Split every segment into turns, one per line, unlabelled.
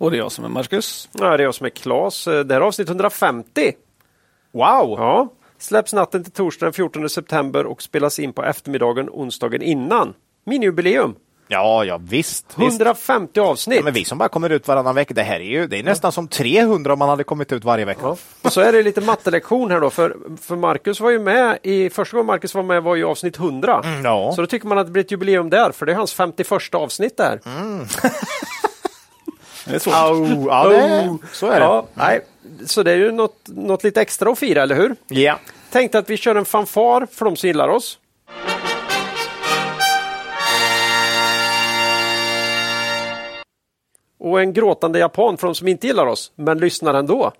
Och det är jag som är Marcus.
Ja, det är jag som är Klas. Det här är avsnitt 150.
Wow!
Ja, släpps natten till torsdag den 14 september och spelas in på eftermiddagen onsdagen innan. Min jubileum.
Ja, ja visst. visst.
150 avsnitt.
Ja, men vi som bara kommer ut varannan vecka, det här är ju det är nästan som 300 om man hade kommit ut varje vecka.
Ja. Och så är det lite mattelektion här då, för, för Marcus var ju med i, första gången Marcus var med var ju avsnitt 100.
Mm, ja.
Så då tycker man att det blir ett jubileum där, för det är hans 51 avsnitt där.
Det är svårt.
Au, ja, det, så är det.
Ja, nej. Så det är ju något, något lite extra att fira, eller hur?
Ja.
Tänkte att vi kör en fanfar för de som gillar oss. Och en gråtande japan för de som inte gillar oss, men lyssnar ändå.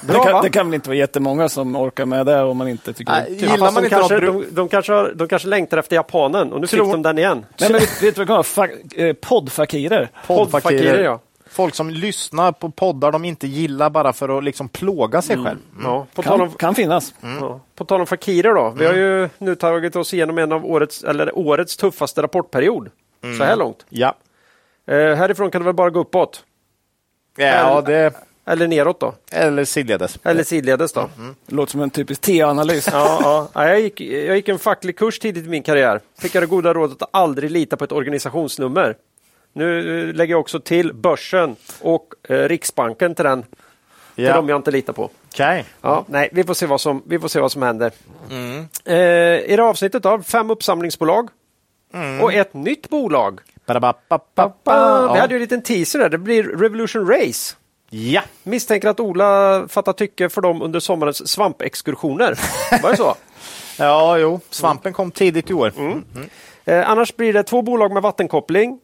Det
Bra,
kan,
va?
det kan väl inte vara jättemånga som orkar med det om man inte tycker
Nej,
det är kul.
gillar man
de,
inte
kanske, de, de, kanske, har- de kanske längtar efter japanen och nu
Tror-
fick de den igen.
Nej, men vet, vet du vad kan? Fa- eh, Poddfakirer.
Poddfakirer, ja.
Folk som lyssnar på poddar de inte gillar bara för att liksom plåga sig själv.
ja. På, tal
Kan,
om,
kan finnas.
ja. på tal om fakirer då. Vi har ju nu tagit oss igenom en av årets, eller årets tuffaste rapportperiod. Så här långt.
Ja.
Eh, härifrån kan det väl bara gå uppåt.
Ja, det,
Eller neråt då.
eller sidledes.
Eller sidledes då.
Det låter som en typisk T-analys.
Ja, ja. Ja, jag, gick, jag gick en facklig kurs tidigt i min karriär. Fick jag det goda rådet att aldrig lita på ett organisationsnummer. Nu eh, lägger jag också till börsen och eh, Riksbanken till den. Till
Ja.
dem jag inte litar på.
Okej.
Ja, nej, vi får se vad som, vi får se vad som händer. Eh, I det avsnittet har vi fem uppsamlingsbolag och ett nytt bolag.
Ba-da-ba-ba-ba.
Vi hade ju en liten teaser där. Det blir Revolution Race.
ja.
Misstänker att Ola fattar tycke för dem under sommarens svampexkursioner. Var det så?
Ja, jo. Svampen kom tidigt i år.
Eh, annars blir det två bolag med vattenkoppling.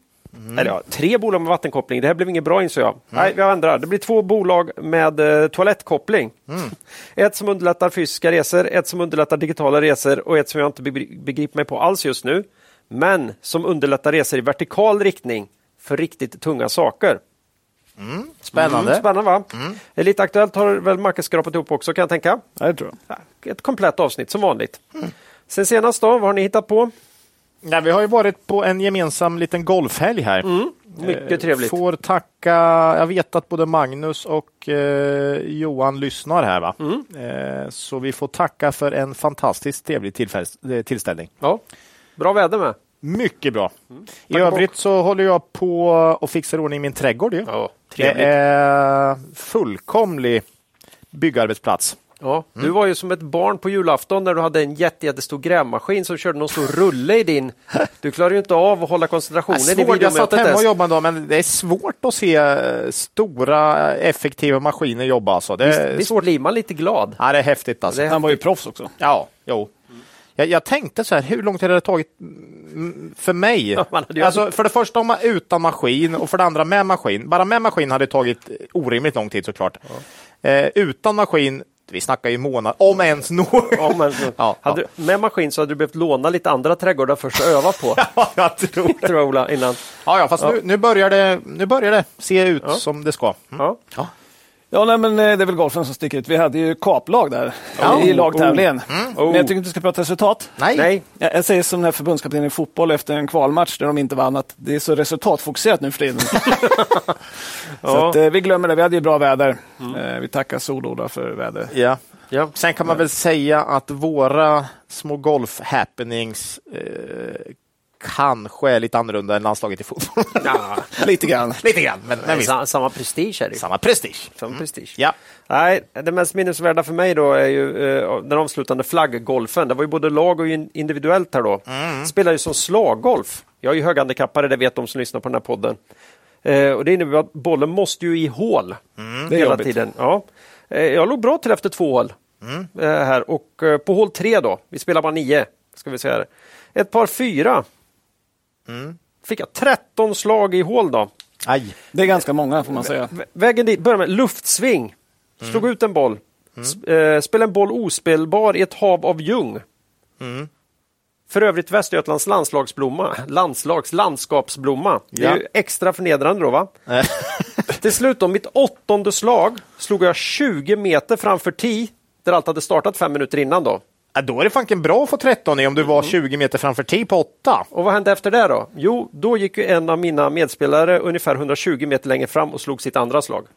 Eller ja, tre bolag med vattenkoppling. Det här blev inget bra insåg jag. Nej, vi ändrar. Det blir två bolag med eh, toalettkoppling. Ett som underlättar fysiska resor, ett som underlättar digitala resor och ett som jag inte begri- begriper mig på alls just nu. Men som underlättar resor i vertikal riktning för riktigt tunga saker.
Spännande.
Mm, spännande va? Eh, Lite aktuellt har väl Marcus skrapat ihop också kan jag tänka.
Ja, det tror jag.
Ett komplett avsnitt som vanligt. Sen senast då, vad har ni hittat på?
Ja, vi har ju varit på en gemensam liten golfhelg här.
Mycket trevligt.
Får tacka, jag vet att både Magnus och eh, Johan lyssnar här va? Eh, så vi får tacka för en fantastiskt trevlig eh, tillställning.
Ja, bra väder med.
Mycket bra. I
Tack och
övrigt så håller jag på och fixar ordning min trädgård. Ju.
Ja,
det är fullkomlig byggarbetsplats.
Ja, du var ju som ett barn på julafton när du hade en jätte, jättestor grävmaskin som körde någon stor rulle i din... Du klarar ju inte av att hålla koncentrationen i
Svårt, jag satt
videomötet.
hemma och jobbade dag, men det är svårt att se eh, stora effektiva maskiner jobba. Alltså. Det är
Visst
svårt.
blir man lite glad?
Ja, det är häftigt alltså.
Det är
Han var ju proffs också.
Ja, jo. Jag, jag tänkte så här, hur långt hade det tagit mm, för mig?
Ja,
alltså, för det första om man utan maskin och för det andra med maskin. Bara med maskin hade det tagit orimligt lång tid såklart. Eh, utan maskin, vi snackar ju månad, om ens något.
Ja, men,
Ja,
hade Du, med maskin så hade du behövt låna lite andra trädgårdar först och öva på.
Ja, jag tror det.
tror Ola, innan.
Ja, ja, fast Nu, nu, börjar det, nu börjar det se ut som det ska.
Ja.
Ja, nej, men eh, det är väl golfen som sticker ut. Vi hade ju kaplag där
Ja.
i lagtävlingen.
Oh.
Men jag tycker inte vi ska prata resultat.
Nej.
Nej,
Jag, jag säger som den här förbundskaptenen i fotboll efter en kvalmatch där de inte vann, att det är så resultatfokuserat nu för tiden. så
Ja.
att, eh, vi glömmer det. Vi hade ju bra väder. Eh, vi tackar Soloda för väder.
Ja.
ja.
Sen kan man väl säga att våra små golf-happenings eh, kanske är lite annorlunda än landslaget i fotboll.
ja.
Lite grann.
lite grann, men, men visst.
Sa- Samma prestige är det.
Samma prestige.
Samma prestige.
Ja.
Nej, det mest minnesvärda för mig då är ju eh, den avslutande flagggolfen. Det var ju både lag och in- individuellt här då. Spelar ju som slaggolf. Jag är ju höghandikappare, det vet de som lyssnar på den här podden. Eh, och det innebär att bollen måste ju i hål
är
hela
jobbigt.
tiden. Ja. Eh, jag låg bra till efter två hål eh, här och på hål tre då, vi spelar bara nio, ska vi säga det. Ett par fyra. Fick jag 13 slag i hål då.
Aj.
Det är ganska många får man säga.
Vä- Vägen dit, börjar med luftsving. Slog ut en boll. S- eh, spelade en boll ospelbar i ett hav av ljung. För övrigt Västergötlands landslagsblomma. Landslags landskapsblomma. Det är
Ja.
ju extra förnedrande då va? Till slut då, mitt åttonde slag slog jag 20 meter framför tee där allt hade startat fem minuter innan då.
Ja, då är det fanken bra att få 13 i om du var 20 meter framför 10 på 8.
Och vad hände efter det då? Jo, då gick ju en av mina medspelare ungefär 120 meter längre fram och slog sitt andra slag.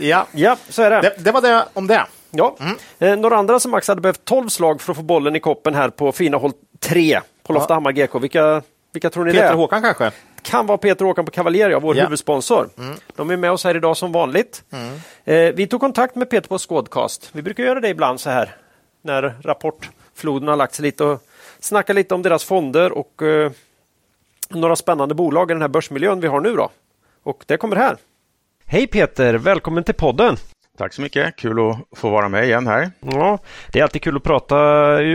Ja,
Ja, så är det.
det, det var det om det.
Ja. Eh, några andra som Max hade behövt 12 slag för att få bollen i koppen här på fina håll 3 på Loftahammar GK. Vilka, vilka tror ni det
Peter
är?
Håkan kanske?
kan vara Peter Håkan på Cavalier, ja, vår
Ja.
huvudsponsor. De är med oss här idag som vanligt. Eh, vi tog kontakt med Peter på Squadcast. Vi brukar göra det ibland så här när rapportfloden har lagt sig lite och snacka lite om deras fonder och eh, några spännande bolag i den här börsmiljön vi har nu då. Och det kommer här. Hej Peter, välkommen till podden.
Tack så mycket. Kul att få vara med igen här.
Ja, det är alltid kul att prata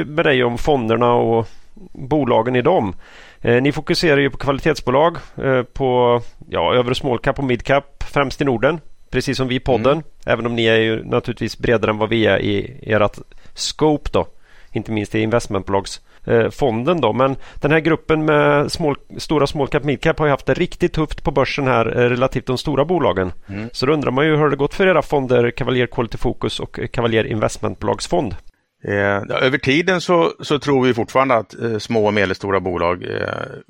med dig om fonderna och bolagen i dem. Eh, ni fokuserar ju på kvalitetsbolag eh, på ja, övre small cap och mid cap främst i Norden. Precis som vi i podden. Även om ni är ju naturligtvis bredare än vad vi är i ert scope då. Inte minst i investmentbolagsfonden då. Men den här gruppen med small, stora small cap mid cap har ju haft det riktigt tufft på börsen här eh, relativt de stora bolagen. Så då undrar man ju hur det gått för era fonder Cavalier Quality Focus och Cavalier Investmentbolagsfond?
Eh, över tiden så, så tror vi fortfarande att eh, små och medelstora bolag eh,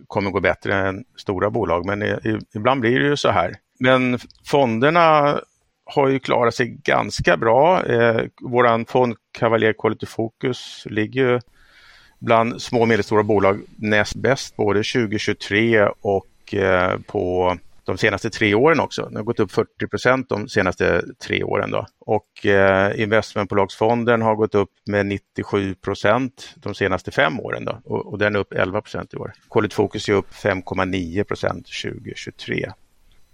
kommer gå bättre än stora bolag, men eh, ibland blir det ju så här. Men fonderna har ju klarat sig ganska bra. Eh, våran fond Cavalier Quality Focus ligger ju bland små och medelstora bolag näst bäst både 2023 och eh, på de senaste tre åren också. Den har gått upp 40 procent de senaste tre åren. Då. Och eh, investmentbolagsfonden har gått upp med 97 procent de senaste fem åren då. Och, och den är upp 11 procent i år. Quality Focus är upp 5,9 procent 2023.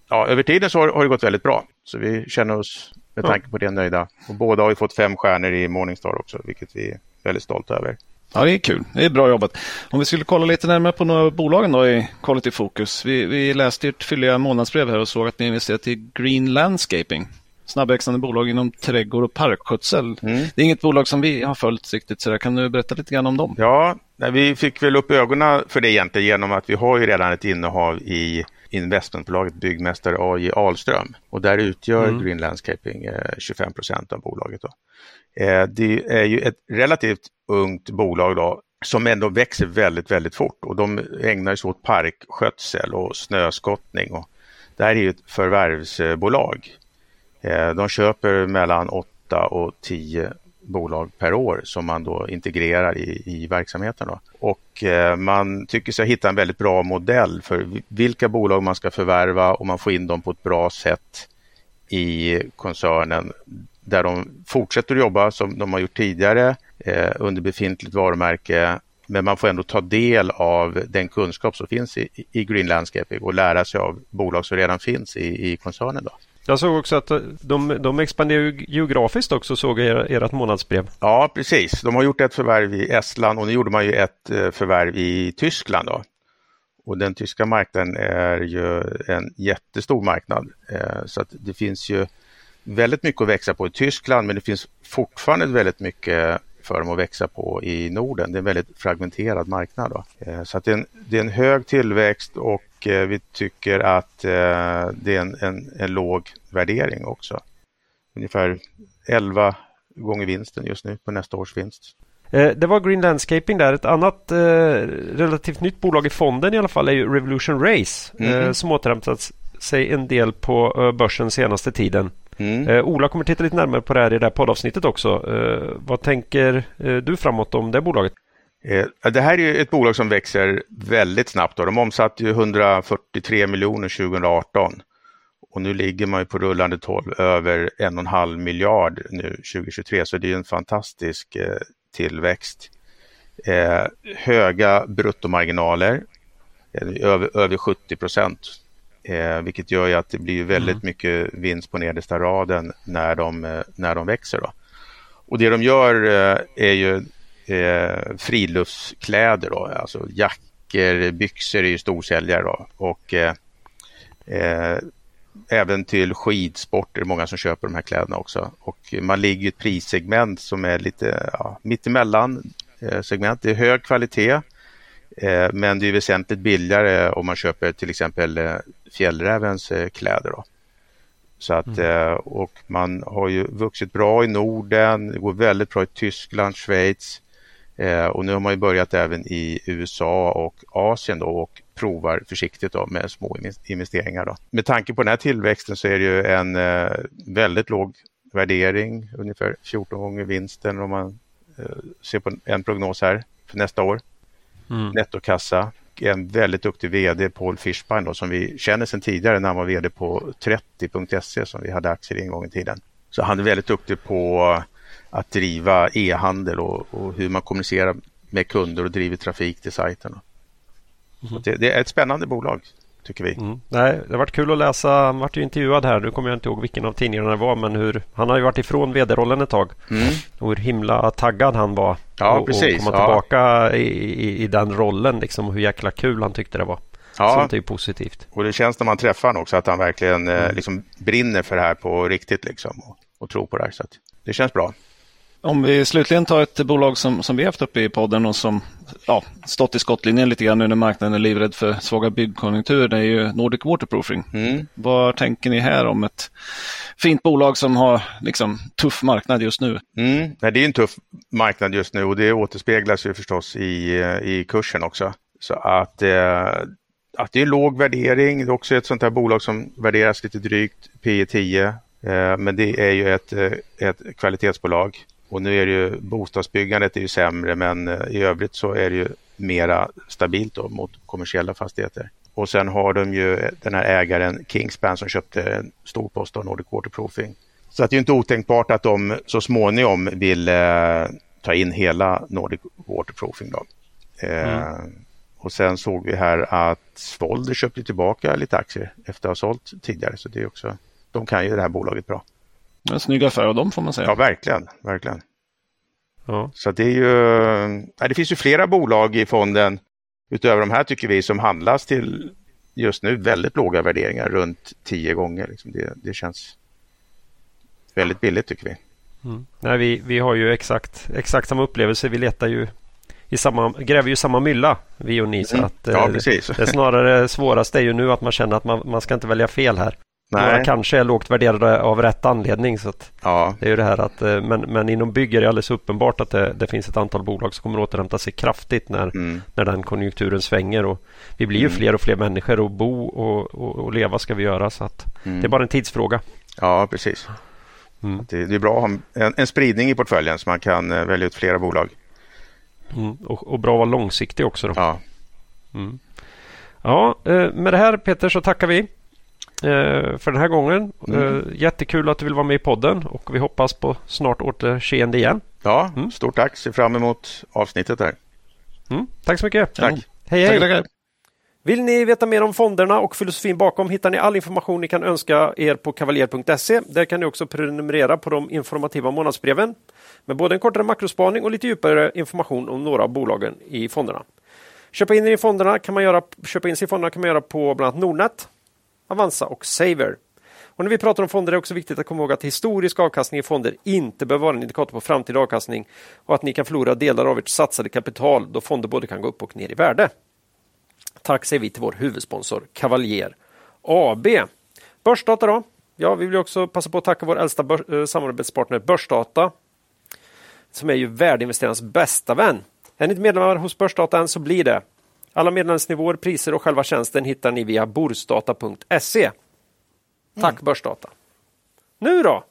Ja, över tiden så har, har det gått väldigt bra. Så vi känner oss med tanke på det nöjda. Och båda har vi fått fem stjärnor i Morningstar också, vilket vi är väldigt stolta över.
Ja, det är kul. Det är bra jobbat. Om vi skulle kolla lite närmare på några av bolagen då i Quality Focus. Vi, vi läste ert fylliga månadsbrev här och såg att ni investerat i Green Landscaping. Snabbväxande bolag inom trädgård och parkskötsel. Det är inget bolag som vi har följt riktigt, så där. kan du berätta lite grann om dem?
Ja, vi fick väl upp ögonen för det egentligen genom att vi har ju redan ett innehav i investmentbolaget Byggmästare AJ Ahlström och där utgör Green Landscaping eh, 25 procent av bolaget. Då. Eh, det är ju ett relativt ungt bolag då som ändå växer väldigt, väldigt fort och de ägnar sig åt parkskötsel och snöskottning. Och det här är ju ett förvärvsbolag. Eh, De köper mellan 8 och 10 bolag per år som man då integrerar i, i verksamheten. Då. Och eh, man tycker sig hitta en väldigt bra modell för vilka bolag man ska förvärva och man får in dem på ett bra sätt i koncernen där de fortsätter att jobba som de har gjort tidigare eh, under befintligt varumärke men man får ändå ta del av den kunskap som finns i, i Green Landscaping och lära sig av bolag som redan finns i, i koncernen. Då.
Jag såg också att eh, de, de expanderar geografiskt också såg jag i ert månadsbrev.
Ja, precis. De har gjort ett förvärv i Estland och nu gjorde man ju ett eh, förvärv i Tyskland. Då. Och den tyska marknaden är ju en jättestor marknad. Eh, så att det finns ju väldigt mycket att växa på i Tyskland men det finns fortfarande väldigt mycket för dem att växa på i Norden. Det är en väldigt fragmenterad marknad. Då. Eh, Så att det, är en, det är en hög tillväxt och eh, vi tycker att eh, det är en, en, en låg värdering också. Ungefär 11 gånger vinsten just nu på nästa års vinst.
Det var Green Landscaping där. Ett annat eh, relativt nytt bolag i fonden i alla fall är ju Revolution Race eh,
Mhm.
som återhämtat sig en del på eh, börsen senaste tiden.
Mm.
Eh, Ola kommer titta lite närmare på det här i det här poddavsnittet också. Eh, vad tänker eh, du framåt om det bolaget?
Eh, Det här är ju ett bolag som växer väldigt snabbt. Då. De omsatte ju 143 miljoner 2018 och nu ligger man på rullande 12 över en och en halv miljard nu 2023 så det är en fantastisk eh, tillväxt. Eh, höga bruttomarginaler, över, över 70 procent Eh, vilket gör ju att det blir väldigt mm. mycket vinst på nedersta raden när de, eh, när de växer. Då. Och det de gör eh, är ju eh, friluftskläder, då, alltså jackor, byxor är ju storsäljare då. och eh, eh, även till skidsport är det många som köper de här kläderna också. Och man ligger i ett prissegment som är lite ja, mittemellan eh, segment. Det är hög kvalitet men det är väsentligt billigare om man köper till exempel eh, Fjällrävens eh, kläder. Då. Så att, mm. Eh, och man har ju vuxit bra i Norden, det går väldigt bra i Tyskland, Schweiz eh, och nu har man ju börjat även i USA och Asien då och provar försiktigt då med små investeringar. Då. Med tanke på den här tillväxten så är det ju en väldigt låg värdering, ungefär 14 gånger vinsten om man ser på en prognos här för nästa år. Mm. Nettokassa en väldigt duktig VD, Paul Fischbein, då, som vi känner sedan tidigare när han var VD på 30.se som vi hade aktier i en gång i tiden. Så han är väldigt duktig på att driva e-handel och, och hur man kommunicerar med kunder och driver trafik till sajten. Mm. Det, det, är ett spännande bolag tycker vi. Mm.
Nej, det har varit kul att läsa. Han vart ju intervjuad här. Nu kommer jag inte ihåg vilken av tidningarna det var. Men hur, han har ju varit ifrån vd-rollen ett tag. Mm. Och hur himla taggad han var.
Ja, och, precis.
Och komma tillbaka ja. i, i, i, den rollen. Liksom, och hur jäkla kul han tyckte det var. Ja. Sånt är ju positivt.
Och det känns när man träffar honom också att han verkligen eh, mm. liksom brinner för det här på riktigt. Liksom, och, och tror på det här. Så det känns bra.
Om vi slutligen tar ett bolag som, som vi haft uppe i podden och som ja, stått i skottlinjen lite grann nu när marknaden är livrädd för svaga byggkonjunkturer, det är ju Nordic Waterproofing. Mm. Vad tänker ni här om ett fint bolag som har liksom tuff marknad just nu?
Mm. Nej, det är en tuff marknad just nu och det återspeglas ju förstås i, i kursen också. Så att, eh, att det är låg värdering, det är också ett sånt här bolag som värderas lite drygt, P 10 eh, men det är ju ett, eh, ett kvalitetsbolag och nu är det ju bostadsbyggandet är ju sämre men eh, i övrigt så är det ju mera stabilt då mot kommersiella fastigheter. Och sen har de ju den här ägaren Kingspan som köpte en stor post av Nordic Waterproofing. Så att det är inte otänkbart att de så småningom vill eh, ta in hela Nordic Waterproofing. Då. Eh, mm. Och sen såg vi här att Svolder köpte tillbaka lite aktier efter att ha sålt tidigare. Så det är också, de kan ju det här bolaget bra.
En snygg affär av dem får man säga.
Ja, verkligen. verkligen. Ja. Så det är ju, det finns ju flera bolag i fonden utöver de här tycker vi som handlas till just nu väldigt låga värderingar, runt tio gånger. Liksom det, det känns väldigt billigt tycker vi.
Mm. Nej, vi, vi har ju exakt, exakt samma upplevelse. Vi letar ju i samma, gräver ju samma mylla, vi och ni. Så mm. att,
ja, eh, precis.
Det, det snarare svåraste är ju nu att man känner att man, man ska inte välja fel här. Nej. Några kanske är lågt värderade av rätt anledning. Så ja. Det är ju det här att, eh, men, men inom bygg är det alldeles uppenbart att det, det finns ett antal bolag som kommer återhämta sig kraftigt när, mm. när den konjunkturen svänger. Och vi blir ju mm. fler och fler människor och bo och, och, och leva ska vi göra. Så att mm. Det är bara en tidsfråga.
Ja, precis. Mm. Det, det, är bra att ha en, en, spridning i portföljen så man kan eh, välja ut flera bolag.
Mm. Och, och, bra att vara långsiktig också. Då. Ja. Mm. Ja, eh, med det här Peter så tackar vi för den här gången. Mm. Eh, jättekul att du vill vara med i podden och vi hoppas på snart återseende igen.
Ja, mm. stort tack. Ser fram emot avsnittet här.
Mm. Tack så mycket.
Tack.
Hej, hej. Tack, tack. Vill ni veta mer om fonderna och filosofin bakom hittar ni all information ni kan önska er på kavaljer.se. Där kan ni också prenumerera på de informativa månadsbreven med både en kortare makrospaning och lite djupare information om några av bolagen i fonderna. Köpa in, i fonderna kan man göra, köpa in sig i fonderna kan man göra på bland annat Nordnet, Avanza och Saver. Och när vi pratar om fonder är det också viktigt att komma ihåg att historisk avkastning i fonder inte behöver vara en indikator på framtida avkastning och att ni kan förlora delar av ert satsade kapital då fonder både kan gå upp och ner i värde. Tack säger vi till vår huvudsponsor Cavalier AB. Börsdata då? Ja, vi vill också passa på att tacka vår äldsta börs, eh, samarbetspartner Börsdata som är ju värdeinvesterarnas bästa vän. Är ni inte medlemmar hos Börsdata än så blir det. Alla medlemsnivåer, priser och själva tjänsten hittar ni via borsdata.se. Tack mm. Börsdata. Nu då?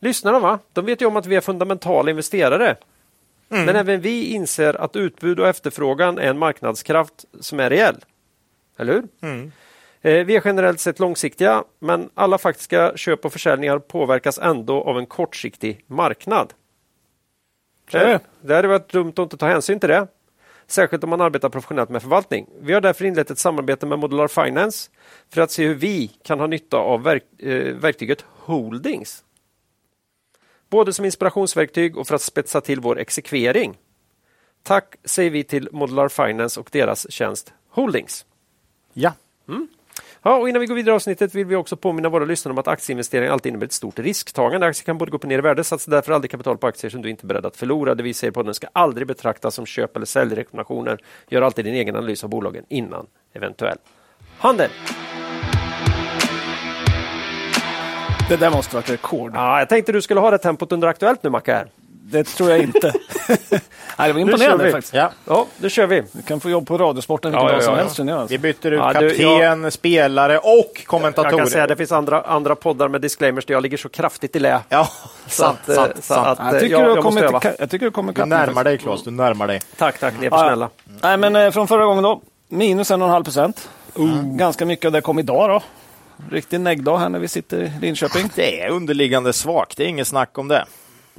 Lyssnarna va? De vet ju om att vi är fundamentala investerare. Mm. Men även vi inser att utbud och efterfrågan är en marknadskraft som är reell. Eller hur? Mm. Eh, vi är generellt sett långsiktiga, men alla faktiska köp och försäljningar påverkas ändå av en kortsiktig marknad. Det, det hade varit dumt att inte ta hänsyn till det. Särskilt om man arbetar professionellt med förvaltning. Vi har därför inlett ett samarbete med Modular Finance för att se hur vi kan ha nytta av verk eh, verktyget Holdings. Både som inspirationsverktyg och för att spetsa till vår exekvering. Tack säger vi till Modular Finance och deras tjänst Holdings.
Ja.
Ja, och innan vi går vidare i avsnittet vill vi också påminna våra lyssnare om att aktieinvesteringar alltid innebär ett stort risktagande. Aktier kan både gå upp och ner i värde. Satsa därför aldrig kapital på aktier som du inte är beredd att förlora. Det vi säger på den ska aldrig betraktas som köp eller säljrekommendationer. Gör alltid din egen analys av bolagen innan eventuell handel.
Det där måste varit rekord.
Ja, jag tänkte du skulle ha det tempot under Aktuellt nu, Macke. här.
Det tror jag inte. Nej, det var
Nu
imponerande faktiskt.
Ja.
Ja, då kör vi.
Du kan få jobb på Radiosporten vilken
Ja,
dag
ja,
som
ja.
helst. jag, alltså.
Vi byter ut
Ja, du,
kapten, spelare och kommentatorer.
Jag kan säga det finns andra, andra poddar med disclaimers där jag ligger så kraftigt i lä.
Ja,
Så
sant,
att,
sant,
så
sant.
att,
Jag tycker
jag-
du
jag
kommit jag tycker du kommer
Du
ikapp
närmar dig Claes, du närmar dig.
Tack, tack. Ni är för snälla.
Nej, men eh, från förra gången då. Minus en och en halv procent. Ganska mycket av det kom idag då. Riktig neggdag här när vi sitter i Linköping.
Det är underliggande svagt, det är inget snack om det.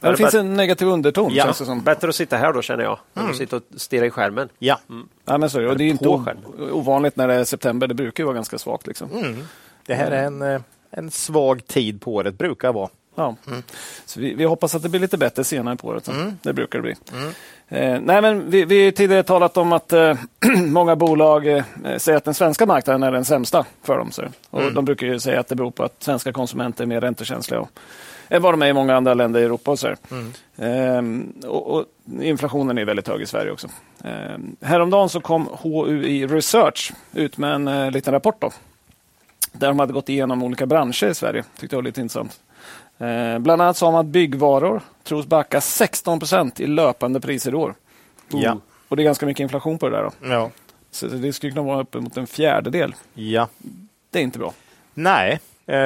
Ja, det finns en negativ underton
Ja.
känns det som.
Bättre att sitta här då känner jag, än att sitta och stirra i skärmen.
Ja,
Ja, men så är det. Och det är inte ovanligt när det är september. Det brukar ju vara ganska svagt. Liksom.
det här är en, eh, en svag tid på året, brukar vara.
Ja. Så vi, vi hoppas att det blir lite bättre senare på året. så. Det brukar det bli. Eh, nej, men vi, vi har tidigare talat om att eh, många bolag eh, säger att den svenska marknaden är den sämsta för dem. Så. Och De brukar ju säga att det beror på att svenska konsumenter är mer räntekänsliga och, än vad de är i många andra länder i Europa. Och så. Ehm, och, och inflationen är väldigt hög i Sverige också. Ehm, häromdagen så kom HUI Research ut med en eh, liten rapport. Då, där de hade gått igenom olika branscher i Sverige. tyckte jag var lite intressant. Eh, bland annat sa man att byggvaror tros backa 16 procent i löpande priser i år.
Ja.
Och det är ganska mycket inflation på det där. Då.
Ja.
Så det skulle kunna vara uppemot en fjärdedel.
ja.
Det är inte bra.
Nej,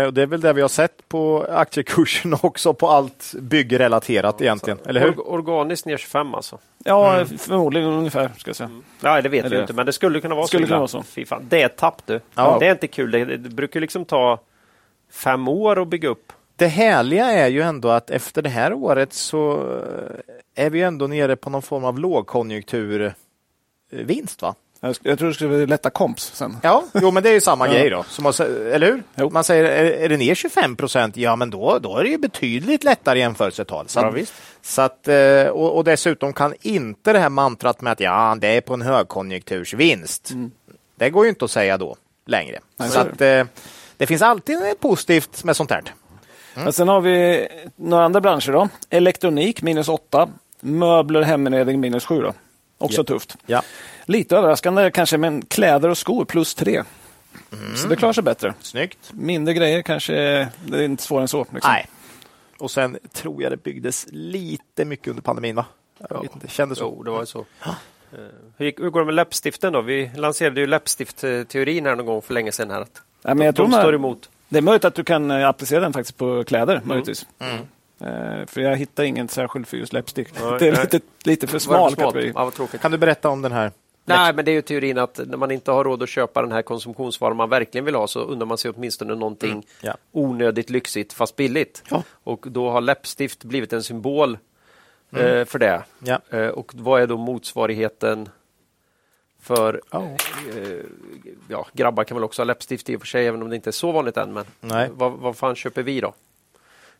och det är väl det vi har sett på aktiekursen också på allt byggrelaterat egentligen, eller hur?
Or- organiskt ner 25 alltså.
Ja, förmodligen ungefär. Ska jag säga.
Nej, det vet
Eller-
vi inte, men det skulle kunna vara
Skulle
så.
kunna vara så.
Fy fan, det är ett tapp du.
Ja.
Det är inte kul. Det, det brukar liksom ta fem år att bygga upp.
Det härliga är ju ändå att efter det här året så eh, är vi ändå nere på någon form av lågkonjunkturvinst va?
Jag, jag tror det skulle bli lätta komps sen.
Ja, jo men det är ju samma grej då. Som man, eller hur?
Jo.
Man säger, är, är det ner 25 procent, ja men då, då är det ju betydligt lättare jämförelsetal. Så,
Ja,
så att, eh, och, och dessutom kan inte det här mantrat med att ja, det är på en högkonjunktursvinst. Det går ju inte att säga då längre.
Nej,
så att, eh, det finns alltid något positivt med sånt här.
Men sen har vi några andra branscher. då. Elektronik minus 8. Möbler och heminredning minus 7. Då. Också
Ja.
tufft.
Ja.
Lite överraskande kanske, men kläder och skor plus 3. Så det klarar sig bättre.
Snyggt.
Mindre grejer kanske, det är inte svårare än så. Liksom.
Nej. Och sen tror jag det byggdes lite mycket under pandemin va? Jag vet inte, kändes så.
Jo, det var så. Eh, Hur, gick, hur går det med läppstiften då? Vi lanserade ju läppstiftteorin här någon gång för länge sedan. Här, att
Ja, men jag tror
de
man-
står emot.
Det är möjligt att du kan eh, applicera den faktiskt på kläder. Möjligtvis. Eh, för jag hittar inget särskilt för just läppstift.
Nej,
det är lite, lite för smal kategori.
Ja.
Kan du berätta om den här?
Nej, men det är ju teorin att när man inte har råd att köpa den här konsumtionsvaran man verkligen vill ha så undrar man sig åtminstone någonting
Ja.
onödigt lyxigt fast billigt.
Ja.
Och då har läppstift blivit en symbol eh, för det.
Ja.
Eh, och vad är då motsvarigheten för
Oh.
eh, ja, grabbar kan väl också ha läppstift i och för sig även om det inte är så vanligt än. Men
Nej.
vad, vad fan köper vi då?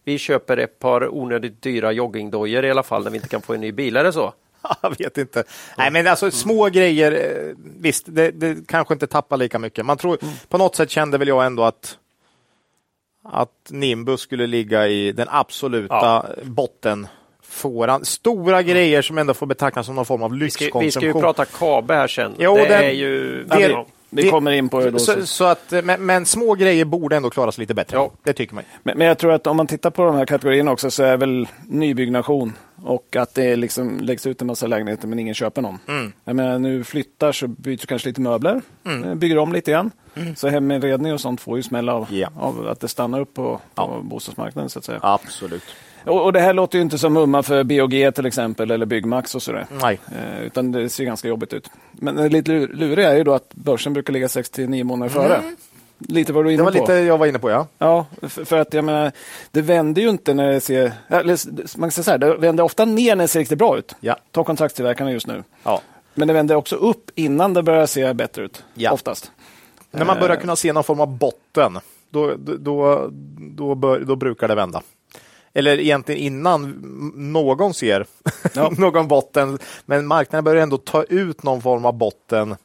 Vi köper ett par onödigt dyra joggingdojor i alla fall när vi inte kan få en ny bil. Är det så?
Jag vet inte. Nej, men alltså små grejer. eh, Visst, det, det kanske inte tappar lika mycket. Man tror, På något sätt kände väl jag ändå att att Nimbus skulle ligga i den absoluta
Ja.
botten. Fåran. Stora grejer som ändå får betraktas som någon form av
Vi ska,
lyxkonsumtion.
vi ska ju prata Kabe här sen.
Jo,
det
den-
är ju...
det-
Vi kommer in på det då.
så, så att, men, men små grejer borde ändå klara sig lite bättre.
Ja.
Det tycker man.
Men, men jag tror att om man tittar på de här kategorierna också så är väl nybyggnation och att det liksom läggs ut en massa lägenheter men ingen köper någon. Jag menar, nu flyttar så byter du kanske lite möbler, eh, bygger om lite grann. Så heminredning och sånt får ju smälla av,
Ja.
av att det stannar upp på, på bostadsmarknaden. så att säga.
Absolut.
Och, och det här låter ju inte som mumma för BOG till exempel eller Byggmax och sådär.
Nej.
Eh, utan det ser ganska jobbigt ut. Men det lite lur- luriga är ju då att börsen brukar ligga 6-9 månader före. Lite vad du är
Det
inne
var
på.
lite jag var inne på, ja.
Ja, för, för att jag menar, det vänder ju inte när det ser... Eller, man kan säga det vänder ofta ner när det ser riktigt bra ut.
Ja.
Ta kontraktstillverkarna just nu.
ja.
Men det vänder också upp innan det börjar se bättre ut,
Ja.
oftast.
När man
Eh.
börjar kunna se någon form av botten, då, då, då, bör, då brukar det vända. Eller egentligen innan någon ser
Ja.
någon botten. Men marknaden börjar ändå ta ut någon form av botten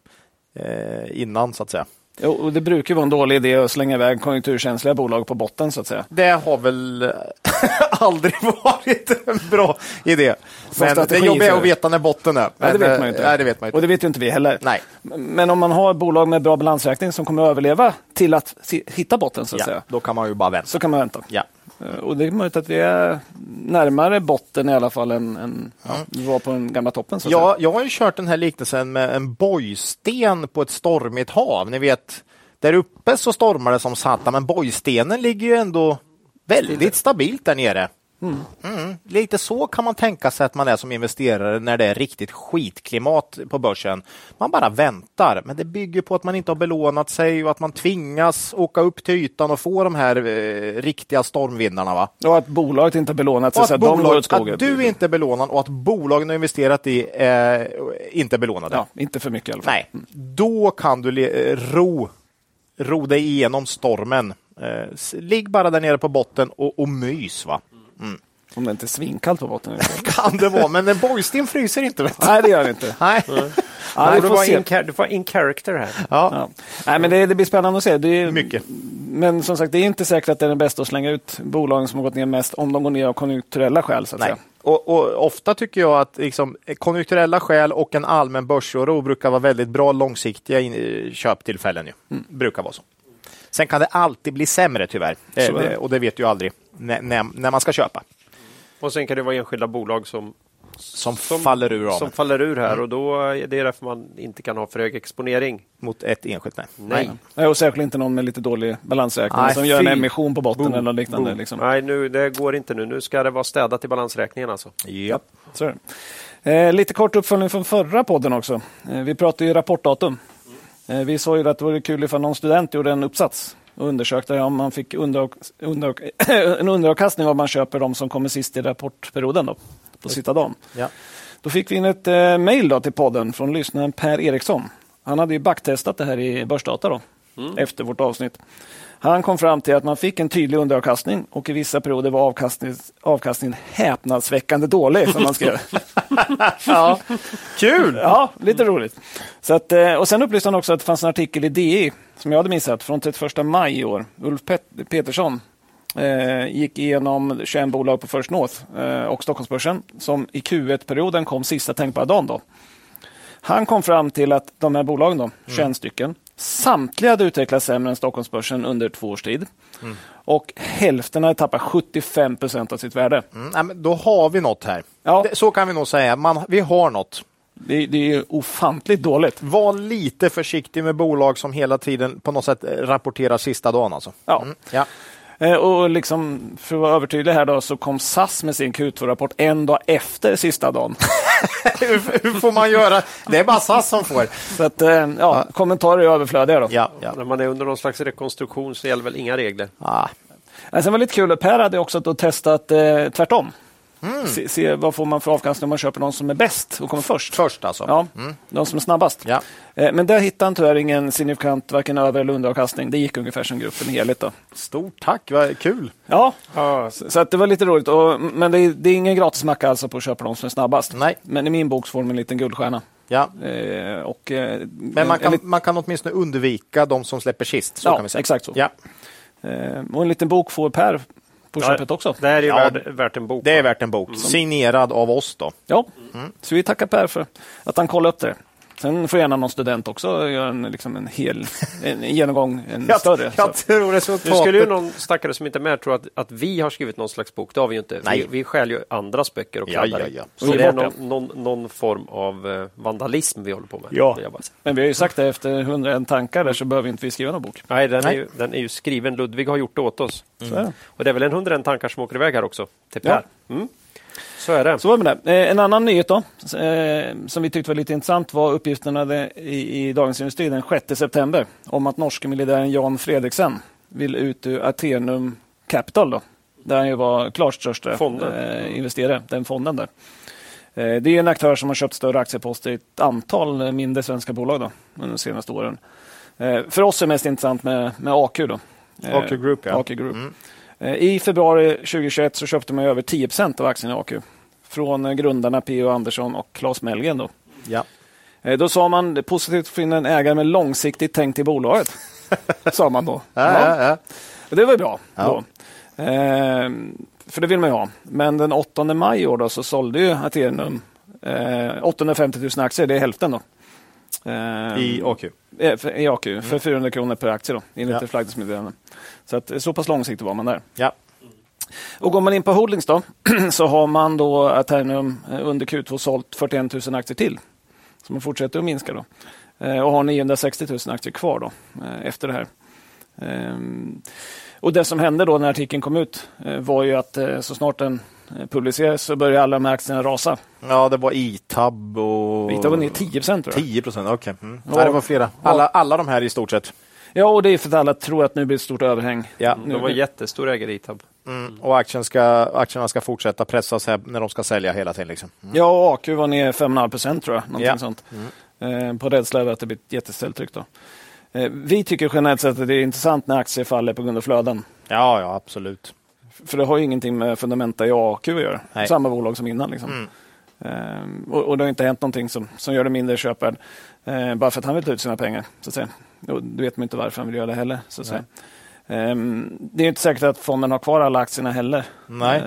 eh, innan så att säga.
Jo, och det brukar vara en dålig idé att slänga iväg konjunkturkänsliga bolag på botten så att säga.
Det har väl aldrig varit en bra idé. Men det jobbiga är att veta när botten är.
Nej, det vet man ju inte.
eh, Nej, det vet man ju
Och
inte.
det vet ju inte vi heller.
Nej.
Men om man har bolag med bra balansräkning som kommer att överleva till att hitta botten så att
Ja,
säga,
då kan man ju bara vänta.
så kan man vänta.
Ja.
Eh, Och det är möjligt att vi är närmare botten i alla fall än, än ja, vi var på den gamla toppen. Så
Ja, jag har ju kört den här liknelsen med en bojsten på ett stormigt hav. Ni vet, där uppe så stormar det som satan, men bojstenen ligger ju ändå väldigt stabilt där nere. Mm. Lite så kan man tänka sig att man är som investerare när det är riktigt skitklimat på börsen. Man bara väntar, men det bygger på att man inte har belånat sig och att man tvingas åka upp till ytan och få de här eh, riktiga stormvindarna. Va?
Och att bolaget inte har belånat sig
Och
så
att,
att de går
bolag,
åt skogen.
att du inte är belånad och att bolagen har investerat i eh, inte är belånade.
Ja, inte för mycket i alla fall.
Nej, då kan du eh, ro, ro dig igenom stormen. Eh, ligg bara där nere på botten och, och mys. Va?
Om det inte är svinkallt på botten.
Kan det vara, men en bojsten fryser inte. Vet du.
Nej, det gör det inte.
Nej.
Ja,
Ja, du,
får
var
se.
in, du var in character här.
Ja.
Ja. Nej, men det, det blir spännande att se. Det är,
Mycket.
Men som sagt, det är inte säkert att det är den bästa att slänga ut bolagen som har gått ner mest om de går ner av konjunkturella skäl. Så att
Nej.
säga.
Och, och ofta tycker jag att liksom, konjunkturella skäl och en allmän börsoro brukar vara väldigt bra långsiktiga in, köptillfällen. Ju.
Mm.
Brukar vara så. Sen kan det alltid bli sämre tyvärr. Eh,
det.
det, och det vet du ju aldrig när, när, när man ska köpa.
Och sen kan det vara enskilda bolag som,
Som, faller ur ramen
som faller ur här och då är det därför man inte kan ha för hög exponering.
mot ett enskilt. Nej.
Nej.
Nej, och särskilt inte någon med lite dålig balansräkning
Nej,
som gör en
fy.
emission på botten
Boom,
eller liknande. Liksom.
Nej, nu, det går inte nu. Nu ska det vara städat i balansräkningen alltså.
Ja.
Så. Eh, lite kort uppföljning från förra podden också. Eh, vi pratade ju rapportdatum. Eh, vi sa ju att det vore kul ifall någon student gjorde en uppsats och undersökte om man fick under, under, en underavkastning om man köper de som kommer sist i rapportperioden då, på sista dagen.
Ja.
Då fick vi in ett eh, mejl till podden från lyssnaren Per Eriksson. Han hade ju backtestat det här i Börsdata då, efter vårt avsnitt. Han kom fram till att man fick en tydlig underavkastning och i vissa perioder var avkastning, avkastningen häpnadsväckande dålig, som man skrev.
ja. Kul!
Ja, lite roligt. Så att, eh, och sen upplyste han också att det fanns en artikel i DI som jag hade missat från 31 maj i år. Ulf Pet- Petersson eh, gick igenom 21 bolag på First North eh, och Stockholmsbörsen som i Q1-perioden kom sista tänkbara dagen. Då. Han kom fram till att de här bolagen, då, 21 stycken, samtliga hade utvecklats sämre än Stockholmsbörsen under två års tid. Och hälften hade tappat 75 procent av sitt värde.
Mm, nej, men då har vi något här.
Ja.
Så kan vi nog säga. Man, vi har något.
Det, det är ofantligt dåligt.
Var lite försiktig med bolag som hela tiden på något sätt eh, rapporterar sista dagen. Alltså.
Ja.
Mm, ja.
Eh, Och liksom, för att vara övertydlig här då, så kom SAS med sin Q2-rapport en dag efter sista dagen.
hur, hur får man göra? Det är bara SAS som får.
Så att, eh, ja, kommentarer är överflödiga då.
Ja, ja.
När man är under någon slags rekonstruktion så gäller väl inga regler.
Ah,
sen var det lite kul, att Per hade också då testat eh, tvärtom. Se, se vad får man för avkastning om man köper någon som är bäst och kommer först.
först alltså.
Ja, de som är snabbast.
Ja.
Eh, Men där hittade han tyvärr ingen signifikant varken över eller underavkastning. Det gick ungefär som gruppen helhet. Då.
Stort tack, vad kul.
Ja,
Ja,
så, så att det var lite roligt. Och, men det är, det är ingen gratismacka alltså på att köpa de som är snabbast.
Nej.
Men i min bok så får de en liten guldstjärna.
Ja.
Eh, och, eh,
Men man kan, man kan åtminstone undvika de som släpper sist. Så
Ja,
kan vi säga.
exakt så.
Ja,
eh, och en liten bok får Per på köpet också.
Det är ju
Ja.
värt en bok.
det är värt en bok. Signerad av oss då.
Ja, så vi tackar Per för att han kollade upp det. Sen får gärna någon student också göra en, liksom en hel en genomgång, en större.
jag
så.
tror
Nu
resultatet...
skulle ju någon stackare som inte är med tro att, att vi har skrivit någon slags bok. Det har vi ju inte.
Nej.
Vi, vi stjäl ju andras böcker och
Ja,
kladdar.
ja, ja.
Så det är någon, någon, någon form av eh, vandalism vi håller på med.
Ja.
jag.
Men vi har ju sagt det efter 101 tankar där så behöver inte vi skriva någon bok.
Nej, den,
Nej.
Är ju, den är ju skriven. Ludvig har gjort det åt oss.
Det.
Och det är väl en 101 tankar som åker iväg här också. Till
Ja.
Per. Mm. Så är det.
så var det. Eh, en annan nyhet då, eh, som vi tyckte var lite intressant var uppgifterna i, Dagens Industri den 6 september om att norske miljardären Jan Fredriksen vill ut ur Atenum Capital. Då, där han ju var klart största
Fonden.
eh, investerare, den fonden där. Det är en aktör som har köpt större aktieposter i ett antal mindre svenska bolag då, under de senaste åren. För oss är det mest intressant med, med AQ. Då.
AQ Group, ja.
AQ Group. Mm. I februari 2021 så köpte man över 10% av aktierna i AQ från grundarna P.O. Andersson och Claes Mellgren. Då.
Ja.
Då sa man det positivt att finna en ägare med långsiktigt tänkt i bolaget. sa man då.
Ja, ja, ja.
Det var bra. Då. Eh, för det vill man ju ha. Men den 8 maj i år då, så sålde ju Atenum eh, 850 000 aktier, det är hälften. då.
I AQ?
Eh, I AQ, mm. för 400 kronor per aktie då, enligt ja. flaggningsmeddelande. Så att, så pass långsiktigt var man där.
Ja.
Och går man in på Holdings då, så har man då Atenum eh, under Q2 sålt 41 000 aktier till. Så man fortsätter att minska då. Eh, och har 960 000 aktier kvar då, efter det här. Ehm, och det som hände då när artikeln kom ut var ju att så snart den publicerades så började alla de här aktierna rasa.
Ja, det var Itab och...
Itab var ner 10 procent.
10 procent, okej. Okay. Mm. Ja, det var flera. Alla, alla de här i stort sett.
Ja, och det är för att alla tror att nu blir ett stort överhäng.
Ja,
de var jättestora ägare i Itab.
Mm. Och aktien ska, aktierna ska fortsätta pressas här när de ska sälja hela tiden. Liksom.
Mm. Ja, och AQ var ner 5,5 procent tror jag. Någonting ja. sånt. Mm. Eh, på rädsla över att det blir ett jätteställt tryck. Då. Eh, vi tycker generellt sett att det är intressant när aktier faller på grund av flöden.
Ja, ja absolut.
För det har ju ingenting med fundamenta i AQ att göra. Nej. Samma bolag som innan. Liksom. Mm. Ehm, och, och, det har inte hänt någonting som, som gör det mindre köpvärd. Ehm, bara för att han vill ta ut sina pengar. Så att säga. Och det vet man inte varför han vill göra det heller. Så att säga. Ehm, det är inte säkert att fonden har kvar alla aktierna heller.
Nej.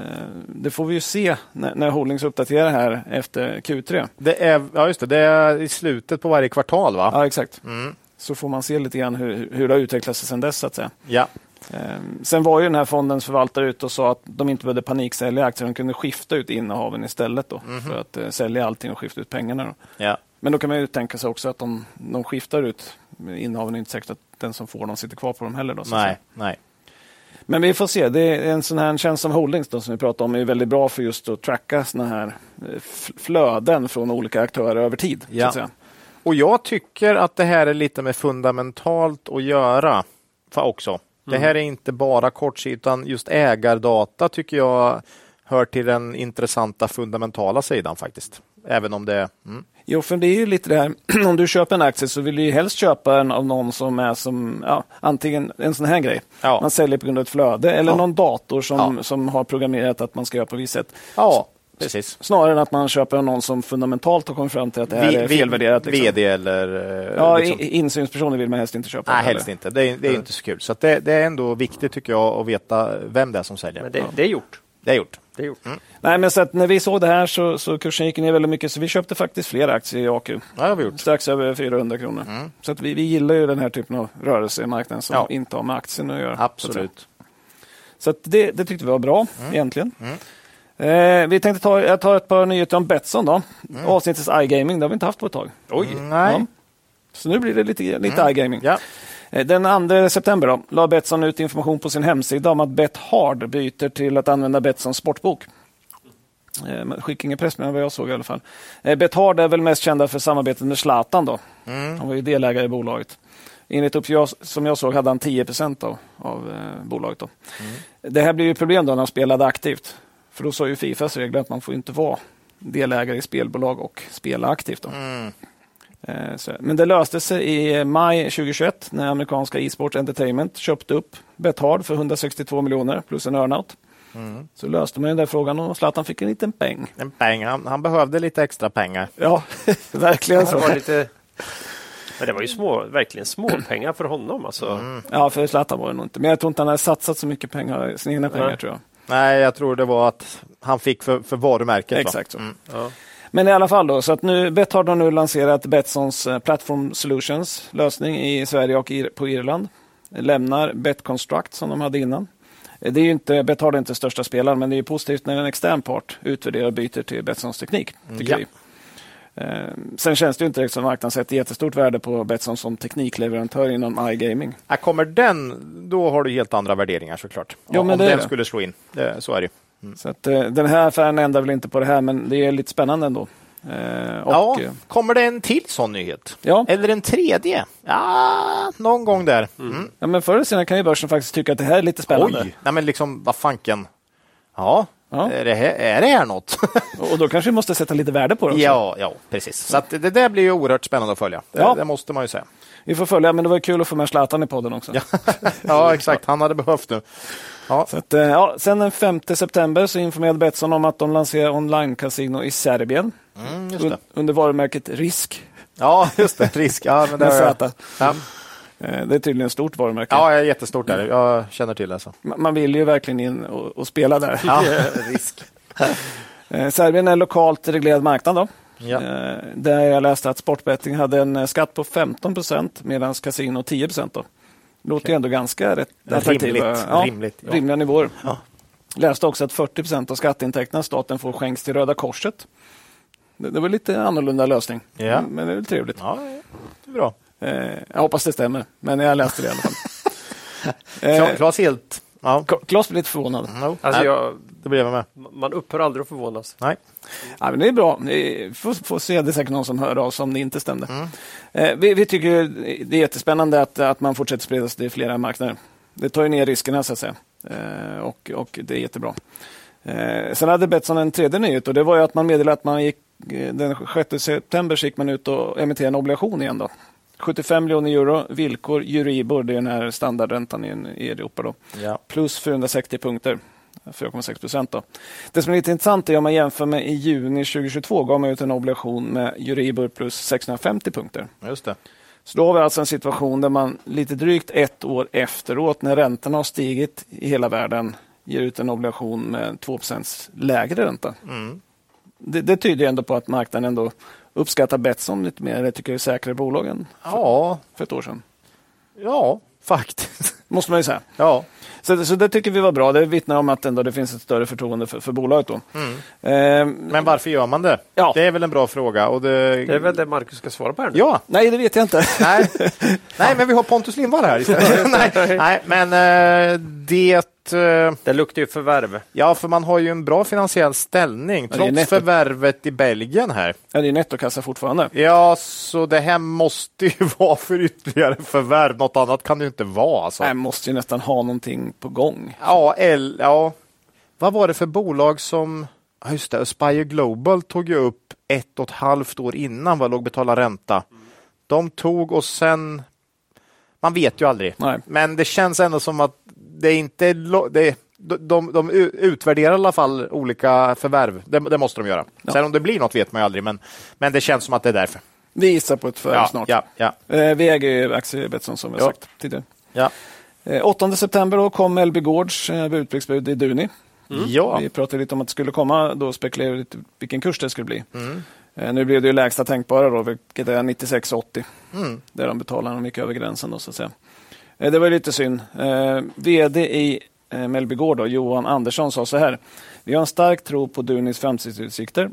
det får vi ju se när, när Holdings uppdaterar här efter Q3.
Det är, ja, just det. Det är i slutet på varje kvartal, va?
Ja, exakt. Mm så får man se lite grann hur, hur det har utvecklats sedan dess. Så att säga.
Ja.
Ehm, sen var ju den här fondens förvaltare ute och sa att de inte behövde paniksälja aktier. De kunde skifta ut innehaven istället då, mm för att eh, sälja allting och skifta ut pengarna. Då.
Ja.
Men då kan man ju tänka sig också att de, de skiftar ut innehaven. Är inte säkert att den som får dem sitter kvar på dem heller. Då,
nej, nej.
Men vi får se. Det är en sån här tjänst som Holdings då, som vi pratar om är väldigt bra för just att tracka såna här eh, flöden från olika aktörer över tid.
Ja. Och jag tycker att det här är lite med fundamentalt att göra också. Det här är inte bara kortsiktigt, utan just ägardata tycker jag hör till den intressanta fundamentala sidan faktiskt. Även om det... Mm.
Jo, för det är ju lite det här, om du köper en aktie så vill du ju helst köpa den av någon som är som, ja, antingen en sån här grej, ja. man säljer på grund av ett flöde, eller ja. någon dator som, som har programmerat att man ska göra på visst sätt.
Ja. Precis.
Snarare än att man köper någon som fundamentalt har kommit fram till att det här är felvärderat.
Liksom. VD eller...
Eh, ja, liksom. insynspersoner vill man helst inte köpa.
Nej, helst inte. Det är, det är inte så kul. Så det, det, är ändå viktigt tycker jag att veta vem det är som säljer.
Men det, det är gjort.
Det är gjort.
Det är gjort. Mm.
Nej, men så när vi såg det här så, så kursen gick ner väldigt mycket, så vi köpte faktiskt fler aktier i AQ. Ja,
har vi gjort.
Strax över 400 kronor. Mm. Så att vi, vi gillar ju den här typen av rörelse i marknaden som ja. inte har med aktien att göra.
Absolut.
Så, att det, det tyckte vi var bra mm. egentligen. Mm. Eh, vi tänkte ta, jag tar ett par nyheter om Betsson. Då. Mm. Avsnittets iGaming, det har vi inte haft på ett tag.
Oj, nej. Ja.
Så nu blir det lite, lite mm. iGaming.
Ja.
Eh, den 2 september då, la Betsson ut information på sin hemsida om att Bethard byter till att använda Betssons sportbok. Eh, skickade ingen pressmeddelande vad jag såg i alla fall. Eh, Bethard är väl mest kända för samarbetet med Zlatan. Då. Mm. Han var ju delägare i bolaget. Enligt uppgifter som jag såg hade han 10 procent av, av eh, bolaget. Då. Mm. Det här blir ju problem då när han spelade aktivt. För då sa ju Fifas regler att man får inte vara delägare i spelbolag och spela aktivt. Mm. Så, men det löste sig i maj 2021 när amerikanska e-sport entertainment köpte upp Bethard för 162 miljoner plus en earnout. Mm. Så löste man den där frågan och Zlatan fick en liten peng.
En peng, han, han behövde lite extra pengar.
Ja, verkligen så.
Det var, lite... Men det var ju små, verkligen små pengar för honom. Alltså. Mm.
Ja, för Zlatan var det nog inte. Men jag tror inte han hade satsat så mycket pengar, sina egna pengar. tror jag.
Nej, jag tror det var att han fick för, för varumärket.
Exakt. Mm. Ja. Men i alla fall då, så att nu Bet har nu lanserat Betssons eh, Platform Solutions lösning i Sverige och på Irland. Lämnar BetConstruct som de hade innan. Det är ju inte, Bet har inte största spelaren, men det är positivt när en extern part utvärderar och byter till Betssons teknik. Tycker ja. vi. Eh, sen känns det inte som marknaden sätter jättestort värde på Betsson som teknikleverantör inom iGaming.
Ja, kommer den, då har du helt andra värderingar såklart. Ja, men Om den det. skulle slå in, det, så är det.
Mm. Så att, eh, den här affären ändrar väl inte på det här, men det är lite spännande ändå.
Eh, och, ja, kommer det en till sån nyhet?
Ja.
Eller en tredje? Ja, någon gång där.
Mm. Ja, men förr eller senare kan ju börsen faktiskt tycka att det här är lite spännande.
Oj, nej men liksom vad fanken. Ja,
Ja.
Är, det här, är det här något?
Och då kanske vi måste sätta lite värde på det också.
ja, ja, precis. Så det där blir ju oerhört spännande att följa. Det,
Ja.
det måste man ju säga.
Vi får följa, men det var kul att få med Zlatan i podden också.
Ja, exakt. Han hade behövt nu. Ja,
Så att, eh, ja, sen den 5 september så informerade Betsson om att de lanserar online-casino i Serbien
mm,
under varumärket Risk
Ja, just det. Risk. Ja, men det,
med Eh, Det är tydligen ett stort varumärke.
ja, jag är jättestort där. Jag känner till det. Så.
Ma- Man vill ju verkligen in och, och spela där.
Ja, risk.
Eh, Serbien är en lokalt reglerad marknad. Då.
Ja.
Eh, Där jag läste att sportbetting hade en skatt på 15 procent medan kasino 10 procent. Låter ju ändå ganska rätt attraktiva.
Rimligt,
Ja,
rimligt, ja.
rimliga nivåer.
Ja.
Läste också att 40 procent av skatteintäkterna staten får skänks till Röda Korset. Det, det var lite annorlunda lösning,
Ja.
men det är väl trevligt.
Ja, det är bra.
Eh, Jag hoppas det stämmer, men jag läste det i alla fall. Eh,
Klas helt... Ja.
Klas blir lite förvånad.
No.
Alltså
Nej,
jag,
Det blev jag med.
man upphör aldrig att förvånas.
Nej.
Ja, men det är bra. Vi får, får se. Det är säkert någon som hör av sig om det inte stämde.
Mm.
Eh, vi, vi tycker det är jättespännande att, att man fortsätter sprida sig till flera marknader. Det tar ju ner riskerna så att säga. Eh, och, och det är jättebra. Eh, sen hade Betsson en tredje nyhet och det var ju att man meddelade att man gick eh, den 6 september gick man ut och emitterade en obligation igen. Då. 75 miljoner euro, villkor, Euribor, det är den här standardräntan i, Europa. Då.
Ja.
Plus 460 punkter. 4,6 procent. Det som är lite intressant är om man jämför med i juni 2022 gav man ut en obligation med Euribor plus 650 punkter.
Just det.
Så då har vi alltså en situation där man lite drygt ett år efteråt när räntorna har stigit i hela världen ger ut en obligation med 2% lägre ränta.
Mm.
Det, det tyder ändå på att marknaden ändå uppskattar Betsson lite mer. Jag tycker det är säkrare bolag än
Ja,
för ett år sedan.
ja, faktiskt.
Måste man ju säga.
Ja.
Så, så det tycker vi var bra. Det vittnar om att ändå det finns ett större förtroende för, för bolaget. Då.
Mm.
Eh,
Men varför gör man det?
Ja.
Det är väl en bra fråga. Och det...
Det är väl det Marcus ska svara på här nu.
Ja,
nej, det vet jag inte.
nej. nej, men vi har Pontus Lindvall här istället. nej, nej, men eh, det... eh,
Det luktar ju förvärv.
Ja, för man har ju en bra finansiell ställning
är
trots
netto.
förvärvet i Belgien här.
Ja, det är nettokassa fortfarande.
Ja, så det här måste ju vara för ytterligare förvärv. Något annat kan det ju inte vara. Alltså.
Nej, måste ju nästan ha någonting på gång.
Ja, L, ja. Vad var det för bolag som... Ja, just det, Aspire Global tog ju upp ett och ett halvt år innan vad låg betala ränta. De tog och sen... Man vet ju aldrig.
Nej.
Men det känns ändå som att det inte är... lo- Det, de, de, de utvärderar i alla fall olika förvärv. Det, det måste de göra.
Ja.
Sen om det blir något vet man ju aldrig, men, men det känns som att det är därför.
Vi gissar på ett förvärv
Ja,
snart.
ja, ja,
Eh, vi äger ju aktier i Betsson som vi har sagt tidigare.
ja.
Eh, 8 september då kom LB Gårds eh, budpricksbud i Duni.
ja.
Vi pratade lite om att det skulle komma, då spekulerade vi lite vilken kurs det skulle bli.
Mm.
Eh, nu blev det ju lägsta tänkbara då, vilket är 96,80.
Mm.
Där de betalar de gick över gränsen då så att säga. Eh, det var lite synd. Eh, VD i eh, Mellby Gård, då, Johan Andersson, sa så här. Vi har en stark tro på Dunis framtidsutsikter.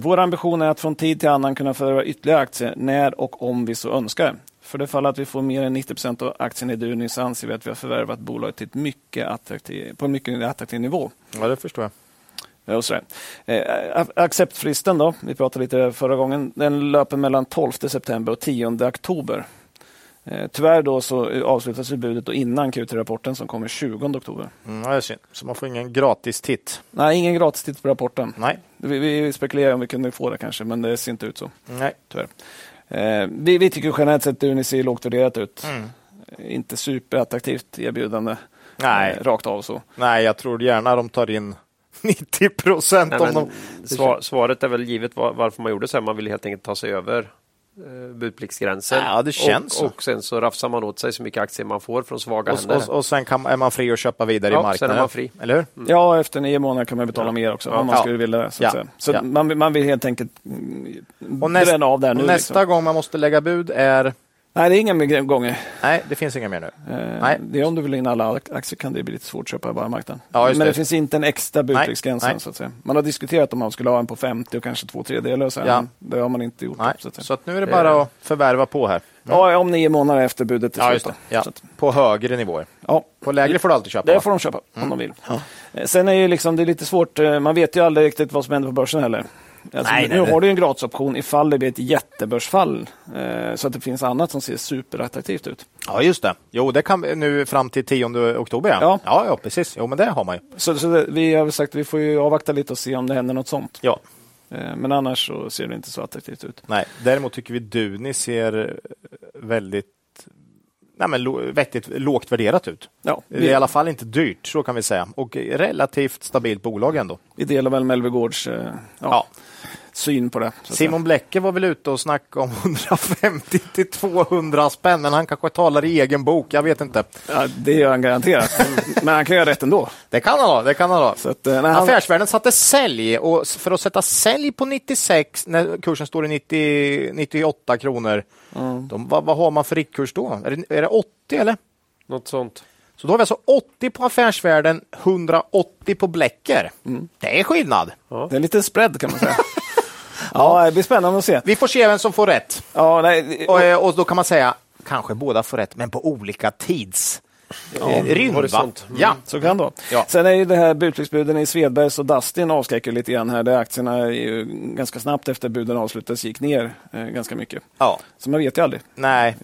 Vår ambition är att från tid till annan kunna förvärva ytterligare aktier när och om vi så önskar. För det fall att vi får mer än 90 procent av aktien i Duni så anser vi att vi har förvärvat bolaget till ett mycket attraktiv, på en mycket attraktiv nivå.
ja, det förstår jag.
Ja, och sådär. Eh, acceptfristen då, vi pratade lite förra gången, den löper mellan 12 september och 10 oktober. Eh, tyvärr då så avslutas ju budet då innan Q3-rapporten som kommer 20 oktober.
Mm, ja, det är synd. Så man får ingen gratis titt.
Nej, ingen gratis titt på rapporten.
Nej.
Vi, vi spekulerar om vi kunde få det kanske, men det ser inte ut så.
Nej.
Tyvärr. Eh, vi, vi tycker generellt sett att Duni ser lågt värderat ut.
Mm.
Inte superattraktivt erbjudande.
Nej.
Eh, rakt av så.
Nej, jag tror gärna de tar in 90 procent
Nej,
om de...
svar, svaret är väl givet var, varför man gjorde så här. Man ville helt enkelt ta sig över eh, budpliktsgränsen.
Ja, det känns så.
och, och sen så rafsar man åt sig så mycket aktier man får från svaga
Och,
händer.
och, och sen kan, är man fri att köpa vidare
Ja,
i
sen är
marknaden.
man fri.
Eller hur?
Ja, efter nio månader kan man betala
Ja.
mer också
Ja.
om man skulle vilja det. Så, så
Ja.
man, vill- man vill helt enkelt mm,
Och näst-
bränna av där nu.
Och nästa
liksom.
gång man måste lägga bud är...
Nej, det är inga mer gånger.
Nej, det finns inga mer nu.
Eh,
Nej.
Det är om du vill in alla aktier kan det bli lite svårt att köpa bara marknaden.
Ja,
Men
det.
det finns inte en extra budpliktsgräns.
Nej.
Så att säga. Man har diskuterat om man skulle ha en på 50 och kanske två tredjedelar. så
Ja.
Det har man inte gjort.
Nej.
Så att.
Så att nu är det bara att förvärva på här.
Ja, om nio månader efter budet är
Ja,
slut.
Ja. På högre nivåer.
ja.
På lägre får du alltid köpa.
Det får de köpa om de vill. Eh, Sen är ju liksom, det är lite svårt, eh, man vet ju aldrig riktigt vad som händer på börsen heller. Alltså,
Nej,
nu
nej,
har du en gratisoption ifall det blir ett jättebörsfall. Eh, så att det finns annat som ser superattraktivt ut.
Ja, just det. Jo, det kan nu fram till 10 oktober.
Ja.
ja, ja precis. Jo, men det har man ju.
Så, så det, vi har sagt vi får ju avvakta lite och se om det händer något sånt.
Ja.
Eh, men annars så ser det inte så attraktivt ut.
Nej, däremot tycker vi Duni ser väldigt nej, men, vettigt lågt värderat ut.
Ja,
Det är i alla fall inte dyrt, så kan vi säga. Och relativt stabilt bolag ändå.
vi delar väl Melvegårds eh, ja,
Ja.
Syn på det.
Simon Blecke var väl ute och snackade om 150 till 200 spänn, men han kanske talar i egen bok. Jag vet inte.
Ja, det gör han garanterat. men han kan göra rätt ändå.
Det kan han ha. Det kan han ha.
Så att, eh, nej, han,
Affärsvärlden satte sälj och för att sätta sälj på 96 när kursen står i 90, 98 kronor. De, vad, vad har man för riktkurs då? Är det, är det 80 eller?
Något sånt.
Så då har vi alltså 80 på Affärsvärlden, 180 på Blecker. Det är skillnad.
det är lite spread kan man säga. ja, det blir spännande att se.
Vi får se vem som får rätt.
Ja, nej,
Och, eh, och då kan man säga, kanske båda får rätt, men på olika tids eh, rymd. Va?
horisont.
Ja.
Så kan det vara.
Ja.
Sen är ju det här budpliktsbuden i Svedbergs och Dustin avskräcker lite grann här. Där aktierna ganska snabbt efter buden avslutades gick ner eh, ganska mycket.
ja.
Så man vet ju aldrig.
Nej,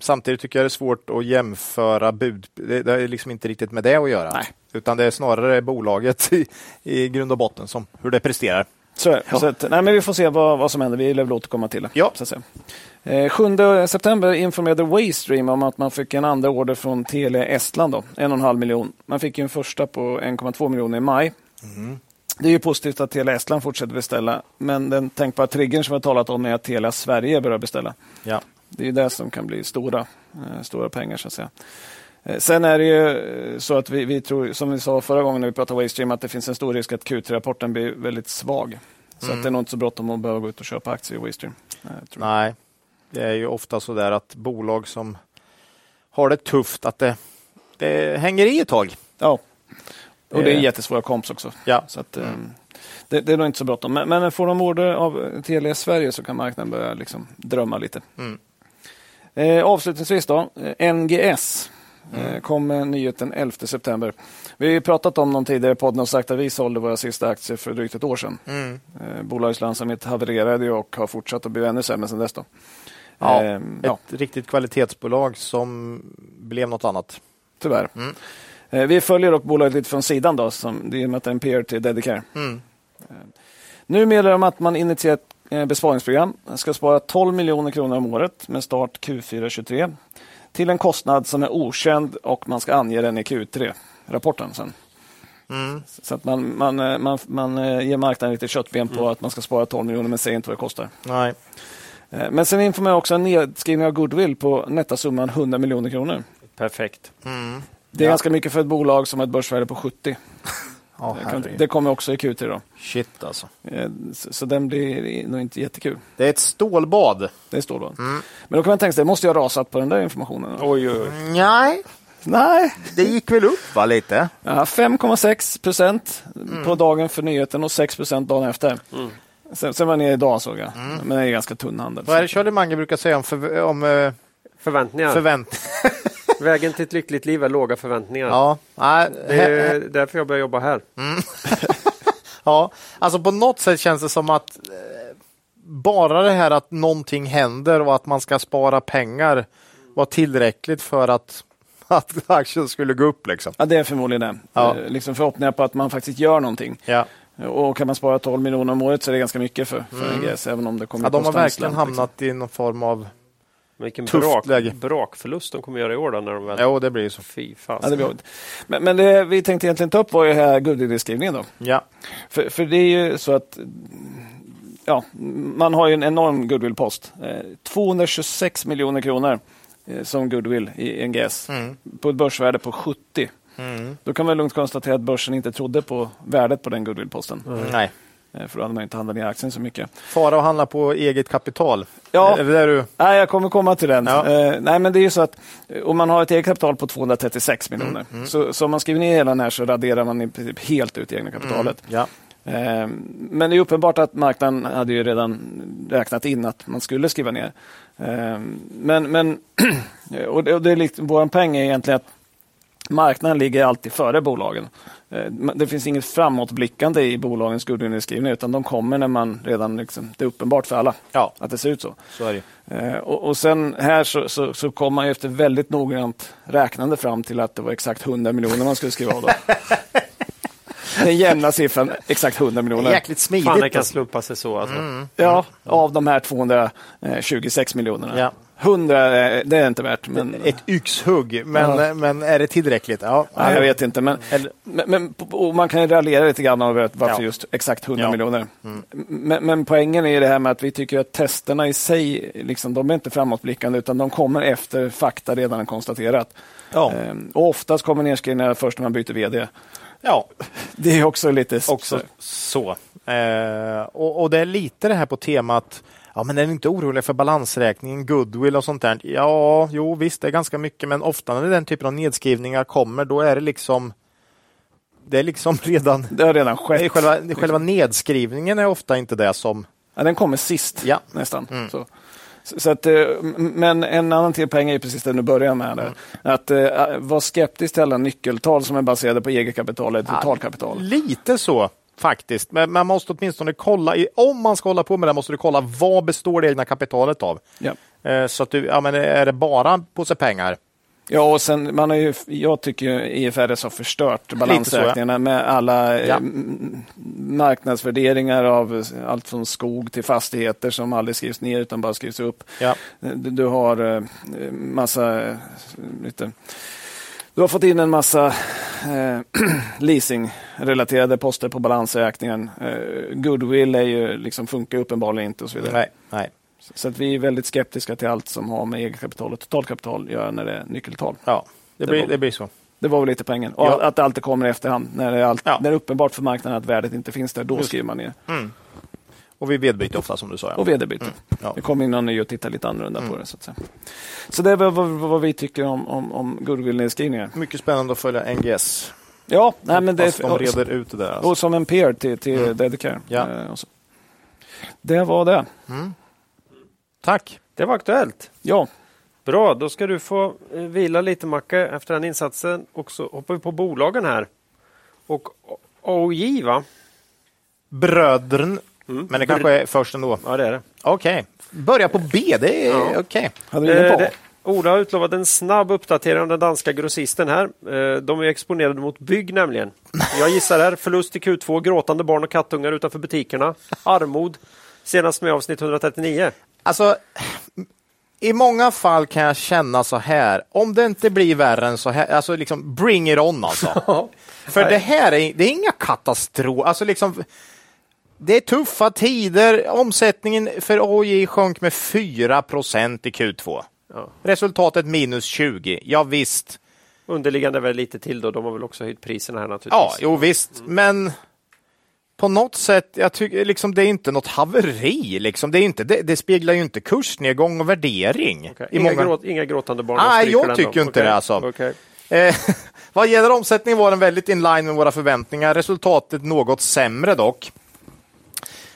samtidigt tycker jag det är svårt att jämföra bud. Det, det är liksom inte riktigt med det att göra.
Nej.
Utan det är snarare bolaget i, i grund och botten som hur det presterar.
Så, är det. så att, nej, men vi får se vad, vad som händer. Vi lär väl återkomma till det.
Ja.
Så att säga. Eh, 7 september informerade Waystream om att man fick en andra order från Telia Estland. Då, en och en halv miljon. Man fick ju en första på 1,2 miljoner i maj. Det är ju positivt att Telia Estland fortsätter beställa. Men den tänkbara triggern som vi har talat om är att Telia Sverige börjar beställa.
Ja.
Det är ju det som kan bli stora, eh, stora pengar. så att säga. Eh, Sen är det ju eh, så att vi, vi tror, som vi sa förra gången när vi pratade Waystream, att det finns en stor risk att Q3-rapporten blir väldigt svag. Så att det är nog inte så bråttom att behöva gå ut och köpa aktier i Waystream.
Nej, det är ju ofta så där att bolag som har det tufft, att det, det hänger i ett tag.
Ja. Och det är
Eh.
jättesvåra komps också.
Ja.
Så att, eh, det, det är nog inte så bråttom. Men, men får de order av Telia Sverige så kan marknaden börja liksom drömma lite.
Mm.
Eh, avslutningsvis då, NGS.
Mm.
Eh, kom nyheten 11 september. Vi har ju pratat om någon tidigare i podden och sagt att vi sålde våra sista aktier för drygt ett år sedan.
Mm.
Eh, bolagets lönsamhet havererade och har fortsatt att bli ännu sämre sedan dess. Då.
Ja,
Eh, ja,
Ett riktigt kvalitetsbolag som blev något annat.
tyvärr.
Mm.
Eh, vi följer dock bolaget lite från sidan då, som, det är med att det är en peer till Dedicare.
Mm.
Nu meddelar de att man initierat eh, besparingsprogram. Man ska spara 12 miljoner kronor om året med start Q4 23 till en kostnad som är okänd och man ska ange den i Q3-rapporten sen.
Mm.
Så att man, man, eh, man, man eh, ger marknaden lite köttben på att man ska spara 12 miljoner men säger inte vad det kostar.
Nej.
Eh, Men sen informerar också en nedskrivning av goodwill på nettasumman 100 miljoner kronor.
Perfekt.
Mm.
Det är
Ja.
ganska mycket för ett bolag som har ett börsvärde på 70.
Ja,
Det kan- det kommer också i Q3 då.
Shit alltså.
Eh, Så, så den blir nog inte jättekul.
Det är ett stålbad.
Det står då. Men då kan man tänka sig, det måste ha rasat på den där informationen.
Oj, oj, oj.
Nej,
Nej,
det gick väl upp va lite?
ja, 5,6 procent på dagen för nyheten och 6 procent dagen efter. Sen, sen var ni idag såg jag. Men det är ganska tunn handel.
Vad är det Charlie Mange brukar säga om, förv- om eh,
Förväntningar.
förvänt...
Vägen till ett lyckligt liv är låga förväntningar.
ja, nej,
Det är därför jag börjar jobba här.
ja, alltså på något sätt känns det som att eh, bara det här att någonting händer och att man ska spara pengar var tillräckligt för att, att aktien skulle gå upp. Liksom.
Ja, det är förmodligen det.
Ja.
Eh, Liksom förhoppningar på att man faktiskt gör någonting.
Ja.
Och kan man spara 12 miljoner om året så är det ganska mycket för, för NGS, även om det kommer
Ja, de har verkligen
slant, liksom.
hamnat i någon form av...
Men vilken
Tufft
brak,
läge.
brakförlust de kommer göra i år då när de väl...
Jo, det blir ju så.
Fy
Ja,
fasen.
det blir. Men, men det vi tänkte egentligen ta upp var ju här goodwill-skrivningen. Då.
Ja.
För, för det är ju så att ja, man har ju en enorm goodwill-post. Eh, 226 miljoner kronor eh, som goodwill i NGS
Mm.
på ett börsvärde på 70.
Mm.
Då kan man lugnt konstatera att börsen inte trodde på värdet på den goodwill-posten.
Nej.
Eh, För då hade man inte handlat ner aktien så mycket.
Fara att handla på eget kapital.
Ja.
Är det där du...
Nej, jag kommer komma till den.
Ja.
Eh, nej, men det är ju så att eh, om man har ett eget kapital på 236 miljoner,
Mm,
så, så om man skriver ner hela den här så raderar man i princip helt ut det egna kapitalet.
Ja.
Eh, Men det är uppenbart att marknaden hade ju redan räknat in att man skulle skriva ner. Eh, Men, men och det, och det är liksom, vår poäng är egentligen att marknaden ligger alltid före bolagen. Eh, det finns inget framåtblickande i bolagens goodwill-nedskrivningar utan de kommer när man redan liksom, det är uppenbart för alla
Ja.
att det ser ut så.
Så är det.
Eh, Och, och sen här så, så, så kom man ju efter väldigt noggrant räknande fram till att det var exakt 100 miljoner man skulle skriva av. Då. Den jämna siffran, exakt 100 miljoner.
Jäkligt
Fan, det
smidigt.
kan
alltså.
slumpa sig så. Alltså.
Ja, av de här 226 miljonerna.
Ja.
100, eh, det är inte värt. Men,
Ett yxhugg, men,
Ja.
men är det tillräckligt? Ja,
Nej, jag vet inte. Men,
Eller-
men, men man kan ju raljera lite grann över varför
Ja.
just exakt 100
Ja.
miljoner. Men, men poängen är det här med att vi tycker att testerna i sig, liksom, de är inte framåtblickande utan de kommer efter fakta redan konstaterat.
Ja.
Ehm, och oftast kommer nedskrivningar först när man byter vd.
ja,
Det är också lite...
också så. Eh, och, och det är lite det här på temat Ja, men är ni inte oroliga för balansräkningen, goodwill och sånt där? Ja, jo visst, det är ganska mycket, men ofta när den typen av nedskrivningar kommer, då är det liksom det är liksom redan...
Det har redan skett.
själva, själva nedskrivningen är ofta inte det som...
Ja, den kommer sist
Ja.
nästan. Så. Så, så att, eh, men en annan till poäng är precis det du börjar med. Där. Att eh, vara skeptisk till alla nyckeltal som är baserade på eget kapital eller totalkapital.
Lite så faktiskt, men man måste åtminstone kolla, i, om man ska hålla på med det måste du kolla vad består det egna kapitalet av?
Ja.
Eh, Så att du, ja men är det bara en påse pengar?
Ja, och sen, man har ju, jag tycker ju IFRS har förstört balansräkningarna med alla eh,
Ja.
marknadsvärderingar av eh, allt från skog till fastigheter som aldrig skrivs ner utan bara skrivs upp.
Ja.
Du, du har eh, massa eh, lite du har fått in en massa eh, leasingrelaterade poster på balansräkningen. Eh, goodwill är ju, liksom, funkar uppenbarligen inte och så vidare.
Nej, nej.
Så att vi är väldigt skeptiska till allt som har med eget kapital och totalkapital att göra när det är nyckeltal.
Ja, det,
Det
blir,
var-
det blir så.
Det var väl lite poängen. Och
Ja.
att det alltid kommer i efterhand. När det, är allt,
Ja.
när det är uppenbart för marknaden att värdet inte finns där, då
Just.
skriver man ner.
Och vi vedbyter ofta som du sa. Ja.
Och vd-byte.
Ja.
Det kommer in någon ny och tittar lite annorlunda på det. Så, att säga. så det är väl vad, vad vi tycker om, om, om goodwill-nedskrivningar.
Mycket spännande att följa NGS.
Ja, nej, men det
de reder ut det där. Alltså.
och som en peer till, till Dedicare.
Ja.
Eh. Det var det.
Tack!
Det var aktuellt.
Ja,
Bra, då ska du få eh, vila lite Macke efter den insatsen. Och så hoppar vi på bolagen här. Och AOJ va?
Brödern. Men det kanske är först ändå.
Ja det är det.
Okej. Börja på B, det är
Ja.
okej.
ingen
Eh, det- Ola har utlovat en snabb uppdatering av den danska grossisten här. Eh, De är exponerade mot bygg nämligen. Jag gissar här, förlust i Q2, gråtande barn och kattungar utanför butikerna, armod, senast med avsnitt 139.
Alltså, i många fall kan jag känna så här, om det inte blir värre än så här, alltså liksom bring it on alltså. För det här är, det är inga katastrof, alltså liksom det är tuffa tider. Omsättningen för AJ sjönk med 4% i Q2.
Ja.
Resultatet minus 20. Ja, visst.
Underliggande väl lite till då, de har väl också höjt priserna här
Ja,
naturligtvis.
jo visst. Men på något sätt, jag tycker liksom det är inte något haveri. Liksom. Det, är inte, det, det speglar ju inte kursnedgång och värdering. I
Inga,
många...
gråt, inga gråtande barn?
Nej, jag tycker inte
Okej.
det, alltså.
Okej.
Eh, vad gäller omsättning var den väldigt in line med våra förväntningar. Resultatet något sämre dock.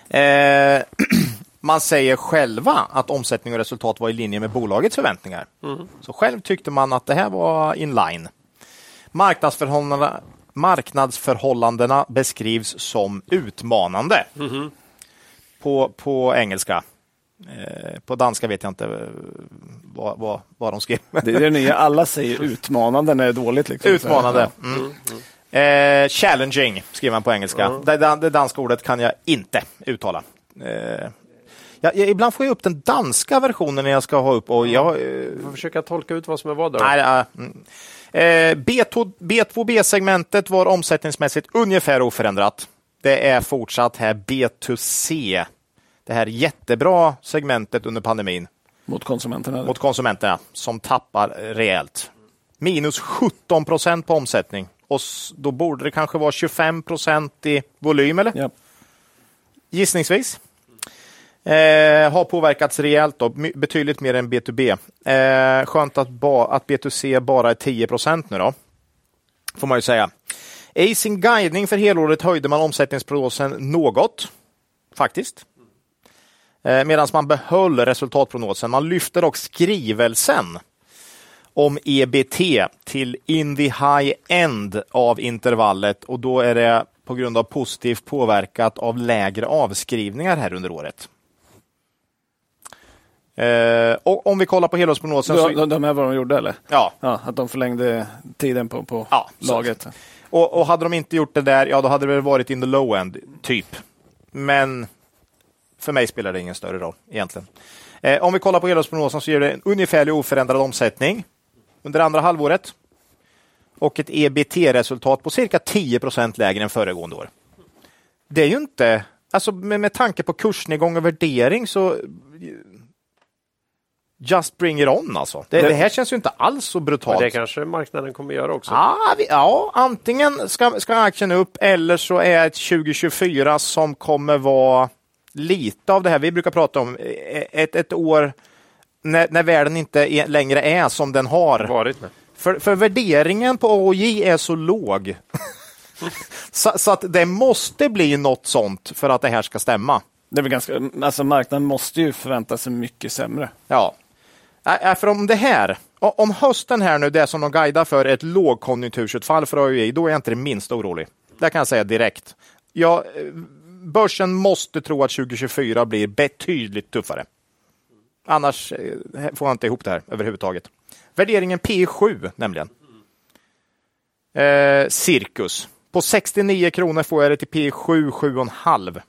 Eh, man säger själva att omsättning och resultat var i linje med bolagets förväntningar. Så själv tyckte man att det här var in line. Marknadsförhållandena, marknadsförhållandena beskrivs som utmanande. På, på engelska. Eh, på danska vet jag inte eh, vad, vad, vad de skrev.
Det är det nya. Alla säger utmanande när det är dåligt. Liksom.
Utmanande.
Ja.
Mm. Eh, challenging skriver man på engelska. Det, det, det danska ordet kan jag inte uttala. Eh, jag, jag, ibland får jag upp den danska versionen när jag ska ha upp och jag... Eh,
får försöka tolka ut vad som är vad. Då.
nej, mm. eh, B2, B2B-segmentet var omsättningsmässigt ungefär oförändrat. Det är fortsatt här B2C. Det här jättebra segmentet under pandemin
Mot konsumenterna.
mot konsumenterna som tappar rejält. Minus 17 procent på omsättning. Och då borde det kanske vara 25 procent i volym, eller?
Ja.
Gissningsvis. Eh, har påverkats rejält, då, betydligt mer än B2B. Eh, skönt att, ba, att B2C bara är 10 procent nu då. Får man ju säga. I sin guidning för helåret höjde man omsättningsprognosen något, faktiskt. Eh, Medan man behöll resultatprognosen. Man lyfte dock skrivelsen om EBT till in the high end av intervallet och då är det på grund av positivt påverkat av lägre avskrivningar här under året. Eh, och om vi kollar på helårsprognosen.
Så... De, de här vad de gjorde eller?
Ja.
ja. Att de förlängde tiden på, på ja, laget.
Och, och, hade de inte gjort det där, ja då hade det väl varit in the low end, typ. Men för mig spelar det ingen större roll egentligen. Eh, om vi kollar på helårsprognosen så ger det en ungefärlig oförändrad omsättning under andra halvåret och ett EBT-resultat på cirka 10 procent lägre än föregående år. Det är ju inte, alltså med, med tanke på kursnedgång och värdering så Just bring it on alltså. Det, det, här känns ju inte alls så brutalt.
det kanske marknaden kommer göra också.
Ja, vi, ja antingen ska, ska aktien upp eller så är ett 2024 som kommer vara lite av det här vi brukar prata om. Ett, ett år när, när världen inte är, längre är som den har
varit. Med.
För, för värderingen på AOJ är så låg. så, så, att det måste bli något sånt för att det här ska stämma.
Det är väl ganska, alltså marknaden måste ju förvänta sig mycket sämre.
Ja, för om det här, om hösten här nu, det som de guidar för är ett lågkonjunktursutfall för AOJ, då är jag inte det minst orolig. Det kan jag säga direkt. Ja, börsen måste tro att 2024 blir betydligt tuffare. Annars eh, får jag inte ihop det här överhuvudtaget. Värderingen P7 nämligen. Eh, cirkus. På 69 kronor får jag det till P7, 7,5.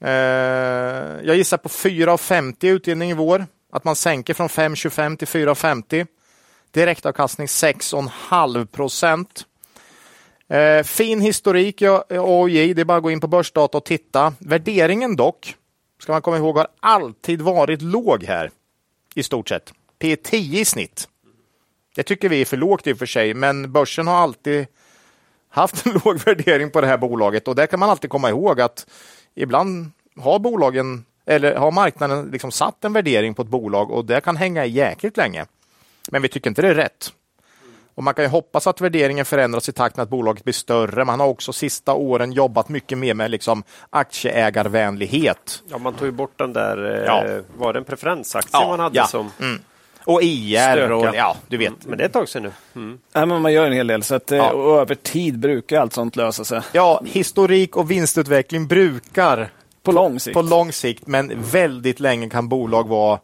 Eh, jag gissar på 4,50 utdelning i vår. Att man sänker från 5,25 till 4,50. Direktavkastning 6,5 procent. Eh, fin historik i AOJ, det är bara att gå in på börsdata och titta. Värderingen dock, ska man komma ihåg, har alltid varit låg här. I stort sett. P10 i snitt. Det tycker vi är för lågt i och för sig, men börsen har alltid haft en låg värdering på det här bolaget och där kan man alltid komma ihåg att ibland har bolagen eller har marknaden liksom satt en värdering på ett bolag och det kan hänga i jäkligt länge. Men vi tycker inte det är rätt. Och Man kan ju hoppas att värderingen förändras i takt med att bolaget blir större. Man har också sista åren jobbat mycket mer med liksom aktieägarvänlighet.
Ja, man tog ju bort den där, eh, ja. var det en preferensaktie ja, man hade ja. som mm.
Och IR och ja, du vet. Mm,
men det är ett tag sedan nu.
Mm. Ja, men man gör en hel del, så att, eh, ja. och över tid brukar allt sånt lösa sig.
Ja, historik och vinstutveckling brukar
på lång sikt,
på lång sikt men väldigt länge kan bolag vara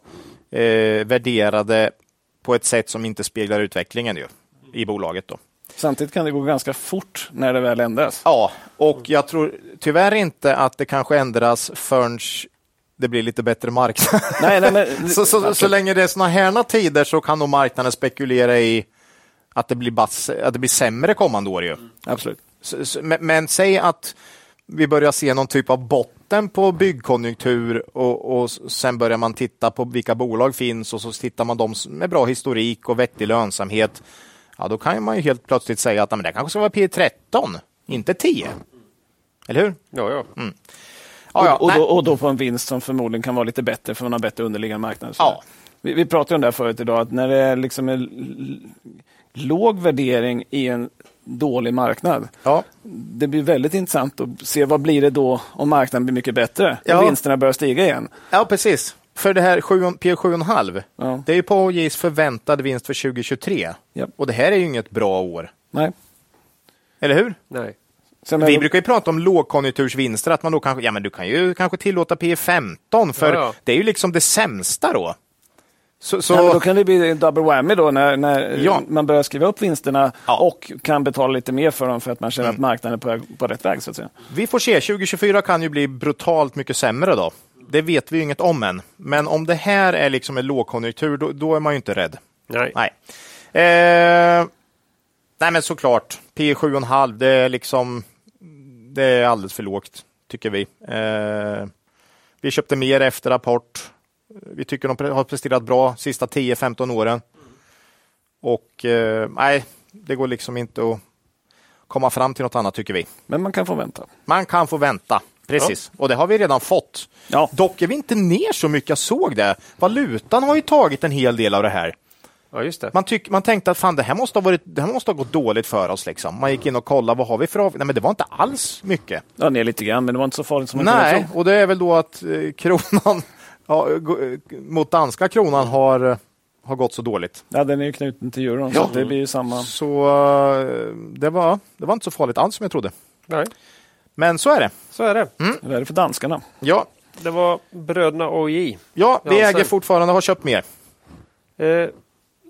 eh, värderade på ett sätt som inte speglar utvecklingen ju, i bolaget. Då.
Samtidigt kan det gå ganska fort när det väl ändras.
Ja, och jag tror tyvärr inte att det kanske ändras förrän det blir lite bättre marknad. Nej, nej, men, så, så, så, länge det är såna här tider så kan nog marknaden spekulera i att det blir, bass, att det blir sämre kommande år. Ju.
Absolut.
Så, men, men, säg att vi börjar se någon typ av botten på byggkonjunktur och, och sen börjar man titta på vilka bolag finns och så tittar man de med bra historik och vettig lönsamhet. Ja, då kan man ju helt plötsligt säga att men det kanske ska vara P13, inte 10. Eller hur?
Ja, ja.
Mm.
Ja, ja. Och, och, då, och, då, på en vinst som förmodligen kan vara lite bättre för man har bättre underliggande marknad. Ja. Vi, vi pratade om det här förut idag, att när det är liksom en låg värdering i en dålig marknad.
Ja.
Det blir väldigt intressant att se vad blir det då om marknaden blir mycket bättre ja. och vinsterna börjar stiga igen.
Ja, precis. För det här P 7,5, ja. det är på AJs förväntade vinst för 2023. Ja. Och det här är ju inget bra år.
Nej.
Eller hur?
Nej.
Sen vi brukar ju prata om lågkonjunktursvinster, att man då kanske, ja men du kan ju kanske tillåta P 15 för ja, ja. det är ju liksom det sämsta då.
Så, så... Ja, då kan det bli en double whammy då när, när ja. man börjar skriva upp vinsterna ja. och kan betala lite mer för dem för att man känner mm. att marknaden är på, på rätt väg. Så att säga.
Vi får se, 2024 kan ju bli brutalt mycket sämre då. Det vet vi inget om än. Men om det här är liksom en lågkonjunktur, då, då är man ju inte rädd.
Nej.
Nej. Eh, nej men såklart, P 7,5 det är liksom det är alldeles för lågt, tycker vi. Eh, vi köpte mer efter rapport. Vi tycker de har presterat bra sista 10-15 åren. Och eh, nej, det går liksom inte att komma fram till något annat tycker vi.
Men man kan få vänta.
Man kan få vänta, precis. Ja. Och det har vi redan fått.
Ja.
Dock är vi inte ner så mycket, jag såg det. Valutan har ju tagit en hel del av det här.
Ja, just det.
Man, tyck, man tänkte att fan, det, här måste ha varit, det här måste ha gått dåligt för oss. Liksom. Man gick in och kollade, vad har vi för av... Nej, men det var inte alls mycket.
Ja, ner lite grann, men det var inte så farligt som man
Nej, och det är väl då att eh, kronan ja, mot danska kronan har har gått så dåligt.
Ja, den är ju knuten till euron, ja. så det blir ju samma.
Så eh, det var, det var inte så farligt alls som jag trodde.
Nej.
Men så är det.
Så är det.
Mm. Vad är det för danskarna?
Ja,
Det var bröderna OJ.
ja vi äger fortfarande, har köpt mer.
Eh,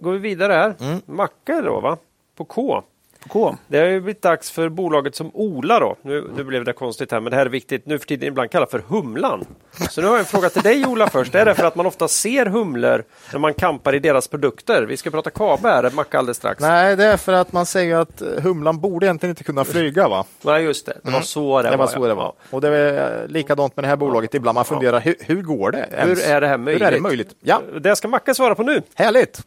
går vi vidare här.
Mm.
Macka då, va? På K.
K.
Det har ju blivit dags för bolaget som Ola då. Nu, nu blev det konstigt här, men det här är viktigt. Nu för tiden ibland kallat för Humlan. Så nu har jag en fråga till dig Ola först. Är det för att man ofta ser humlor när man kampar i deras produkter? Vi ska prata Kabe här, Macka alldeles strax.
Nej, det är för att man säger att eh, humlan borde egentligen inte kunna flyga. va?
Nej, just det. Det var så det,
Det var så det var. Och det är eh, likadant med det här bolaget. Ibland man funderar, hur, hur går det?
Hur är det här möjligt?
Hur är det möjligt? Ja,
Det ska Macka svara på nu.
härligt!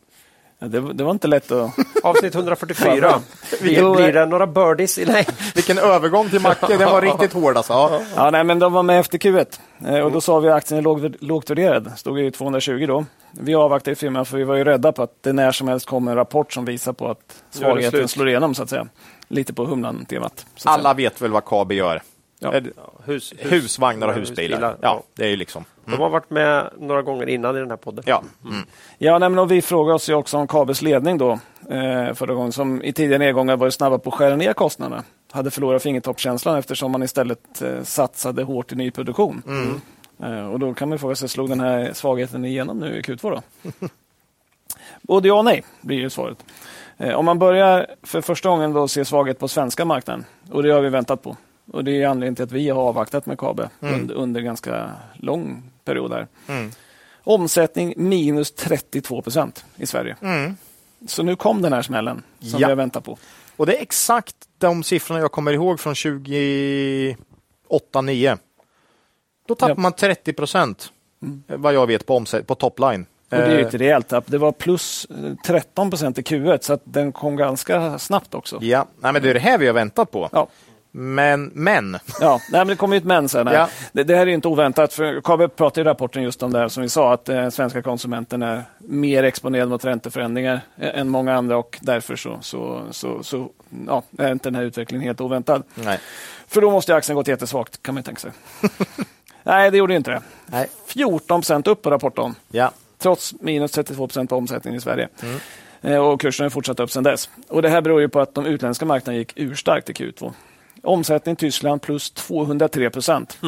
Ja, det, det var inte lätt att...
Avsnitt 144. Blir,
Jo,
blir det några birdies? Nej.
Vilken övergång till Macke, den var riktigt hård alltså. Ja.
Ja, nej, men de var med efter Q1 Eh, och då sa vi att aktien är låg, lågt värderad. Stod i 220 då. Vi avvaktade i firman för vi var ju rädda på att det när som helst kommer en rapport som visar på att svagheten slår igenom så att säga. Lite på humlan-temat.
Alla vet väl vad Kabi gör?
Ja.
Hus, hus,
Husvagnar och husbilar.
husbilar.
Ja, det är ju liksom.
De har varit med några gånger innan i den här podden.
Ja. Mm.
Ja, nej, men och vi frågade oss ju också om Kabels ledning då eh, förra gången som i tidigare nedgångar var snabba på att skära ner kostnaderna. Hade förlorat fingertoppskänslan eftersom man istället eh, satsade hårt i nyproduktion. Eh, och då kan man fråga sig, slog den här svagheten igenom nu i Q2 då? Både ja och nej blir ju svaret. Eh, om man börjar för första gången då se svaghet på svenska marknaden och det har vi väntat på. Och det är anledningen till att vi har avvaktat med Kabe under, under ganska lång period här. Omsättning minus 32 procent i Sverige. Så nu kom den här smällen som
Ja.
vi har väntat på.
Och det är exakt de siffrorna jag kommer ihåg från 2008-9. Då tappar
Ja.
man 30 procent, vad jag vet, på, omsätt- på topline.
Och det är
Eh,
ett rejält tapp. Det var plus eh, 13 procent i Q1 så den kom ganska snabbt också.
Ja, Nej, men det är det här vi har väntat på.
Ja.
Men, men.
Ja, nej, men det kommer ju ett men sen. här.
Ja.
Det, det här är inte oväntat. För KABE pratar i rapporten just om det här som vi sa, att eh, svenska konsumenten är mer exponerad mot ränteförändringar eh, än många andra och därför så, så, så, så ja, är inte den här utvecklingen helt oväntad.
Nej.
För då måste ju aktien gått jättesvagt, kan man ju tänka sig. nej, det gjorde inte det.
Nej.
14 procent upp på rapporten,
Ja.
trots minus 32 procent på omsättningen i Sverige. Eh, Och kursen har fortsatt upp sedan dess. Och det här beror ju på att de utländska marknaderna gick urstarkt i Q2. Omsättning i Tyskland plus 203 procent.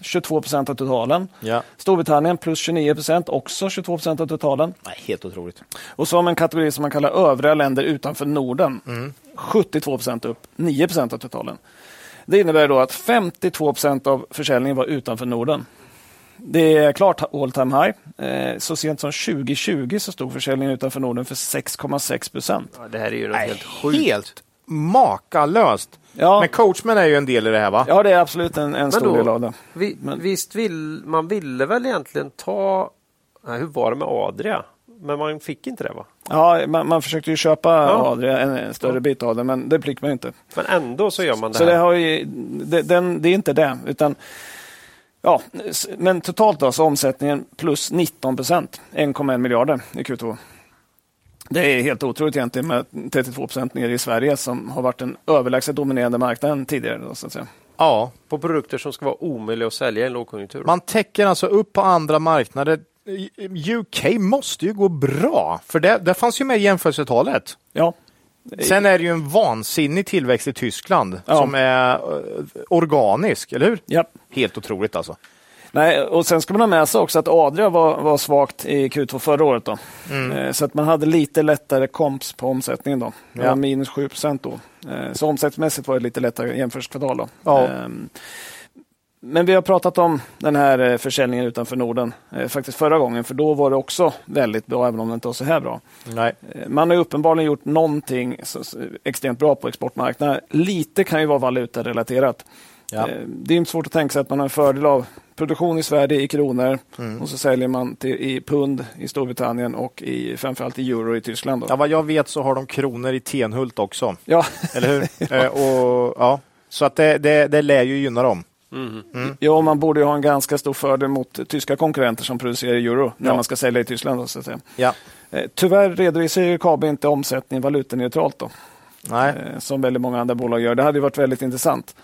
22 procent av totalen.
Ja.
Storbritannien plus 29 procent, också 22 procent av totalen.
Nej, helt otroligt.
Och så har man en kategori som man kallar övriga länder utanför Norden. 72 procent upp, 9 procent av totalen. Det innebär då att 52 procent av försäljningen var utanför Norden. Det är klart all time high. Eh, Så sent som 2020 så stod försäljningen utanför Norden för 6,6 procent.
Ja, det här är ju
Nej,
helt sjukt.
helt makalöst.
Ja.
Men coachman är ju en del i det här va?
Ja, det är absolut en, en stor
då-
del av det.
Vi,
Men-
Visst vill man ville väl egentligen ta... Nej, hur var det med Adria? Men man fick inte det va?
Ja, man, man försökte ju köpa
Ja.
Adria, en, en större bit av det, men det fick man ju inte.
Men ändå så gör man det
Så det,
här.
har ju, det, den, det är inte det, utan Ja, men totalt då, så omsättningen plus 19 procent, 1,1 miljarder i Q2. Det är helt otroligt egentligen med 32 procent ner i Sverige som har varit en överlägset dominerande marknaden tidigare. Då, så att säga.
Ja.
På produkter som ska vara omöjliga att sälja i en lågkonjunktur.
Man täcker alltså upp på andra marknader. UK måste ju gå bra, för det, det fanns ju med i jämförelsetalet.
Ja,
Sen är det ju en vansinnig tillväxt i Tyskland
Ja.
som är eh, organisk, eller hur?
ja.
Helt otroligt alltså.
Nej, och sen ska man ha med sig också att Adria var, var svagt i Q2 förra året. Då. Eh, Så att man hade lite lättare komps på omsättningen. Då.
Ja.
var minus 7 procent då. Eh, Så omsättningsmässigt var det lite lättare jämförelsekvartal. Då.
Ja.
Ehm, Men vi har pratat om den här eh, försäljningen utanför Norden faktiskt förra gången, för då var det också väldigt bra, även om det inte var så här bra.
Nej.
Man har uppenbarligen gjort någonting extremt bra på exportmarknaden. Lite kan ju vara valutarelaterat.
Ja.
Eh, Det är inte svårt att tänka sig att man har en fördel av produktion i Sverige i kronor
Mm.
och så säljer man till, i pund i Storbritannien och i, framförallt i euro i Tyskland. Då.
Ja, vad jag vet så har de kronor i Tenhult också,
Ja,
eller hur? Eh, och, ja. Så att det, det, det lär ju gynna dem.
ja, man borde ju ha en ganska stor fördel mot tyska konkurrenter som producerar euro när
Ja.
man ska sälja i Tyskland. Så att säga.
Ja.
Eh, Tyvärr redovisar ju KABE inte omsättning valutaneutralt då,
Nej.
eh, som väldigt många andra bolag gör. Det hade ju varit väldigt intressant.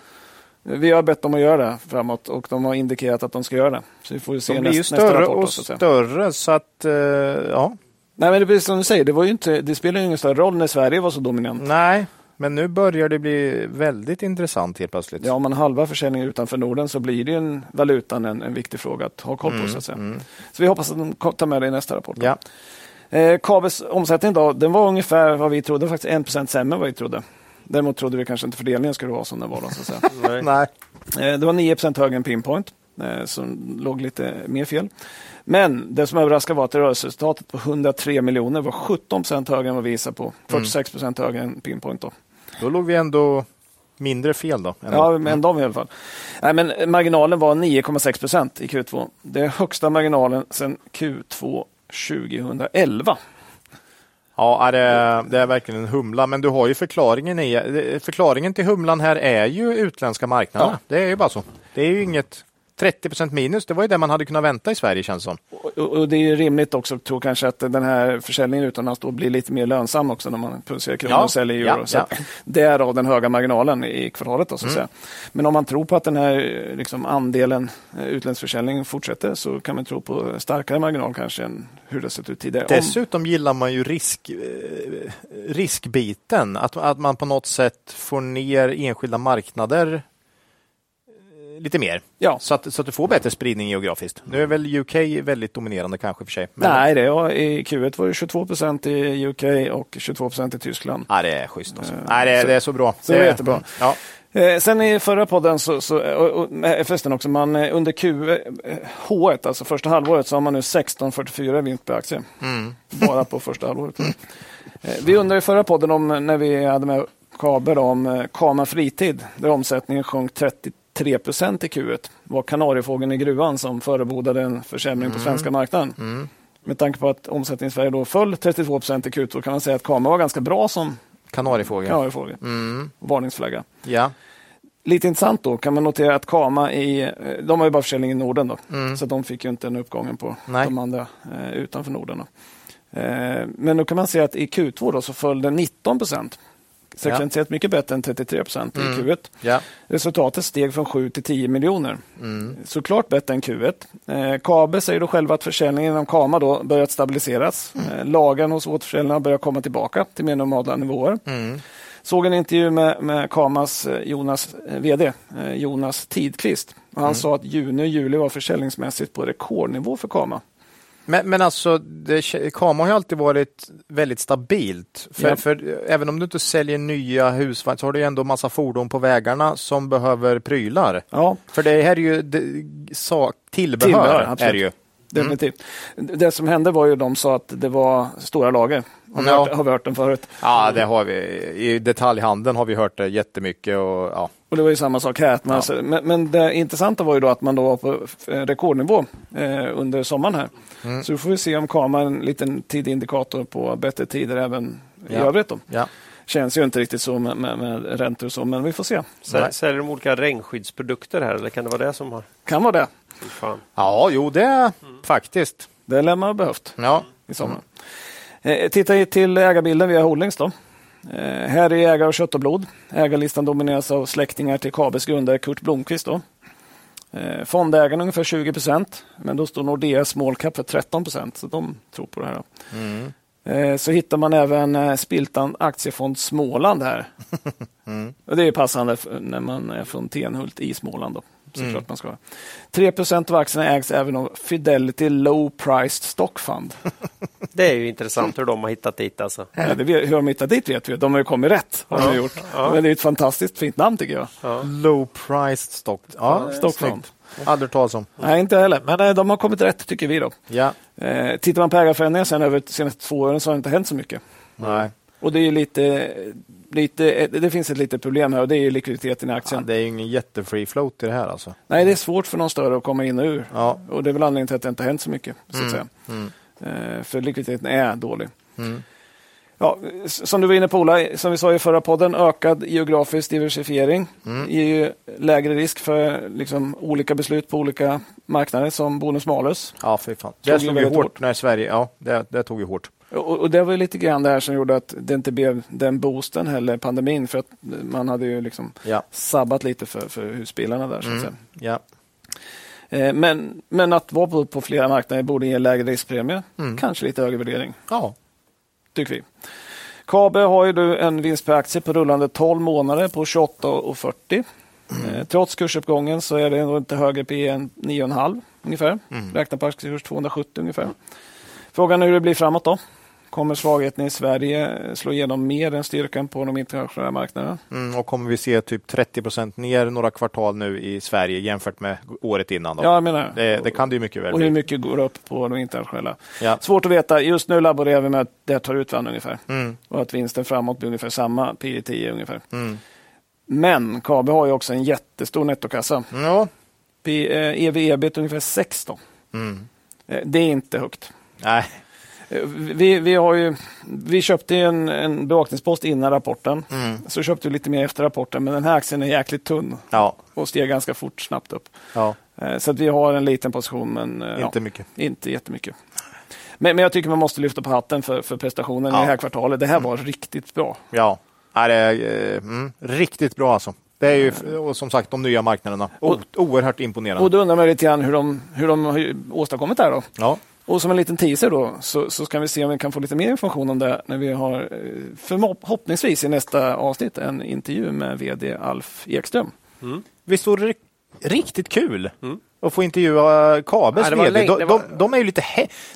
Vi har bett dem att göra det framåt och de har indikerat att de ska göra det. Så vi får ju se
De blir ju
näst, nästa
större
rapport. då,
och
så
större så att, eh, ja.
Nej, men det är som du säger, det, var ju inte, det spelar ju ingen större roll när Sverige var så dominant.
Nej, men nu börjar det bli väldigt intressant helt plötsligt.
Ja, om man halva försäljningen utanför Norden så blir det en valutan en, en viktig fråga att ha koll på.
Mm,
så, att säga. så vi hoppas att de tar med det i nästa rapport.
Ja.
Eh, Kabels omsättning då, den var ungefär vad vi trodde, faktiskt 1 sämre än vad vi trodde. Däremot trodde vi kanske inte fördelningen skulle vara som den var. Då, så att säga.
Nej.
Eh, det var 9% högre än Pinpoint, eh, som låg lite mer fel. Men det som överraskade var att rörelseresultatet på 103 miljoner var 17% högre än vad vi gissade på. 46% högre än Pinpoint. Då.
Då låg vi ändå mindre fel då. Ändå.
Ja, men de i alla fall. Nej, men marginalen var 9,6 procent i Q2. Det är högsta marginalen sedan Q2 2011.
Ja, det är, det är verkligen en humla, men du har ju förklaringen i Förklaringen till humlan här är ju utländska marknader. Ja. Det är ju bara så. Det är ju inget 30% minus, det var ju det man hade kunnat vänta i Sverige känns som.
Och, och det är rimligt också, tror kanske att den här försäljningen utomlands då blir lite mer lönsam också när man producerar kronor ja, och säljer euro. Ja, så ja. Därav den höga marginalen i kvartalet. Då, så mm. säga. Men om man tror på att den här liksom, andelen eh, utländsk försäljning fortsätter så kan man tro på starkare marginal kanske än hur det sett ut tidigare.
Dessutom om... gillar man ju risk, eh, riskbiten, att, att man på något sätt får ner enskilda marknader lite mer. Ja. Så, att, så att du får bättre spridning geografiskt. Nu är väl UK väldigt dominerande kanske för sig.
Men... Nej, det var, i Q1 var det 22 procent i UK och 22 procent i Tyskland.
Ja, det är schysst. Alltså. Uh, Nej, det, är, så, det är så bra.
Så det är jättebra. Ja. Eh, sen i förra podden, så, så, och, och, förresten också, man, eh, under Q1, alltså första halvåret, så har man nu 16,44 vinst per aktie. Mm. Bara på första halvåret. Eh, vi undrade i förra podden om när vi hade med kabel om Kama Fritid, där omsättningen sjönk 30 3 procent i Q1 var kanariefågeln i gruvan som förebodade en försämring på mm. svenska marknaden. Mm. Med tanke på att omsättningen i Sverige då föll 32 procent i Q2 kan man säga att Kama var ganska bra som
kanariefågel.
kanariefågel. Mm. Varningsflagga.
Ja.
Lite intressant då kan man notera att Kama i, eh, de har ju bara försäljning i Norden då, mm. så de fick ju inte en uppgången på Nej. de andra eh, utanför Norden. Då. Eh, men då kan man se att i Q2 då så föll det 19 procent sekventiellt mycket bättre än 33 procent i mm. Q1. Ja. Resultatet steg från 7 till 10 miljoner. Mm. Såklart bättre än Q1. Eh, Kabe säger då själva att försäljningen inom Kama då börjat stabiliseras. Mm. Eh, lagen hos återförsäljarna börjar komma tillbaka till mer normala nivåer. Mm. Såg en intervju med, med Kamas eh, Jonas, eh, VD eh, Jonas Tidqvist. han mm. sa att juni och juli var försäljningsmässigt på rekordnivå för Kama.
Men, men alltså, det, Kama har ju alltid varit väldigt stabilt. För, ja. för även om du inte säljer nya husvagnar så har du ändå massa fordon på vägarna som behöver prylar. Ja. För det här är ju det, sak, tillbehör. tillbehör är det ju.
Definitivt. Mm. Det som hände var ju de sa att det var stora lager. Har, ja. hört, har vi hört den förut?
Ja, det har vi. I detaljhandeln har vi hört det jättemycket. Och, ja.
och det var ju samma sak här. Ja. Alltså, men, men, det intressanta var ju då att man då var på rekordnivå eh, under sommaren här. Mm. Så får vi se om kameran en liten tidig indikator på bättre tider även i övrigt. Då. Ja känns ju inte riktigt så med, med, med räntor och så, men vi får se.
Säljer de olika regnskyddsprodukter här eller kan det vara det som har?
Kan vara det.
Fan. Ja, jo det mm. faktiskt.
Det lär man ha behövt ja. i sommar. Mm. Eh, titta till ägarbilden via Holdings då. Eh, här är ägare av kött och blod. Ägarlistan domineras av släktingar till Kabels grundare Kurt Blomqvist. Då. Eh, fondägarna ungefär 20 procent, men då står Nordea Small Cap för 13 procent, så de tror på det här. Mm. Eh, så hittar man även Spiltan Aktiefond Småland här. Mm. Och det är passande när man är från Tenhult i Småland. Då. Såklart mm. man ska. 3 av aktierna ägs även av Fidelity Low Priced Stock Fund.
Det är ju intressant hur de har hittat dit. Alltså.
Ja, det, hur de har hittat dit vet vi. De har ju kommit rätt. Har ja. de gjort. Ja. Men det är ett fantastiskt fint namn tycker jag.
Ja. Low Priced Stock, ja, stock Fund. Aldrig talas om.
Nej, inte heller. Men eh, de har kommit rätt tycker vi. då. Ja. Eh, tittar man på ägarförändringar sen över de senaste två åren så har det inte hänt så mycket.
Nej.
Och det är lite, lite, det finns ett litet problem här och det är likviditeten i aktien.
Ja, det är ingen jättefree float i det här alltså.
Nej, det är svårt för någon större att komma in och ur. Ja. Och det är väl anledningen till att det inte har hänt så mycket. Så att mm. säga. Mm. Eh, för likviditeten är dålig. Mm. Ja, som du var inne på Ola, som vi sa i förra podden, ökad geografisk diversifiering mm. ger ju lägre risk för liksom, olika beslut på olika marknader som bonus malus.
Ja, fy fan. Det slog ju hårt, hårt när Sverige, ja, det, det tog ju hårt.
Och, och, det var lite grann det här som gjorde att det inte blev den boosten heller, pandemin, för att man hade ju liksom ja. sabbat lite för, för husbilarna där. Så att mm. Ja. Eh, men, men att vara på, på flera marknader borde ge lägre riskpremie. Mm. Kanske lite högre värdering.
Ja.
Tycker vi. KABE har ju du en vinst per aktie på rullande 12 månader på 28,40. Mm. Trots kursuppgången så är det inte högre P än 9,5 ungefär. Mm. Räknat på aktiekurs 270 ungefär. Frågan är hur det blir framåt då. Kommer svagheten i Sverige slå igenom mer än styrkan på de internationella marknaderna?
Mm, och kommer vi se typ 30 procent ner några kvartal nu i Sverige jämfört med året innan? Då?
Ja, jag menar.
Det, det kan det ju mycket väl
Och hur mycket går upp på de internationella? Ja. Svårt att veta. Just nu laborerar vi med att det tar ut varandra ungefär. Mm. Och att vinsten framåt blir ungefär samma, P 10 ungefär. Mm. Men KABE har ju också en jättestor nettokassa.
Ja.
EV-EBIT eh, ungefär 16. Mm. Eh, det är inte högt.
Nej.
Vi, vi, har ju, vi köpte en, en bevakningspost innan rapporten. Mm. Så köpte vi lite mer efter rapporten. Men den här aktien är jäkligt tunn
ja.
och steg ganska fort snabbt upp.
Ja.
Eh, så att vi har en liten position, men
eh, inte
ja,
mycket.
Inte jättemycket. Men, men jag tycker man måste lyfta på hatten för, för prestationen ja. i det här kvartalet. Det här var mm. riktigt bra.
Ja, det är eh, mm, riktigt bra alltså. Det är ju och som sagt de nya marknaderna. O oerhört imponerande.
Och då undrar man lite grann hur de, hur de har åstadkommit det här då.
Ja.
Och som en liten teaser då så, så ska vi se om vi kan få lite mer information om det när vi har eh, förhoppningsvis i nästa avsnitt en intervju med VD Alf Ekström.
Mm. Visst vore det riktigt kul? Mm och få intervjua Kabels ja, vd. De, de, de, är ju lite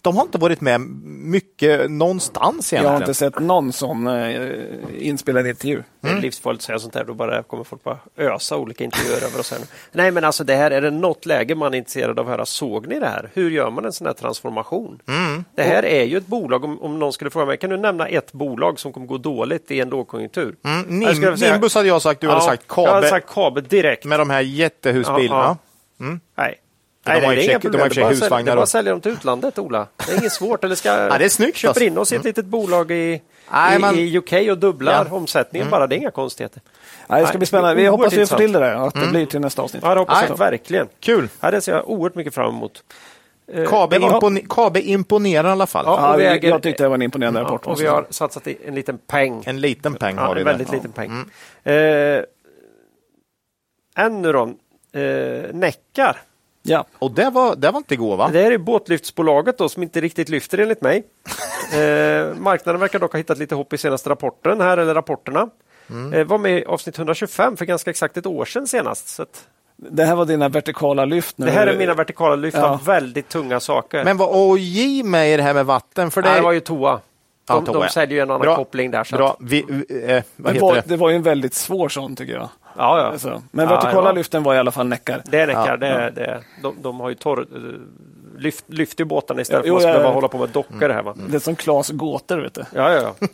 de har inte varit med mycket någonstans egentligen.
Jag har inte sett någon sån eh, inspelad intervju. Mm.
Det är livsfarligt att säga sånt här, då bara kommer folk bara ösa olika intervjuer över oss. Här. Nej men alltså det här, är det något läge man är intresserad av att höra, såg ni det här? Hur gör man en sån här transformation?
Mm.
Det här är ju ett bolag, om, om någon skulle fråga mig, kan du nämna ett bolag som kommer gå dåligt i en lågkonjunktur?
Mm. Nim, säga, Nimbus hade jag sagt, du ja, hade sagt Kabe.
Jag hade sagt Kabe direkt.
Med de här jättehusbilarna. Ja, ja.
Mm. Nej.
Nej, de har ju check, de har
bara husvagnar. Det är bara sälja dem till utlandet, Ola. Det är inget svårt. Eller ska,
ja, det är snyggt.
Köper alltså. in oss i ett mm. litet bolag i, Nej, i, man... i, UK och dubblar ja. omsättningen mm. bara. Det är inga konstigheter.
Nej, det ska bli spännande. Vi hoppas vi får till det där, att det mm. blir till nästa avsnitt.
Ja, det hoppas jag verkligen.
Kul.
Ja, det ser jag oerhört mycket fram emot.
Eh, Kabe, impone Kabe imponerar i alla fall.
Ja, ja, äger, jag tyckte det var en imponerande rapport.
Ja, och vi har satsat i en liten peng.
En liten peng har
ja,
vi.
En väldigt liten peng. Mm. Eh, Neckar
Ja. Och det var, det var inte igår va?
Det är båtlyftsbolaget då, som inte riktigt lyfter enligt mig. eh, marknaden verkar dock ha hittat lite hopp i senaste rapporten här, eller rapporterna. Mm. Eh, var med i avsnitt 125 för ganska exakt ett år sedan senast. Så att...
Det här var dina vertikala lyft?
Nu. Det här är mina vertikala lyft ja. av väldigt tunga saker.
Men vad OJ med i det här med vatten? För det,
Nej, det var ju toa. De, ja, toa. de säljer ju en annan Bra. koppling där. Så
Bra.
Att...
Vi, eh,
det, var, det? det var ju en väldigt svår sån tycker jag.
Ja, ja. Alltså,
men vertikala ja, lyften var i alla fall näckar.
Det är näckar. Ja, det är, det är, de, de har ju torr, lyft, lyfter båtarna istället för att ja, hålla på med dockor. Här, va?
Det är som Klas gåtor. Vet du.
Ja, ja, ja.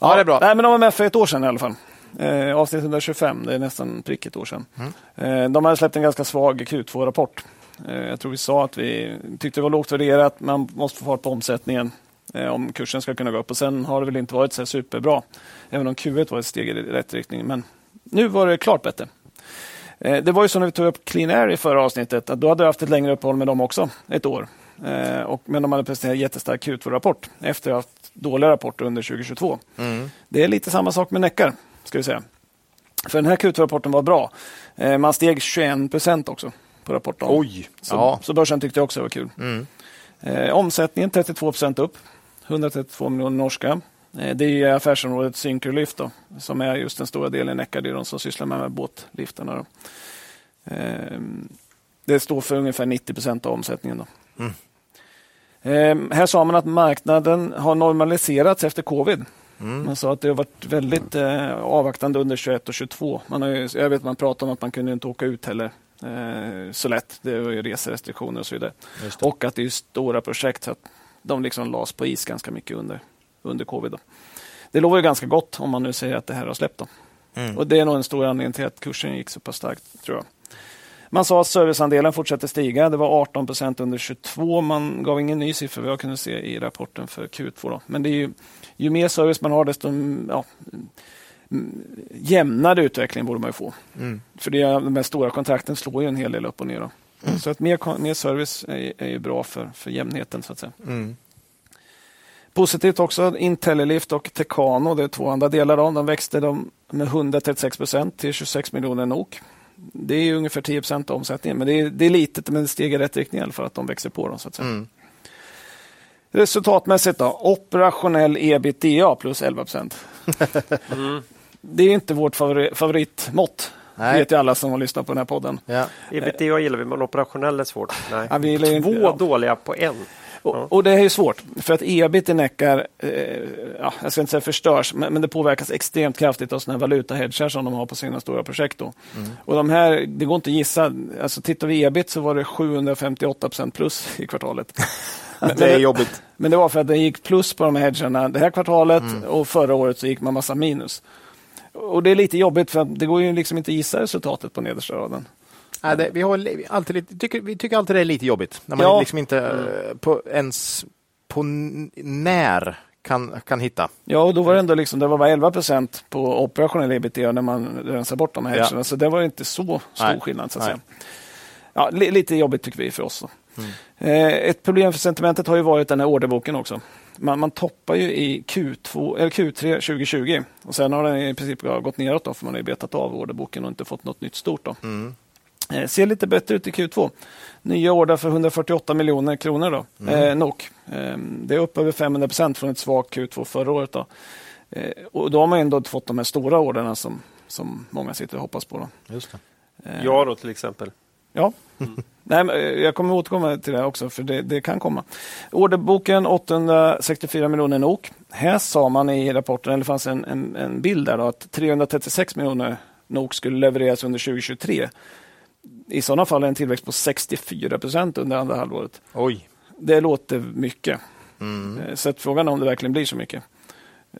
ja, det är bra. Nej, men de var med för ett år sedan i alla fall. Eh, avsnitt 125, det är nästan prick ett år sedan. Mm. Eh, de hade släppt en ganska svag Q2-rapport. Eh, jag tror vi sa att vi tyckte det var lågt värderat, man måste få fart på omsättningen eh, om kursen ska kunna gå upp. Och Sen har det väl inte varit så superbra, även om Q1 var ett steg i rätt riktning. Men nu var det klart bättre. Eh, det var ju så när vi tog upp Clean Air i förra avsnittet, att då hade jag haft ett längre uppehåll med dem också, ett år. Eh, och, men de hade presenterat en jättestark Q2-rapport efter att ha haft dåliga rapporter under 2022. Mm. Det är lite samma sak med Neckar, ska vi säga. För den här Q2-rapporten var bra. Eh, man steg 21 procent också på rapporten.
Oj!
Så, ja. så börsen tyckte jag också var kul. Mm. Omsättningen 32 procent upp. 132 miljoner norska. Eh, det är affärsområdet Syncrolyft då, som är just den stora delen i Necka. Det är de som sysslar med, med båtliftarna. Då. Ehm, det står för ungefär 90 procent av omsättningen. Då. Mm. Ehm, här sa man att marknaden har normaliserats efter covid. Mm. Man sa att det har varit väldigt eh, avvaktande under 21 och 22. Man har ju, jag vet man pratar om att man kunde inte åka ut heller eh, så lätt. Det var ju reserestriktioner och så vidare. Och att det är stora projekt så att de liksom lades på is ganska mycket under under covid. Då. Det lovar ju ganska gott om man nu säger att det här har släppt. Mm. Och Det är nog en stor anledning till att kursen gick så pass starkt, tror jag. Man sa att serviceandelen fortsätter stiga. Det var 18 procent under 22. Man gav ingen ny siffra vad jag kunde se i rapporten för Q2. Då. Men det är ju, ju mer service man har, desto ja, jämnare utveckling borde man ju få. Mm. För det, de här stora kontrakten slår ju en hel del upp och ner. Mm. Så att mer, mer service är, är bra för, för jämnheten. så att säga.
Mm.
Positivt också, Intellilift och Techano, det är två andra delar. Då. De växte de med 136 procent till 26 miljoner NOK. Det är ungefär 10 procent av omsättningen, men det är, det är litet, men det steg i rätt riktning i alla fall, att de växer på. Dem, så att säga. Mm. Resultatmässigt då, operationell ebitda plus 11 procent. mm. Det är inte vårt favorit, favoritmått. Nej. vet ju alla som har lyssnat på den här podden.
Ja. Ebitda gillar vi, men operationell är svårt. Nej. Ja, vi Två inte, ja. dåliga på en.
Och, och, det är svårt, för att ebit i Neckar, eh, ja, jag ska inte säga förstörs, men, men det påverkas extremt kraftigt av sådana valutahedgar som de har på sina stora projekt. Då. Mm. Och de här, det går inte att gissa. Alltså, tittar vi ebit så var det 758 procent plus i kvartalet.
men, det är jobbigt.
Men det var för att det gick plus på de här hedgarna det här kvartalet mm. och förra året så gick man massa minus. Och det är lite jobbigt för det går ju liksom inte att gissa resultatet på nedersta raden.
Nej, det, vi, har alltid lite, tycker, vi tycker alltid det är lite jobbigt när man ja. liksom inte mm. på, ens på när kan, kan hitta.
Ja, och då var det ändå liksom, det var bara 11 procent på operationell ebitda när man rensar bort de här ja. Så det var inte så stor Nej. skillnad. Så att säga. Ja, li, lite jobbigt tycker vi för oss. Mm. Eh, ett problem för sentimentet har ju varit den här orderboken också. Man, man toppar ju i Q2, eller Q3 2020 och sen har den i princip gått neråt då, för man har betat av orderboken och inte fått något nytt stort. Då. Mm. Eh, ser lite bättre ut i Q2. Nya order för 148 miljoner kronor. Då. Mm. Eh, NOK. Eh, det är upp över 500 procent från ett svagt Q2 förra året. Då. Eh, och då har man ändå fått de här stora orderna som, som många sitter och hoppas på. Då.
Just det. Eh, ja då till exempel.
Ja. Mm. Nej, eh, jag kommer återkomma till det också, för det, det, kan komma. Orderboken 864 miljoner NOK. Här sa man i rapporten, eller fanns en, en, en bild där, då, att 336 miljoner NOK skulle levereras under 2023 i sådana fall en tillväxt på 64 procent under andra halvåret.
Oj.
Det låter mycket. Mm. Eh, så frågan är om det verkligen blir så mycket.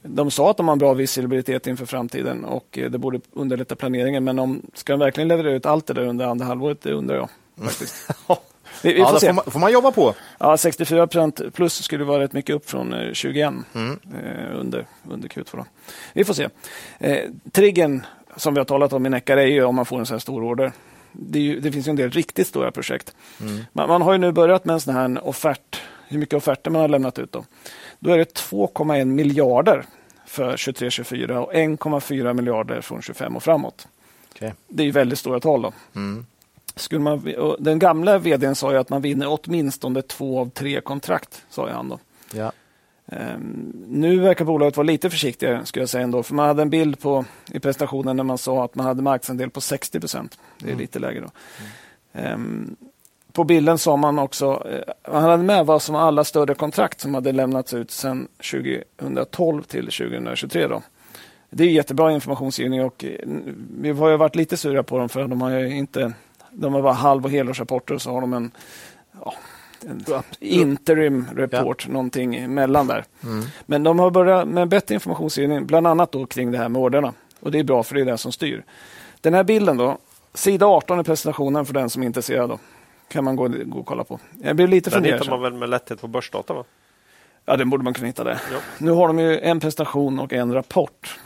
De sa att de har en bra visibilitet inför framtiden och eh, det borde underlätta planeringen. Men om ska de verkligen leverera ut allt det där under andra halvåret, det undrar jag. Faktiskt.
vi, vi får, ja, se. Får man, får, man, jobba på.
Ja, 64 procent plus skulle vara rätt mycket upp från 21 eh, mm. eh, under, under Q2. Då. Vi får se. Eh, triggen som vi har talat om i Neckar är ju om man får en så här stor order det, ju, det, finns en del riktigt stora projekt. Mm. Man, man, har ju nu börjat med en sån här offert, hur mycket offerter man har lämnat ut. Då, då är det 2,1 miljarder för 23-24 och 1,4 miljarder från 25 och framåt. Okay. Det är väldigt stora tal. Då. Mm. Skulle man, den gamla vdn sa ju att man vinner åtminstone två av tre kontrakt, sa han. Då. Ja. Um, nu verkar bolaget vara lite försiktigare, skulle jag säga ändå. För man hade en bild på, i presentationen när man sa att man hade marknadsandel på 60 procent. Det är mm. lite lägre. Då. Mm. Um, på bilden sa man också, man hade med vad som alla större kontrakt som hade lämnats ut sedan 2012 till 2023. Då. Det är jättebra informationsgivning och uh, vi har varit lite sura på dem för de har ju inte, de har bara halv och helårsrapporter och så har de en ja, en interim report, ja. någonting emellan där. Mm. Men de har börjat med bättre informationsgivning, bland annat då kring det här med orderna. Och det är bra för det är det som styr. Den här bilden då, sida 18 i presentationen för den som är intresserad. Då, kan man gå, gå och kolla på. Jag blir lite
Den hittar man väl med lätthet på Börsdata? Va?
Ja, den borde man kunna hitta där. Ja. Nu har de ju en presentation och en rapport.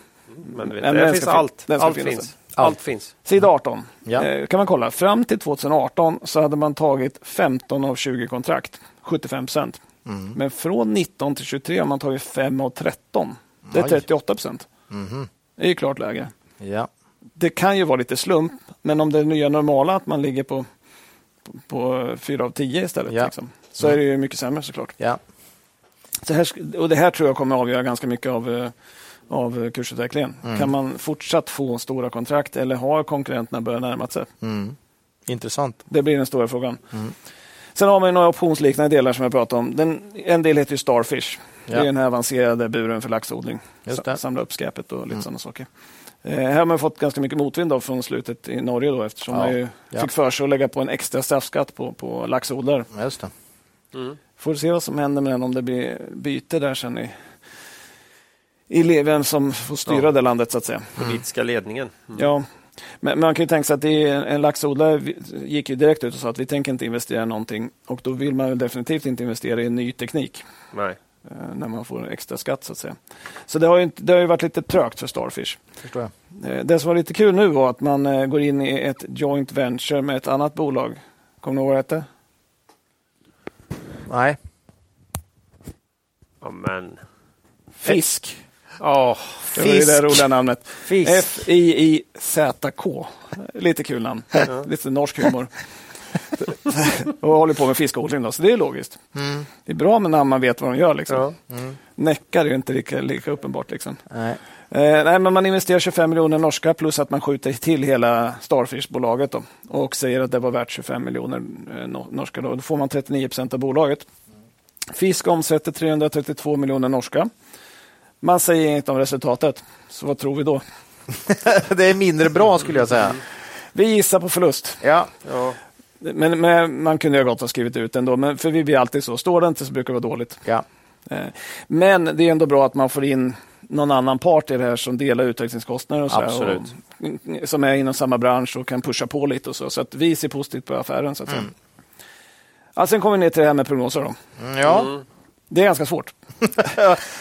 Men vet, det finns allt. allt finns. Allt finns.
Sida 18 ja. eh, kan man kolla. Fram till 2018 så hade man tagit 15 av 20 kontrakt, 75 procent. Mm. Men från 19 till 23 har man tagit 5 av 13. Det är 38 procent. Mm. Det är ju klart lägre. Ja. Det kan ju vara lite slump, men om det är nya normala att man ligger på, på, på 4 av 10 istället, ja. liksom, så mm. är det ju mycket sämre såklart. Ja. Så här, och det här tror jag kommer avgöra ganska mycket av eh, av kursutvecklingen. Mm. Kan man fortsatt få stora kontrakt eller har konkurrenterna börjat närma sig? Mm.
Intressant.
Det blir den stora frågan. Mm. Sen har vi några optionsliknande delar som jag pratade om. Den, en del heter Starfish. Ja. Det är den här avancerade buren för laxodling. Samla upp skräpet och lite mm. sådana saker. Eh, här har man fått ganska mycket motvind då från slutet i Norge då, eftersom ja. man ju ja. fick för sig att lägga på en extra straffskatt på, på laxodlare. Just det. Mm. Får se vad som händer med den om det blir byte där sen i i vem som får styra ja. det landet så att säga.
Politiska ledningen.
Mm. Ja, men man kan ju tänka sig att det är, en laxodlare gick ju direkt ut och sa att vi tänker inte investera i någonting och då vill man definitivt inte investera i ny teknik. Nej. Eh, när man får extra skatt så att säga. Så det har ju, det har ju varit lite trögt för Starfish. Förstår jag. Eh, det som var lite kul nu var att man eh, går in i ett joint venture med ett annat bolag. Kommer du ihåg vad det hette?
Nej.
Amen.
Fisk. Oh, det var ju det roliga namnet. F-I-I-Z-K. Lite kul namn. Lite norsk humor. och håller på med fiskodling då, så det är logiskt. Mm. Det är bra med namn man vet vad de gör. Liksom. Ja. Mm. Näckar är ju inte lika, lika uppenbart. Liksom. Nej. Eh, nej, men man investerar 25 miljoner norska plus att man skjuter till hela Starfish-bolaget och säger att det var värt 25 miljoner eh, norska. Då. då får man 39 procent av bolaget. Fisk omsätter 332 miljoner norska. Man säger inget om resultatet, så vad tror vi då?
det är mindre bra skulle jag säga.
Vi gissar på förlust.
Ja. ja.
Men, men, man kunde ju gott ha skrivit ut ändå, men för vi blir alltid så. Står det inte så brukar det vara dåligt.
Ja.
Eh, men det är ändå bra att man får in någon annan part i det här som delar utvecklingskostnader och så
Absolut.
Och, som är inom samma bransch och kan pusha på lite och så. Så att vi ser positivt på affären. Så att mm. ja, sen kommer vi ner till det här med prognoser. Då.
Mm, ja. Mm.
Det är ganska svårt.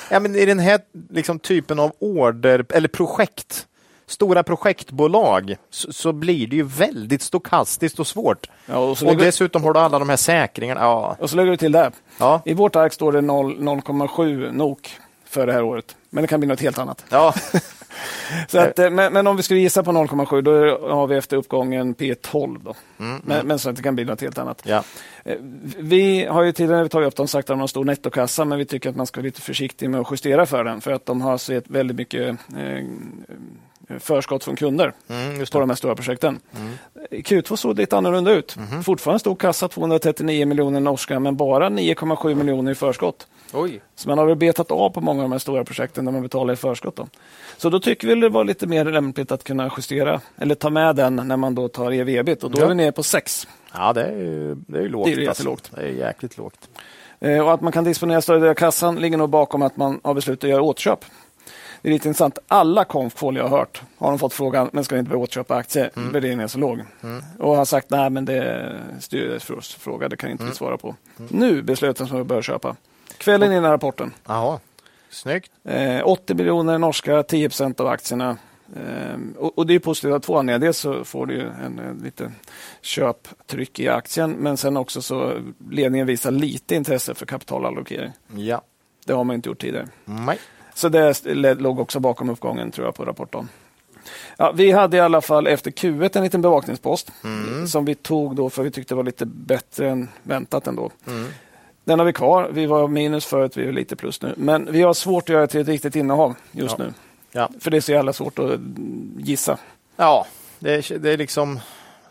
ja, men I den här liksom, typen av order eller projekt stora projektbolag så, så, blir det ju väldigt stokastiskt och svårt. Ja, och, och dessutom har du alla de här säkringarna. Ja.
Och så lägger du till det. Ja. I vårt ark står det 0,7 NOK för det här året. Men det kan bli något helt annat.
Ja.
så att, eh, men, men, om vi skulle gissa på 0,7 då har vi efter uppgången P12. Då. Mm, men, mm. men, så att det kan bli något helt annat.
Ja.
Eh, vi har ju tidigare tagit upp dem sagt att de har stor nettokassa men vi tycker att man ska vara lite försiktig med att justera för den för att de har sett väldigt mycket eh, förskott från kunder mm, på de här stora projekten. Mm. Q2 såg lite annorlunda ut. Mm. Fortfarande stor kassa 239 miljoner norska men bara 9,7 miljoner i förskott.
Oj.
Så man har väl betat av på många av de här stora projekten där man betalar i förskott. Då. Så då tycker vi det var lite mer lämpligt att kunna justera eller ta med den när man då tar ev och då ja. är vi nere på 6.
Ja, det är ju, det är ju lågt.
Det är, alltså. lågt.
det är jäkligt lågt.
Eh, och att man kan disponera större del av kassan ligger nog bakom att man har beslutat att göra återköp. Det är lite intressant. Alla konfkål jag har hört har de fått frågan, men ska vi inte börja återköpa aktier? Mm. Värderingen är så låg. Mm. Och har sagt, nej men det är styrelsens fråga, det kan inte mm. vi svara på. Mm. Nu beslöt de att vi börjar köpa. Kvällen innan rapporten.
Jaha, snyggt.
Eh, 80 miljoner norska, 10 procent av aktierna. Eh, och, och, det är positivt av två anledningar. Dels så får du en, en lite köptryck i aktien, men sen också så ledningen visar lite intresse för kapitalallokering.
Ja.
Det har man inte gjort tidigare.
Nej.
Så det låg också bakom uppgången tror jag på rapporten. Ja, vi hade i alla fall efter Q1 en liten bevakningspost mm. som vi tog då för vi tyckte det var lite bättre än väntat ändå. Mm. Den har vi kvar. Vi var minus förut, vi är lite plus nu. Men vi har svårt att göra till ett riktigt innehav just
ja.
nu.
Ja.
För det är så jävla svårt att gissa.
Ja, det är, det är liksom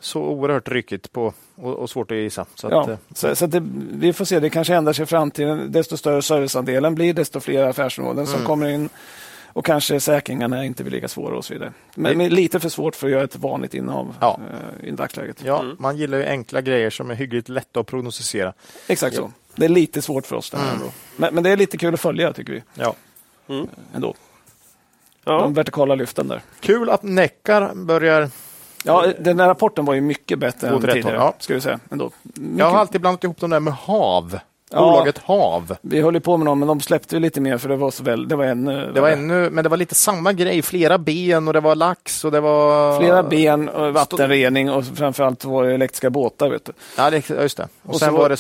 så oerhört ryckigt på, och, och svårt att gissa. Så,
ja,
att, eh,
så, så det, vi får se, det kanske ändrar sig i framtiden. Desto större serviceandelen blir, desto fler affärsområden mm. som kommer in. Och kanske säkringarna inte blir lika svåra och så vidare. Men, men lite för svårt för att göra ett vanligt innehav ja. eh, i dagsläget.
Ja, mm. man gillar ju enkla grejer som är hyggligt lätta att prognostisera.
Exakt ja. så. Det är lite svårt för oss. Det mm. men, men, det är lite kul att följa tycker vi.
Ja.
Mm. Ändå. Ja. De vertikala lyften där.
Kul att Neckar börjar
Ja, den här rapporten var ju mycket bättre än tidigare. Ja. Ska vi säga. Ändå.
Jag har alltid blandat ihop dem där med HAV. Bolaget ja, HAV.
Vi höll på med dem, men de släppte lite mer för det var så väl, det var ännu...
Det var ännu, men det var lite samma grej. Flera ben och det var lax och det var...
Flera ben, och vattenrening och framförallt var det elektriska båtar. Vet du.
Ja, just det. Och, och sen var... var det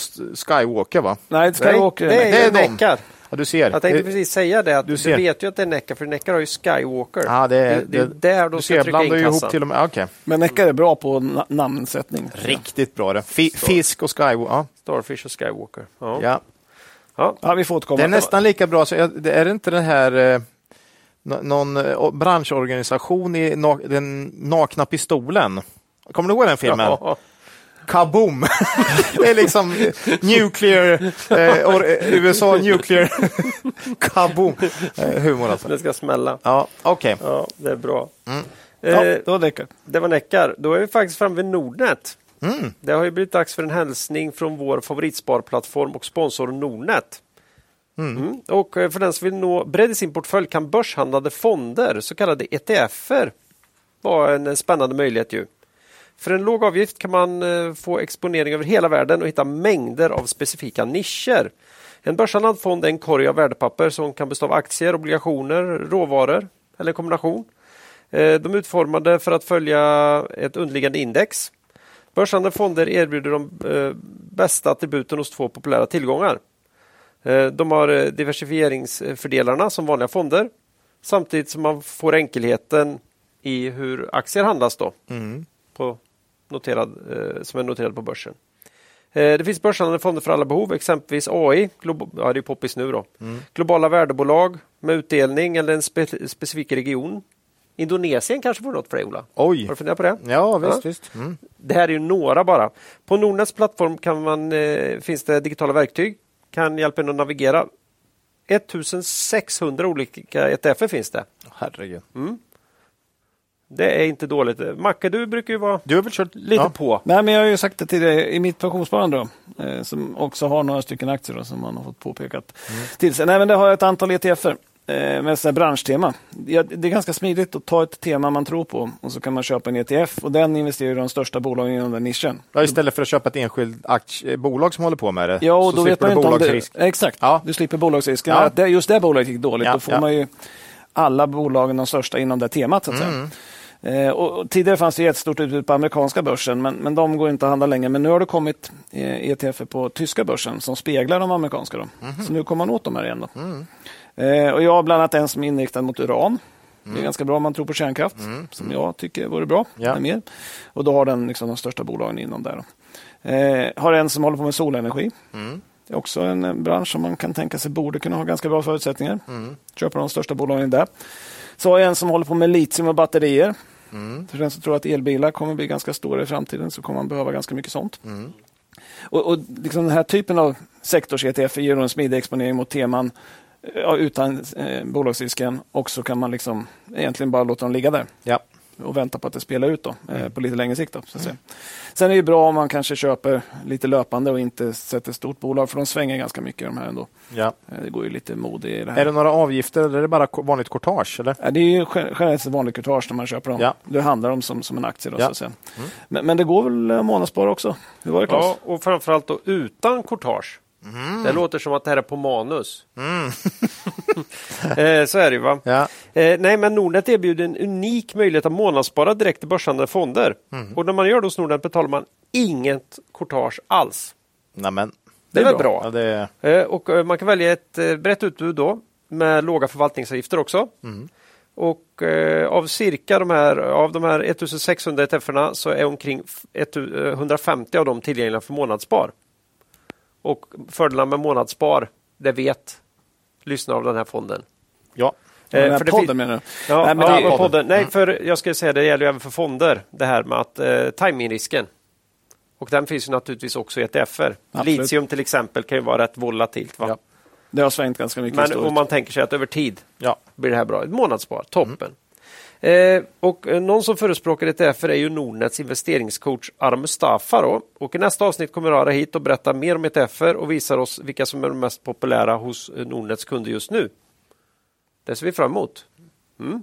Skywalker va?
Nej, Skywalker.
Nej, det är, det är de.
Ja, du ser.
Jag tänkte precis säga det, att du, du vet ju att det är Neckar, för Neckar har ju Skywalker.
Ja, det, är,
det, det är där de ska ser, trycka in kassan.
Ihop till och med. Okay.
Men Neckar är bra på na namnsättning.
Riktigt bra det. fisk och Skywalker. Ja.
Starfish och Skywalker.
Ja. ja.
Ja. ja, vi får återkomma.
Det är nästan lika bra. Så är det inte den här eh, någon eh, branschorganisation i na den nakna pistolen? Kommer du ihåg den filmen? Ja. Kaboom! det är liksom nuclear, eh, or, eh, USA nuclear kaboom. Eh, humor alltså.
Det ska smälla.
Ja, okej.
Okay. Ja, det är bra. Mm.
Ja, det var Neckar.
Det var Neckar. Då är vi faktiskt framme vid Nordnet. Mm. Det har ju blivit dags för en hälsning från vår favoritsparplattform och sponsor Nordnet. Mm. Mm. Och för den som vill nå bredd i sin portfölj kan börshandlade fonder, så kallade ETFer, vara en spännande möjlighet. ju. För en låg avgift kan man eh, få exponering över hela världen och hitta mängder av specifika nischer. En börshandlad fond är en korg av värdepapper som kan bestå av aktier, obligationer, råvaror eller en kombination. Eh, de är utformade för att följa ett underliggande index. Börshandlade fonder erbjuder de eh, bästa attributen hos två populära tillgångar. De har diversifieringsfördelarna som vanliga fonder Samtidigt som man får enkelheten i hur aktier handlas då.
Mm.
På noterad, eh, som är noterad på börsen. Eh, det finns börshandlade fonder för alla behov, exempelvis AI, ja, det är poppis nu då.
Mm.
Globala värdebolag med utdelning eller en spe- specifik region. Indonesien kanske vore något för dig Ola?
Oj!
Har du funderat på det?
Ja, visst.
Ja.
visst. Mm.
Det här är ju några bara. På Nordnets plattform kan man, eh, finns det digitala verktyg. Kan hjälpa en att navigera. 1600 olika ETFer finns det.
Herregud.
Det är inte dåligt. Macke, du brukar ju vara
Du har väl kört
lite
ja.
på.
Nej, men jag har ju sagt det tidigare i mitt pensionssparande då, eh, som också har några stycken aktier då, som man har fått påpekat till sig. Nej, men det har jag ett antal ETFer eh, med så här branschtema. Ja, Det är ganska smidigt att ta ett tema man tror på och så kan man köpa en ETF och den investerar i de största bolagen inom den nischen.
Ja, istället för att köpa ett enskilt aktie, bolag som håller på med det.
Ja, och
så
då vet
slipper
man
du
inte om det... Exakt,
Ja.
du slipper bolagsrisken.
Ja.
Att det, just det bolaget gick dåligt,
Ja,
då får
ja.
man ju alla bolagen, de största inom det temat. Så att
Mm.
säga. Eh, och, tidigare fanns det ett stort utbud på amerikanska börsen, men, men de går inte att handla längre. Men nu har det kommit eh, ETF på tyska börsen som speglar de amerikanska. Då.
Mhm.
Så nu kommer man åt de här igen.
Mm.
Eh, och jag har bland annat en som är inriktad mot uran. Det
Mm.
är ganska bra om man tror på kärnkraft, som jag tycker vore bra.
Ja.
Mer. Och då har den liksom de största bolagen inom där. Då. Eh, har en som håller på med solenergi.
Mm.
Det är också en eh, bransch som man kan tänka sig borde kunna ha ganska bra förutsättningar.
Mm.
Köper de största bolagen där. Så har jag en som håller på med litium och batterier.
Mm.
För den som tror att elbilar kommer bli ganska stora i framtiden så kommer man behöva ganska mycket sånt.
Mm.
Och, och liksom den här typen av sektors-ETF ger en smidig exponering mot teman eh, ja, utan eh, bolagsrisken och så kan man liksom egentligen bara låta dem ligga där
Ja.
Och vänta på att det spelar ut då, eh, på lite längre sikt. Då, så att säga. Sen är det bra om man kanske köper lite löpande och inte sätter stort bolag för de svänger ganska mycket de här ändå.
Ja.
Eh, Det går ju lite mode i det här.
Är det några avgifter eller är det bara vanligt courtage? Eller?
Ja, det är generellt ett vanligt courtage när man köper dem.
Ja.
Det handlar om som, som en aktie. Då,
Ja.
så att säga. Men, men det går väl att månadsspara också? Hur var det Claes?
Ja, och framförallt då utan courtage. Det låter som att det här är på manus. eh, så är det ju va?
Ja.
Eh, nej, men Nordnet erbjuder en unik möjlighet att månadsspara direkt i börshandlade fonder. Och när man gör det hos Nordnet betalar man inget courtage alls.
Nämen.
Det är väl bra.
Ja, det,
Eh, och eh, man kan välja ett eh, brett utbud då med låga förvaltningsavgifter också. Och eh, av cirka de här, av de här 1600 ETFerna så är omkring f- 150 av dem tillgängliga för månadsspar. Och fördelarna med månadsspar, det vet lyssnare av den här fonden.
ja.
Den
Eh,
här
för
podden menar du?
Ja,
Nej, men
ja, och podden. Nej, för jag skulle säga det gäller ju även för fonder, det här med att eh, timingrisken. Och den finns ju naturligtvis också i ETFer.
Absolut.
Litium till exempel kan ju vara rätt volatilt. Va?
Ja.
Det har svängt ganska mycket
Men
historiskt.
om man tänker sig att över tid
Ja.
blir det här bra. Ett månadsspar, toppen. Eh, och eh, någon som förespråkar ETFer är ju Nordnets investeringscoach Ara Mustafa. Då. Och I nästa avsnitt kommer Ara hit och berätta mer om ETFer och visar oss vilka som är de mest populära hos eh, Nordnets kunder just nu. Det ser vi fram emot. Mm.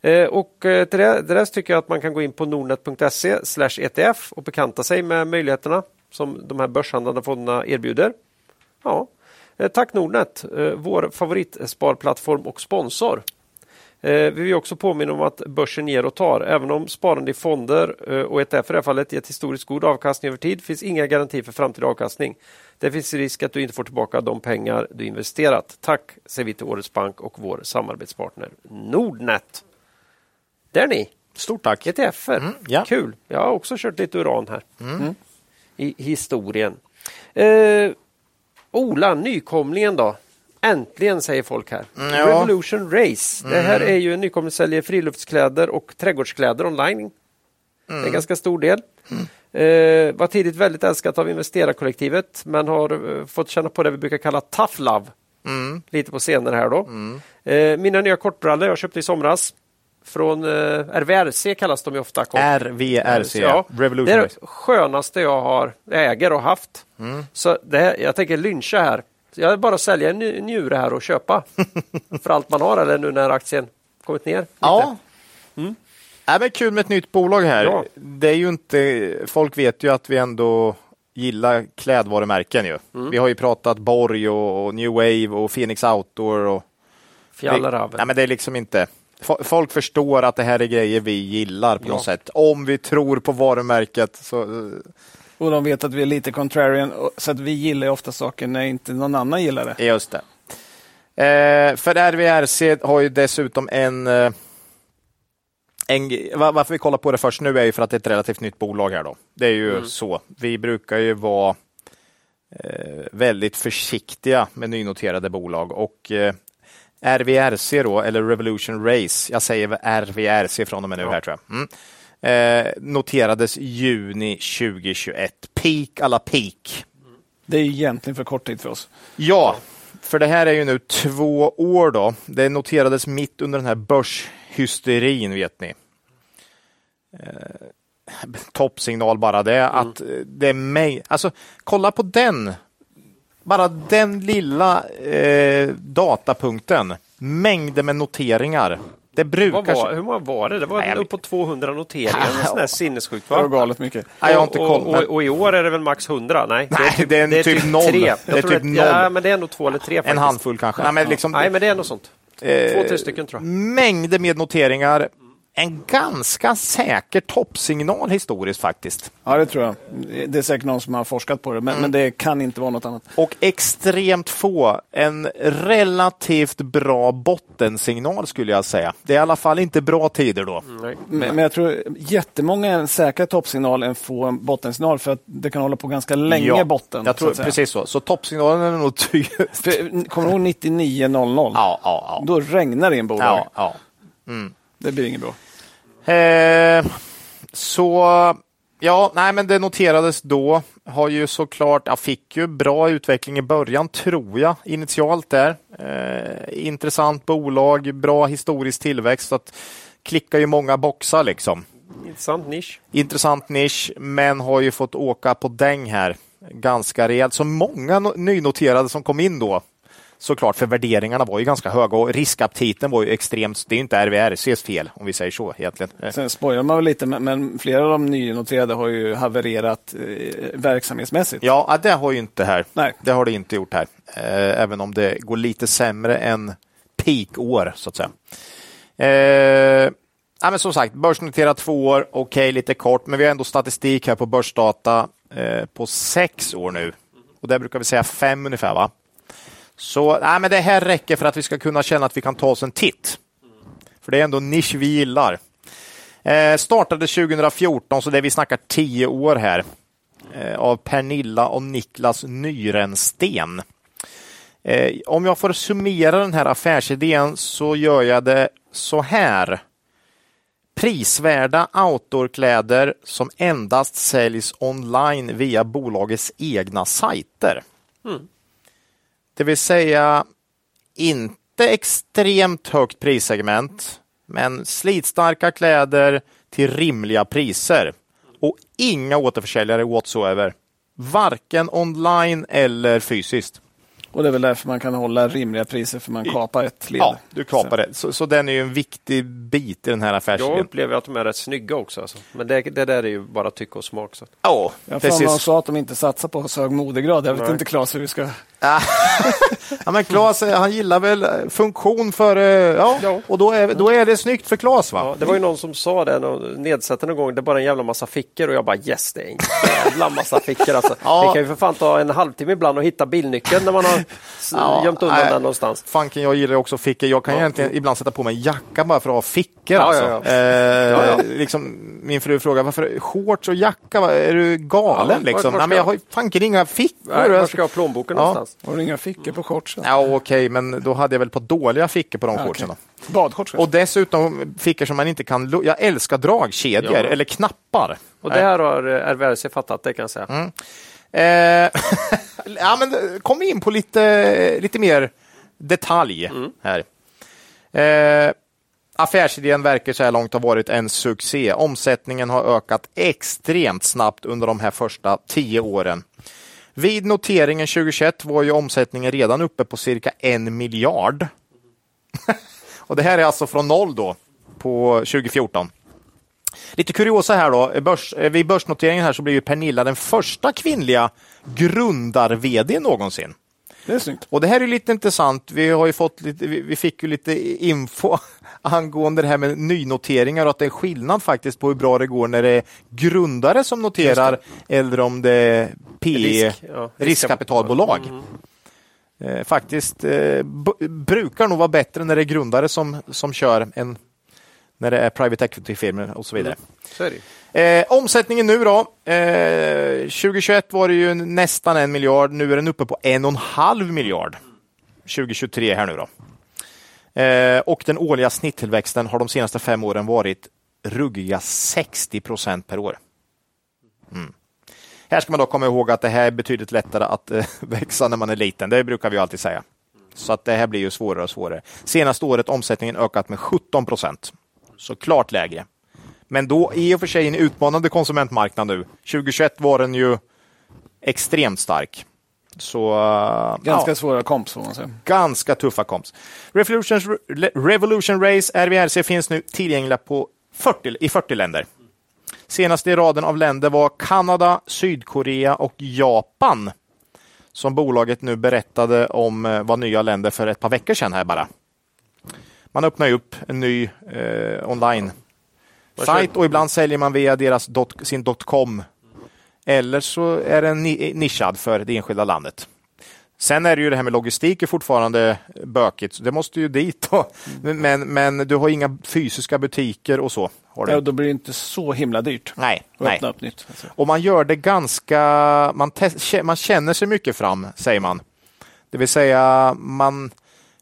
Eh, och eh, till det, till det tycker jag att man kan gå in på nordnet.se ETF och bekanta sig med möjligheterna som de här börshandlande fonderna erbjuder. Ja. Eh, tack Nordnet, vår favoritsparplattform och sponsor. Eh, Vi vill också påminna om att börsen ger och tar. Även om sparande i fonder eh, och ETF i det här fallet gett historiskt god avkastning över tid finns inga garantier för framtida avkastning. Det finns risk att du inte får tillbaka de pengar du investerat. Tack säger vi till Årets Bank och vår samarbetspartner Nordnet. Där ni!
Stort tack.
ETFer.
Mm, ja.
Kul! Jag har också kört lite uran här i historien. Eh, Ola, nykomlingen då? Äntligen säger folk här.
Mm, ja.
Revolution Race. Det här är ju en nykomling som säljer friluftskläder och trädgårdskläder online. Det är en ganska stor del. Eh, var tidigt väldigt älskat av investerarkollektivet men har eh, fått känna på det vi brukar kalla tough love.
Mm.
Lite på senare här då. Eh, mina nya kortbrallor jag köpte i somras från eh, RVRC kallas de ju ofta. Kort.
RVRC,
Ja, det
Revolution
är
Race.
det skönaste jag har, äger och haft. Så det, jag tänker lyncha här. Jag är bara sälja en njure här och köpa för allt man har eller nu när aktien kommit ner. lite.
Ja. Nej, men kul med ett nytt bolag här.
Ja.
Det är ju inte, folk vet ju att vi ändå gillar klädvarumärken ju. Vi har ju pratat Borg och, och New Wave och Phoenix Outdoor. Och,
Fjällräven.
Nej, men det är liksom inte. Fo- Folk förstår att det här är grejer vi gillar på
Ja.
något sätt. Om vi tror på varumärket så
Och de vet att vi är lite contrarian, så att vi gillar ofta saker när inte någon annan gillar det.
just det. Eh, för RVRC har ju dessutom en eh, en, varför vi kollar på det först nu är ju för att det är ett relativt nytt bolag här då. Det är ju mm. så. Vi brukar ju vara eh, väldigt försiktiga med nynoterade bolag och eh, RVRC då, eller Revolution Race, jag säger RVRC från och med nu ja. här tror jag. Mm. Eh, noterades juni 2021. Peak alla peak.
Det är egentligen för kort tid för oss.
Ja, för det här är ju nu två år då. Det noterades mitt under den här börshysterin vet ni. Eh, toppsignal bara det. Mm. Att det är mig. Alltså kolla på den. Bara den lilla eh, datapunkten. Mängder med noteringar. Det brukar...
Var, hur många var det? Det var Nej, uppåt 200 noteringar. Det är sinnessjukt.
Va? Det var galet mycket.
Nej, jag har inte koll, och, och, och, i år är det väl max 100? Nej,
Nej det är, det är, det är typ, typ noll. Tre.
Det är typ noll. Ja, men det är ändå två eller tre. Faktiskt.
En handfull kanske.
Nej, men, liksom, Nej, men det är något sånt. Eh, två, tre stycken tror jag.
Mängder med noteringar en ganska säker toppsignal historiskt faktiskt.
Ja, det tror jag. Det är säkert någon som har forskat på det, men, mm. men det kan inte vara något annat.
Och extremt få. En relativt bra bottensignal skulle jag säga. Det är i alla fall inte bra tider då.
Mm. Men, men, jag tror jättemånga är en säkrare toppsignal än få en bottensignal för att det kan hålla på ganska länge ja, botten.
Jag tror så precis så. Så toppsignalen är nog tydlig.
Kommer du ihåg 9900?
Ja, ja, ja.
Då regnar det i en bolag.
Ja, ja.
Mm. Det blir inget bra.
Eh, så ja, nej, men det noterades då. Har ju såklart, jag fick ju bra utveckling i början tror jag initialt där. Eh, intressant bolag, bra historisk tillväxt. Så att klickar ju många boxar liksom.
Intressant nisch.
Intressant nisch, men har ju fått åka på däng här ganska rejält. Så många nynoterade som kom in då såklart, för värderingarna var ju ganska höga och riskaptiten var ju extremt. Det är inte RVRCs fel om vi säger så egentligen.
Sen spojar man väl lite, men flera av de nynoterade har ju havererat eh, verksamhetsmässigt.
Ja, det har ju inte här. Nej. Det har det inte gjort här, eh, även om det går lite sämre än peak-år så att säga. Eh, ja, men som sagt, börsnoterat två år, okej, okay, lite kort, men vi har ändå statistik här på börsdata eh, på sex år nu. Och där brukar vi säga fem ungefär, va? Så nej, men det här räcker för att vi ska kunna känna att vi kan ta oss en titt. För det är ändå en nisch vi gillar. Eh, startade 2014, så det vi snackar tio år här. Eh, av Pernilla och Niklas Nyrensten. Eh, om jag får summera den här affärsidén så gör jag det så här. Prisvärda outdoorkläder som endast säljs online via bolagets egna sajter. Mm. Det vill säga inte extremt högt prissegment, men slitstarka kläder till rimliga priser och inga återförsäljare whatsoever. Varken online eller fysiskt.
Och det är väl därför man kan hålla rimliga priser, för man kapar ett led.
Ja, du kapar det. Så, så den är ju en viktig bit i den här affärsidén.
Jag upplever att de är rätt snygga också. Alltså. Men det, det där är ju bara tycke och smak. Så.
Ja,
jag precis. Någon sa att de inte satsar på så hög modegrad. Jag vet Nej. inte Claes hur vi ska...
ja, men Claes, han gillar väl funktion för... Ja, ja. och då är, då är det snyggt för Claes va? Ja,
det var ju någon som sa det, nedsättande någon gång, det är bara en jävla massa fickor och jag bara yes, det är en jävla massa fickor alltså. ja. Det kan ju för fan ta en halvtimme ibland att hitta bilnyckeln när man har ja, gömt undan nej, den någonstans.
Fanken, jag gillar också fickor. Jag kan ja. egentligen ibland sätta på mig en jacka bara för att ha fickor. Alltså. Eh, liksom, min fru frågar varför shorts och jacka, är du galen? liksom? nej, men jag har fanken inga fickor.
Nej, var ska jag ha plånboken någonstans?
Har du inga fickor på shortsen?
Ja, Okej, okay, men då hade jag väl på dåliga fickor på de ja, shortsen. Okay.
Badshorts?
Och dessutom fickor som man inte kan... Jag älskar dragkedjor eller knappar.
Och det här har RVRC fattat, det kan jag säga.
Mm. Eh, ja, men kom in på lite, lite mer detalj mm. här. Eh, affärsidén verkar så här långt ha varit en succé. Omsättningen har ökat extremt snabbt under de här första tio åren. Vid noteringen 2021 var ju omsättningen redan uppe på cirka en miljard. och Det här är alltså från noll då på 2014. Lite kuriosa här då. Börs, vid börsnoteringen här så blev ju Pernilla den första kvinnliga grundar-vd någonsin.
Det är snyggt.
Och det här är lite intressant. Vi har fått lite, vi fick ju lite info angående det här med nynoteringar och att det är skillnad faktiskt på hur bra det går när det är grundare som noterar eller om det är PE, Risk, ja. riskkapitalbolag. Mm. eh, faktiskt eh, brukar nog vara bättre när det är grundare som, som kör än när det är private equity-firmor och så vidare.
Mm.
Eh, omsättningen nu då. Eh, 2021 var det ju nästan en miljard. Nu är den uppe på en och en halv miljard. 2023 här nu då. Eh, och den årliga snitttillväxten har de senaste fem åren varit ruggiga 60 procent per år. Mm. Här ska man då komma ihåg att det här är betydligt lättare att eh, växa när man är liten. Det brukar vi alltid säga. Så att det här blir ju svårare och svårare. Senaste året omsättningen ökat med 17 procent. Så klart lägre. Men då i och för sig en utmanande konsumentmarknad nu. 2021 var den ju extremt stark. Så,
uh, ganska ja, svåra komps får man säga.
Ganska tuffa komps. Revolution, Revolution Race RVRC finns nu tillgängliga på 40, i 40 länder. Senast i raden av länder var Kanada, Sydkorea och Japan. Som bolaget nu berättade om eh, var nya länder för ett par veckor sedan här bara. Man öppnar upp en ny eh, online sajt och ibland säljer man via deras dot, sin .com. Eller så är den nischad för det enskilda landet. Sen är det ju det här med logistik är fortfarande bökigt. Det måste ju dit. Då. Men, men du har inga fysiska butiker och så. Har du.
Ja, då blir det inte så himla dyrt.
Nej.
nej.
Upp nytt. Alltså. Och man gör det ganska... Man, man känner sig mycket fram, säger man. Det vill säga, man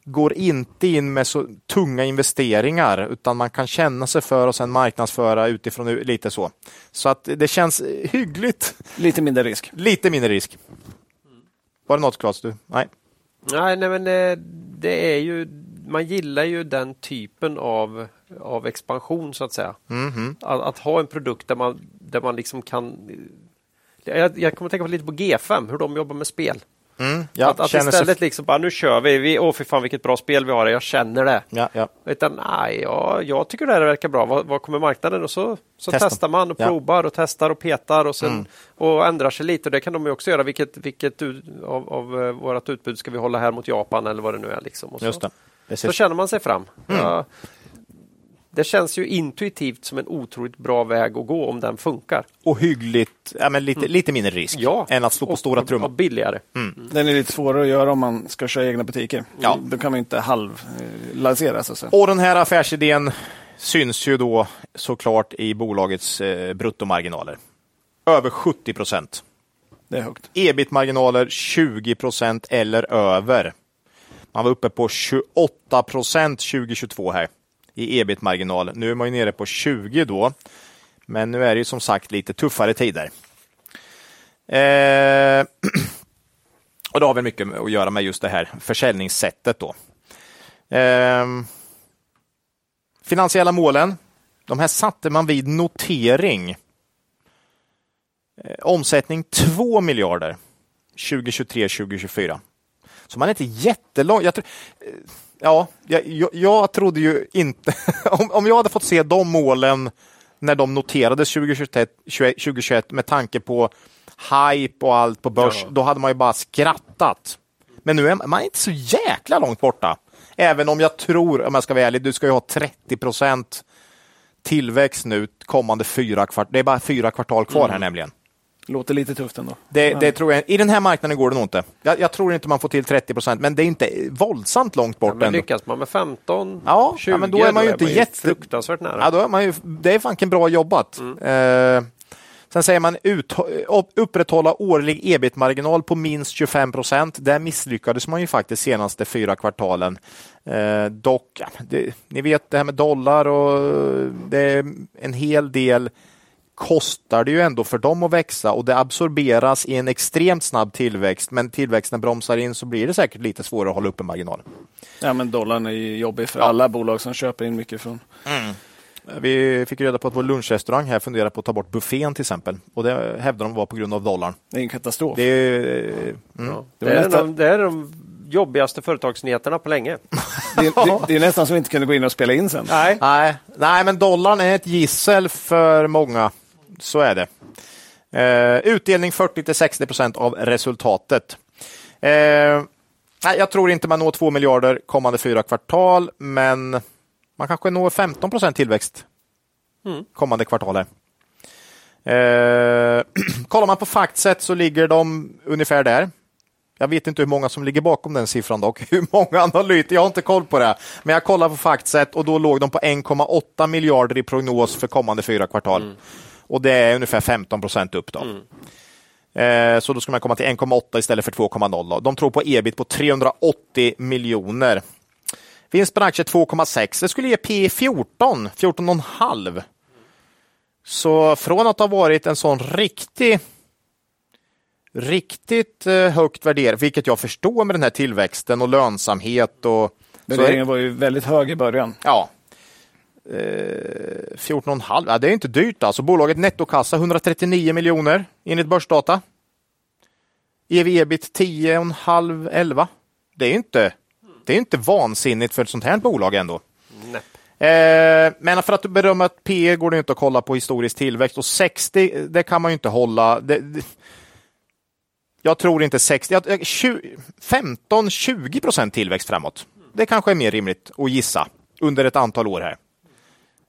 går inte in med så tunga investeringar utan man kan känna sig för och sen marknadsföra utifrån lite så. Så att det känns hyggligt.
Lite mindre risk.
Lite mindre risk. Var det något Claes? Du? Nej.
Nej, nej men det, det, är ju man gillar ju den typen av, av expansion så att säga.
Mm -hmm.
att, att, ha en produkt där man, där man liksom kan jag, jag kommer att tänka på lite på G5, hur de jobbar med spel.
Mm, ja,
att, att istället sig... liksom bara, nu kör vi, vi åh fy fan vilket bra spel vi har, jag känner det.
Ja, ja.
Utan nej, ja, jag tycker det här verkar bra, vad, vad kommer marknaden? Och så, så testar man och ja. provar och testar och petar och, sen, mm. och ändrar sig lite. Och det kan de ju också göra, vilket, vilket av, av uh, vårt utbud ska vi hålla här mot Japan eller vad det nu är. Liksom. Och så,
Just det.
så känner man sig fram.
Mm. Ja,
det känns ju intuitivt som en otroligt bra väg att gå om den funkar.
Och hyggligt, ja, men lite, mm. lite mindre risk
ja.
än att stå på och, stora trummor.
Och billigare.
Mm.
Den är lite svårare att göra om man ska köra egna butiker.
Ja.
Då kan man inte halvlansera. Så
och den här affärsidén syns ju då såklart i bolagets eh, bruttomarginaler. Över 70 procent.
Det är högt.
Ebit-marginaler 20 procent eller över. Man var uppe på 28 procent 2022 här i ebit-marginal. Nu är man nere på 20 då, men nu är det som sagt lite tuffare tider. Eh, och det har väl mycket att göra med just det här försäljningssättet då. Eh, finansiella målen, de här satte man vid notering. Eh, omsättning 2 miljarder 2023-2024. Så man är inte jättelång. Jag tror, eh, ja, jag, jag, trodde ju inte... om, om jag hade fått se de målen när de noterades 2021, 2021 med tanke på hype och allt på börs, ja. då hade man ju bara skrattat. Men nu är man inte så jäkla långt borta. Även om jag tror, om jag ska vara ärlig, du ska ju ha 30 procent tillväxt nu kommande fyra kvartal. Det är bara fyra kvartal kvar mm. här nämligen.
Låter lite tufft ändå.
Det, det tror jag. I den här marknaden går det nog inte. Jag, jag tror inte man får till 30 procent, men det är inte våldsamt långt bort. Ja,
men lyckas man med 15,
ja,
20,
ja, men då är man ju inte jätte...
fruktansvärt nära.
Ja, då är man ju, det är fanken bra jobbat. Mm. Eh, sen säger man ut, upprätthålla årlig ebit-marginal på minst 25 procent. Där misslyckades man ju faktiskt senaste fyra kvartalen. Eh, dock, det, ni vet det här med dollar och det är en hel del kostar det ju ändå för dem att växa och det absorberas i en extremt snabb tillväxt. Men tillväxten bromsar in så blir det säkert lite svårare att hålla uppe marginal.
Ja, men dollarn är ju jobbig för ja. alla bolag som köper in mycket från.
Mm. Vi fick reda på att vår lunchrestaurang här funderar på att ta bort buffén till exempel. Och det hävdar de var på grund av dollarn.
Det är en katastrof.
Det är, mm.
ja. det är, nästan... de, det är de jobbigaste företagsnyheterna på länge.
det, det, det, är nästan som vi inte kunde gå in och spela in sen.
Nej, nej, nej men dollarn är ett gissel för många så är det. Eh, utdelning 40 60 procent av resultatet. Eh, jag tror inte man når 2 miljarder kommande fyra kvartal, men man kanske når 15 procent tillväxt mm. kommande kvartal. Eh, kollar man på Factset så ligger de ungefär där. Jag vet inte hur många som ligger bakom den siffran dock. Hur många analytiker, jag har inte koll på det. Men jag kollar på Factset och då låg de på 1,8 miljarder i prognos för kommande fyra kvartal. Mm. Och det är ungefär 15 procent upp. Då. Mm. Eh, så då ska man komma till 1,8 istället för 2,0. De tror på ebit på 380 miljoner. Vinst per aktie 2,6. Det skulle ge P 14, 14,5. Så från att ha varit en sån riktig riktigt eh, högt värderad, vilket jag förstår med den här tillväxten och lönsamhet. Och,
Värderingen var ju väldigt hög i början.
Ja. Eh, 14,5, ja, det är inte dyrt alltså. Bolaget nettokassa 139 miljoner enligt börsdata. EV-ebit 10,5, 11. Det är inte, det är inte vansinnigt för ett sånt här bolag ändå. Eh, men för att berömma att P går det inte att kolla på historisk tillväxt och 60, det kan man ju inte hålla. Det, det, jag tror inte 60, 15-20 procent tillväxt framåt. Det kanske är mer rimligt att gissa under ett antal år här.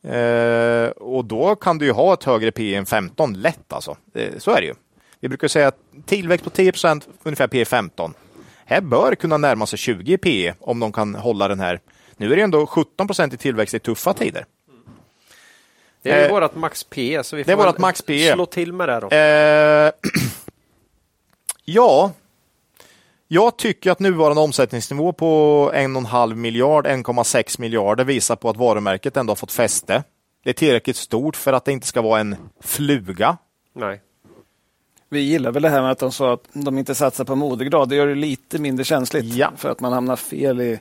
Eh, och då kan du ju ha ett högre P än 15 lätt alltså. Eh, så är det ju. Vi brukar säga att tillväxt på 10 procent, ungefär P 15. Här bör kunna närma sig 20 P om de kan hålla den här. Nu är det ändå 17 procent i tillväxt i tuffa tider.
Det är eh, vårt max P, så vi får
det
slå till med det. Då.
Eh, Ja, jag tycker att nuvarande omsättningsnivå på 1,5 miljard, 1,6 miljarder visar på att varumärket ändå har fått fäste. Det är tillräckligt stort för att det inte ska vara en fluga.
Nej.
Vi gillar väl det här med att de sa att de inte satsar på modegrad. Det gör det lite mindre känsligt ja. för att man hamnar fel i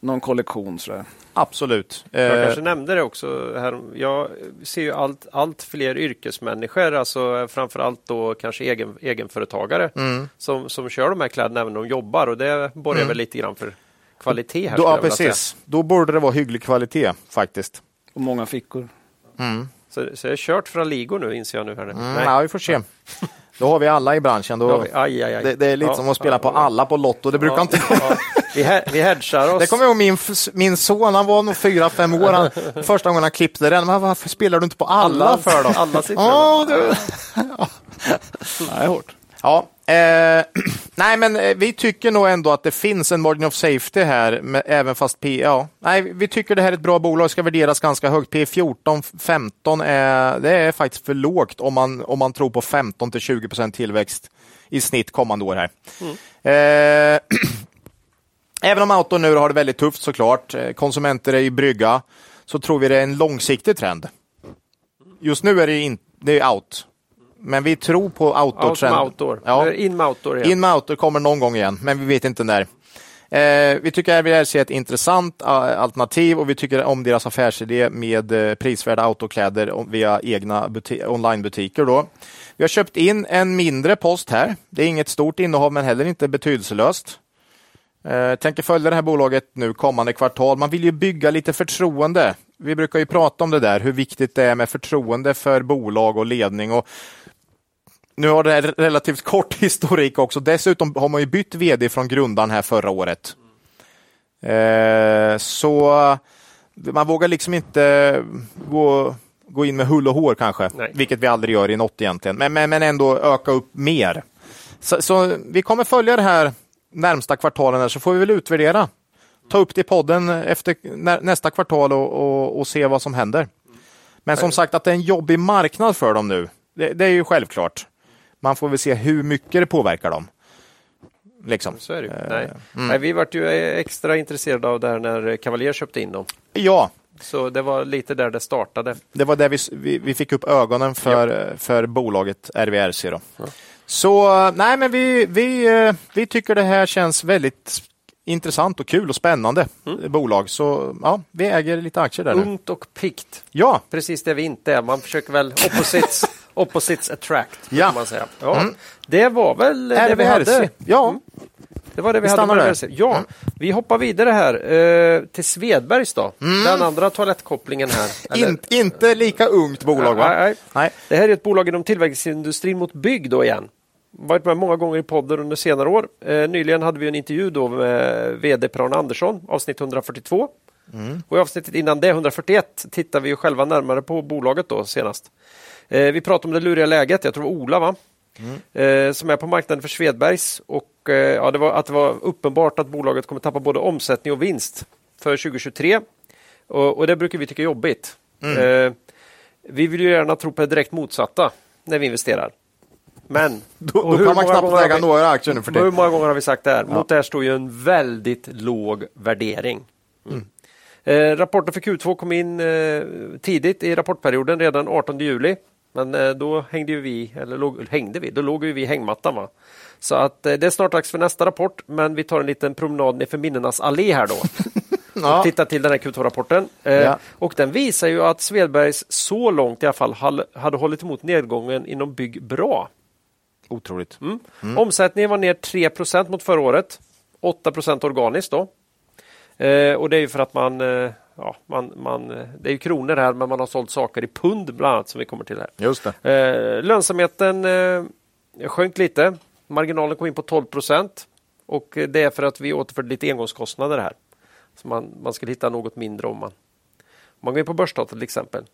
någon kollektion. Så
Absolut.
Jag eh, kanske nämnde det också. Här. Jag ser ju allt, allt fler yrkesmänniskor, alltså framförallt då kanske egen, egenföretagare mm. som, som kör de här kläderna även när de jobbar och det borgar mm. väl lite grann för kvalitet. Här,
då, ja, precis. Då borde det vara hygglig kvalitet faktiskt.
Och många fickor.
Mm. Så, så jag är kört från ligor nu inser jag nu. Här.
Mm, Nej. Ja, vi får se. Då har vi alla i branschen. Då,
vi, aj, aj, aj.
Det, det, är lite ja, som att spela ja, på alla på Lotto. Det brukar ja, inte
Vi, vi hedgar oss.
Det kommer jag ihåg min, min son, han var nog fyra, fem år. Han, första gången han klippte den. Men varför spelar du inte på alla, alla för då?
Alla siffror. Oh, du.
ja. Det är hårt. Ja, eh, nej, men eh, vi tycker nog ändå att det finns en margin of safety här, med, även fast P, ja, nej, vi tycker det här är ett bra bolag, ska värderas ganska högt. P 14, 15 är, det är faktiskt för lågt om man, om man tror på 15 till 20 procent tillväxt i snitt kommande år här. Mm. Eh, även om Auto nu har det väldigt tufft såklart, eh, konsumenter är i brygga, så tror vi det är en långsiktig trend. Just nu är det, in, det är out. Men vi tror på outdoor-trend.
Out outdoor. Ja. In med outdoor igen.
In med outdoor kommer någon gång igen, men vi vet inte när. Eh, vi tycker RVRC är ett intressant uh, alternativ och vi tycker om deras affärsidé med uh, prisvärda autokläder via egna buti onlinebutiker. Då. Vi har köpt in en mindre post här. Det är inget stort innehav men heller inte betydelselöst. Eh, tänker följa det här bolaget nu kommande kvartal. Man vill ju bygga lite förtroende. Vi brukar ju prata om det där, hur viktigt det är med förtroende för bolag och ledning. Och nu har det relativt kort historik också. Dessutom har man ju bytt vd från grundaren här förra året. Eh, så man vågar liksom inte gå, gå in med hull och hår kanske, Nej. vilket vi aldrig gör i något egentligen, men, men, men ändå öka upp mer. Så, så, vi kommer följa det här närmsta kvartalen här, så får vi väl utvärdera. Ta upp det i podden efter nästa kvartal och, och, och se vad som händer. Men som sagt att det är en jobbig marknad för dem nu, det, det är ju självklart. Man får väl se hur mycket det påverkar dem. Liksom.
Så är det ju. Nej. Mm. Nej, vi vart ju extra intresserade av det här när Cavalier köpte in dem.
Ja.
Så det var lite där det startade.
Det var där vi, vi, vi fick upp ögonen för, ja. för bolaget RVRC. Då. Ja. Så nej, men vi, vi, vi tycker det här känns väldigt intressant och kul och spännande mm. bolag. Så ja, vi äger lite aktier där
Ungt nu. och pikt.
Ja.
Precis det vi inte är. Man försöker väl opposites, opposites attract.
Ja.
Man säga. Ja. Mm. Det var väl det vi hade.
Ja. Mm.
Det var det vi, vi hade med Ja, mm. vi hoppar vidare här eh, till Svedbergs då. Mm. Den andra toalettkopplingen här.
In, inte lika ungt bolag va?
Nej, nej. nej. Det här är ett bolag inom tillverkningsindustrin mot bygg då igen varit med många gånger i podden under senare år. Eh, nyligen hade vi en intervju då med VD Per-Arne Andersson, avsnitt 142. Mm. Och i avsnittet innan det, 141, tittar vi ju själva närmare på bolaget då senast. Eh, vi pratade om det luriga läget, jag tror Ola va? mm. eh, som är på marknaden för Svedbergs. Och, eh, ja, det var, att det var uppenbart att bolaget kommer tappa både omsättning och vinst för 2023. Och, och det brukar vi tycka är jobbigt. Mm. Eh, vi vill ju gärna tro på det direkt motsatta när vi investerar. Men
då, då kan man knappt äga några aktier nu för det.
Hur många gånger har vi sagt det här? Ja. Mot det här står ju en väldigt låg värdering. Mm. Eh, rapporten för Q2 kom in eh, tidigt i rapportperioden, redan 18 juli. Men eh, då hängde vi, eller låg, hängde vi, då låg vi i hängmattan. Va? Så att eh, det är snart dags för nästa rapport, men vi tar en liten promenad ner för minnenas allé här då. ja. och tittar till den här Q2-rapporten. Eh, ja. Och den visar ju att Svedbergs så långt i alla fall hade hållit emot nedgången inom bygg bra.
Otroligt.
Mm. Mm. Omsättningen var ner 3% mot förra året. 8 organiskt då. Eh, och det är ju för att man, eh, ja, man, man, det är ju kronor här men man har sålt saker i pund bland annat som vi kommer till här.
Just
det. Eh, lönsamheten eh, sjönk lite. Marginalen kom in på 12 och det är för att vi återförde lite engångskostnader här. Så man, man skulle hitta något mindre om man man går in på börsdata till exempel.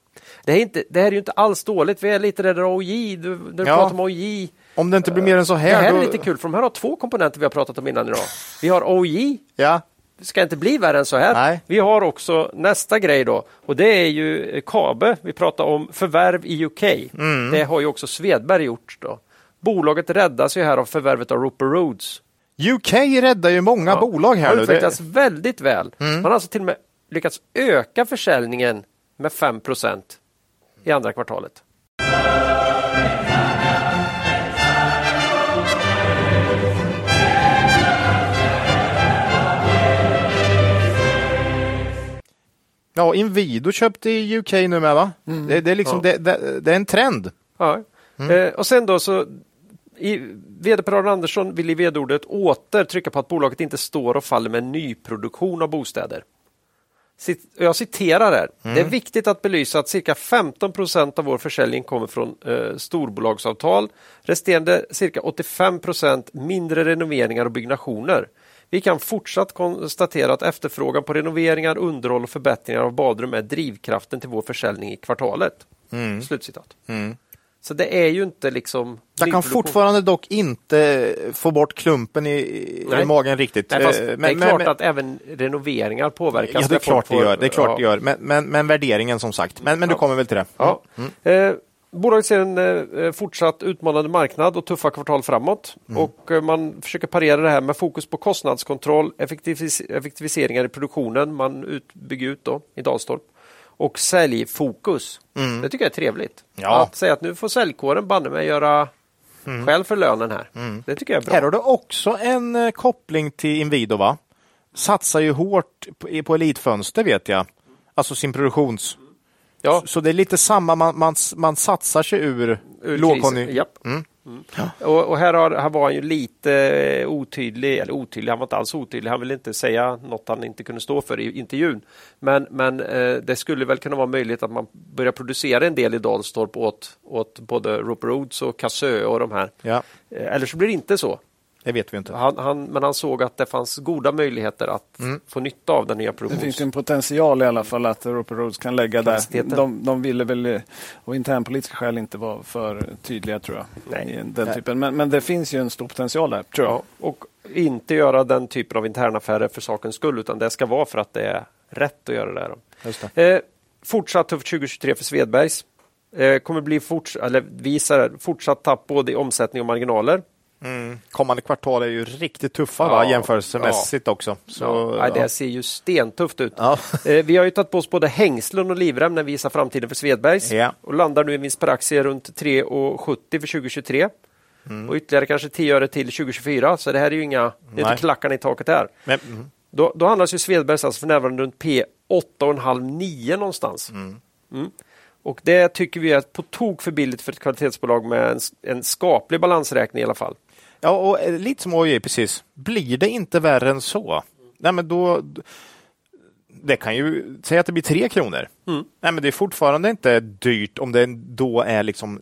Det, är inte, det här är ju inte alls dåligt. Vi är lite rädda OJ. Du, du ja. pratar om OJ.
Om det inte blir mer än så här.
Det här då... är lite kul för de här har två komponenter vi har pratat om innan idag. Vi har OJ.
Ja.
Det ska inte bli värre än så här.
Nej.
Vi har också nästa grej då och det är ju KABE. Vi pratar om förvärv i UK. Mm. Det har ju också Svedberg gjort. Då. Bolaget räddas ju här av förvärvet av Roper Roads.
UK räddar ju många ja. bolag här.
Det har utvecklats väldigt väl. Mm. Man har alltså till och med lyckats öka försäljningen med 5% i andra kvartalet.
Ja, Inwido köpte i UK nu med va? Mm. Det, det, är liksom, ja. det, det, det, är en trend.
Ja. Mm. Eh, och sen då så i, vd Per Andersson vill i vd-ordet åter trycka på att bolaget inte står och faller med nyproduktion av bostäder. Jag citerar här. Mm. Det är viktigt att belysa att cirka 15 procent av vår försäljning kommer från eh, storbolagsavtal. Resterande cirka 85 procent mindre renoveringar och byggnationer. Vi kan fortsatt konstatera att efterfrågan på renoveringar, underhåll och förbättringar av badrum är drivkraften till vår försäljning i kvartalet. Mm. Slutcitat. Mm. Så det är ju inte liksom...
Jag kan fortfarande dock inte få bort klumpen i, i magen riktigt.
Nej, fast, men, det är klart men, att även renoveringar påverkas.
Ja, det är klart det gör. Det är klart ja. det gör. Men, men, men, värderingen som sagt. Men, men du kommer väl till det?
Ja. Mm. Eh, Bolaget ser en eh, fortsatt utmanande marknad och tuffa kvartal framåt. Mm. Och eh, man försöker parera det här med fokus på kostnadskontroll, effektivis effektiviseringar i produktionen. Man ut, bygger ut då i Dalstorp. Och säljfokus. Mm. Det tycker jag är trevligt. Ja. Att säga att nu får säljkåren banne mig göra mm. själv för lönen här. Mm. Det tycker jag är bra.
Här har du också en eh, koppling till Inwido va? Satsar ju hårt på, på elitfönster vet jag. Alltså sin produktions Ja. Så det är lite samma, man, man, man satsar sig ur, ur lågkonjunktur.
Mm. Ja. Och, och, här, har, här var han ju lite otydlig, eller otydlig, han var inte alls otydlig. Han ville inte säga något han inte kunde stå för i intervjun. Men, men eh, det skulle väl kunna vara möjligt att man börjar producera en del i Dalstorp åt, åt både Roper Rhodes och Cassö och de här.
Ja.
Eh, eller så blir det inte så.
Det vet vi inte.
Han, han, men han såg att det fanns goda möjligheter att mm. få nytta av den nya produktionen.
Det finns en potential i alla fall att Roper Roads kan lägga där. De, de ville väl av internpolitiska skäl inte vara för tydliga tror jag. Nej. Den typen. Men, men det finns ju en stor potential där. Tror jag. Ja,
och inte göra den typen av internaffärer för sakens skull utan det ska vara för att det är rätt att göra det.
det.
Eh, fortsatt tufft 2023 för Svedbergs. Eh, kommer bli forts eller visar fortsatt tapp både i omsättning och marginaler.
Mm. Kommande kvartal är ju riktigt tuffa ja, va? jämförelsemässigt ja. också. Så,
ja. det ser ju stentufft ut. Eh, vi har ju tagit på oss både hängslen och livrem när vi visar framtiden för Svedbergs och landar nu i vinst per aktie runt 3,70 för 2023. Mm. Och ytterligare kanske 10 öre till 2024, så det här är ju inga, det är inte klackarna i taket här. Men, mm. då, då handlas ju Svedbergs alltså för närvarande runt P 8,5-9 någonstans. Mm. mm. Och det tycker vi är på tok för billigt för ett kvalitetsbolag med en, en skaplig balansräkning i alla fall.
Ja, och eh, lite som OJ, precis. Blir det inte värre än så, nej men då det kan ju säga att det blir tre kronor. Mm. Nej, men det är fortfarande inte dyrt om det då är liksom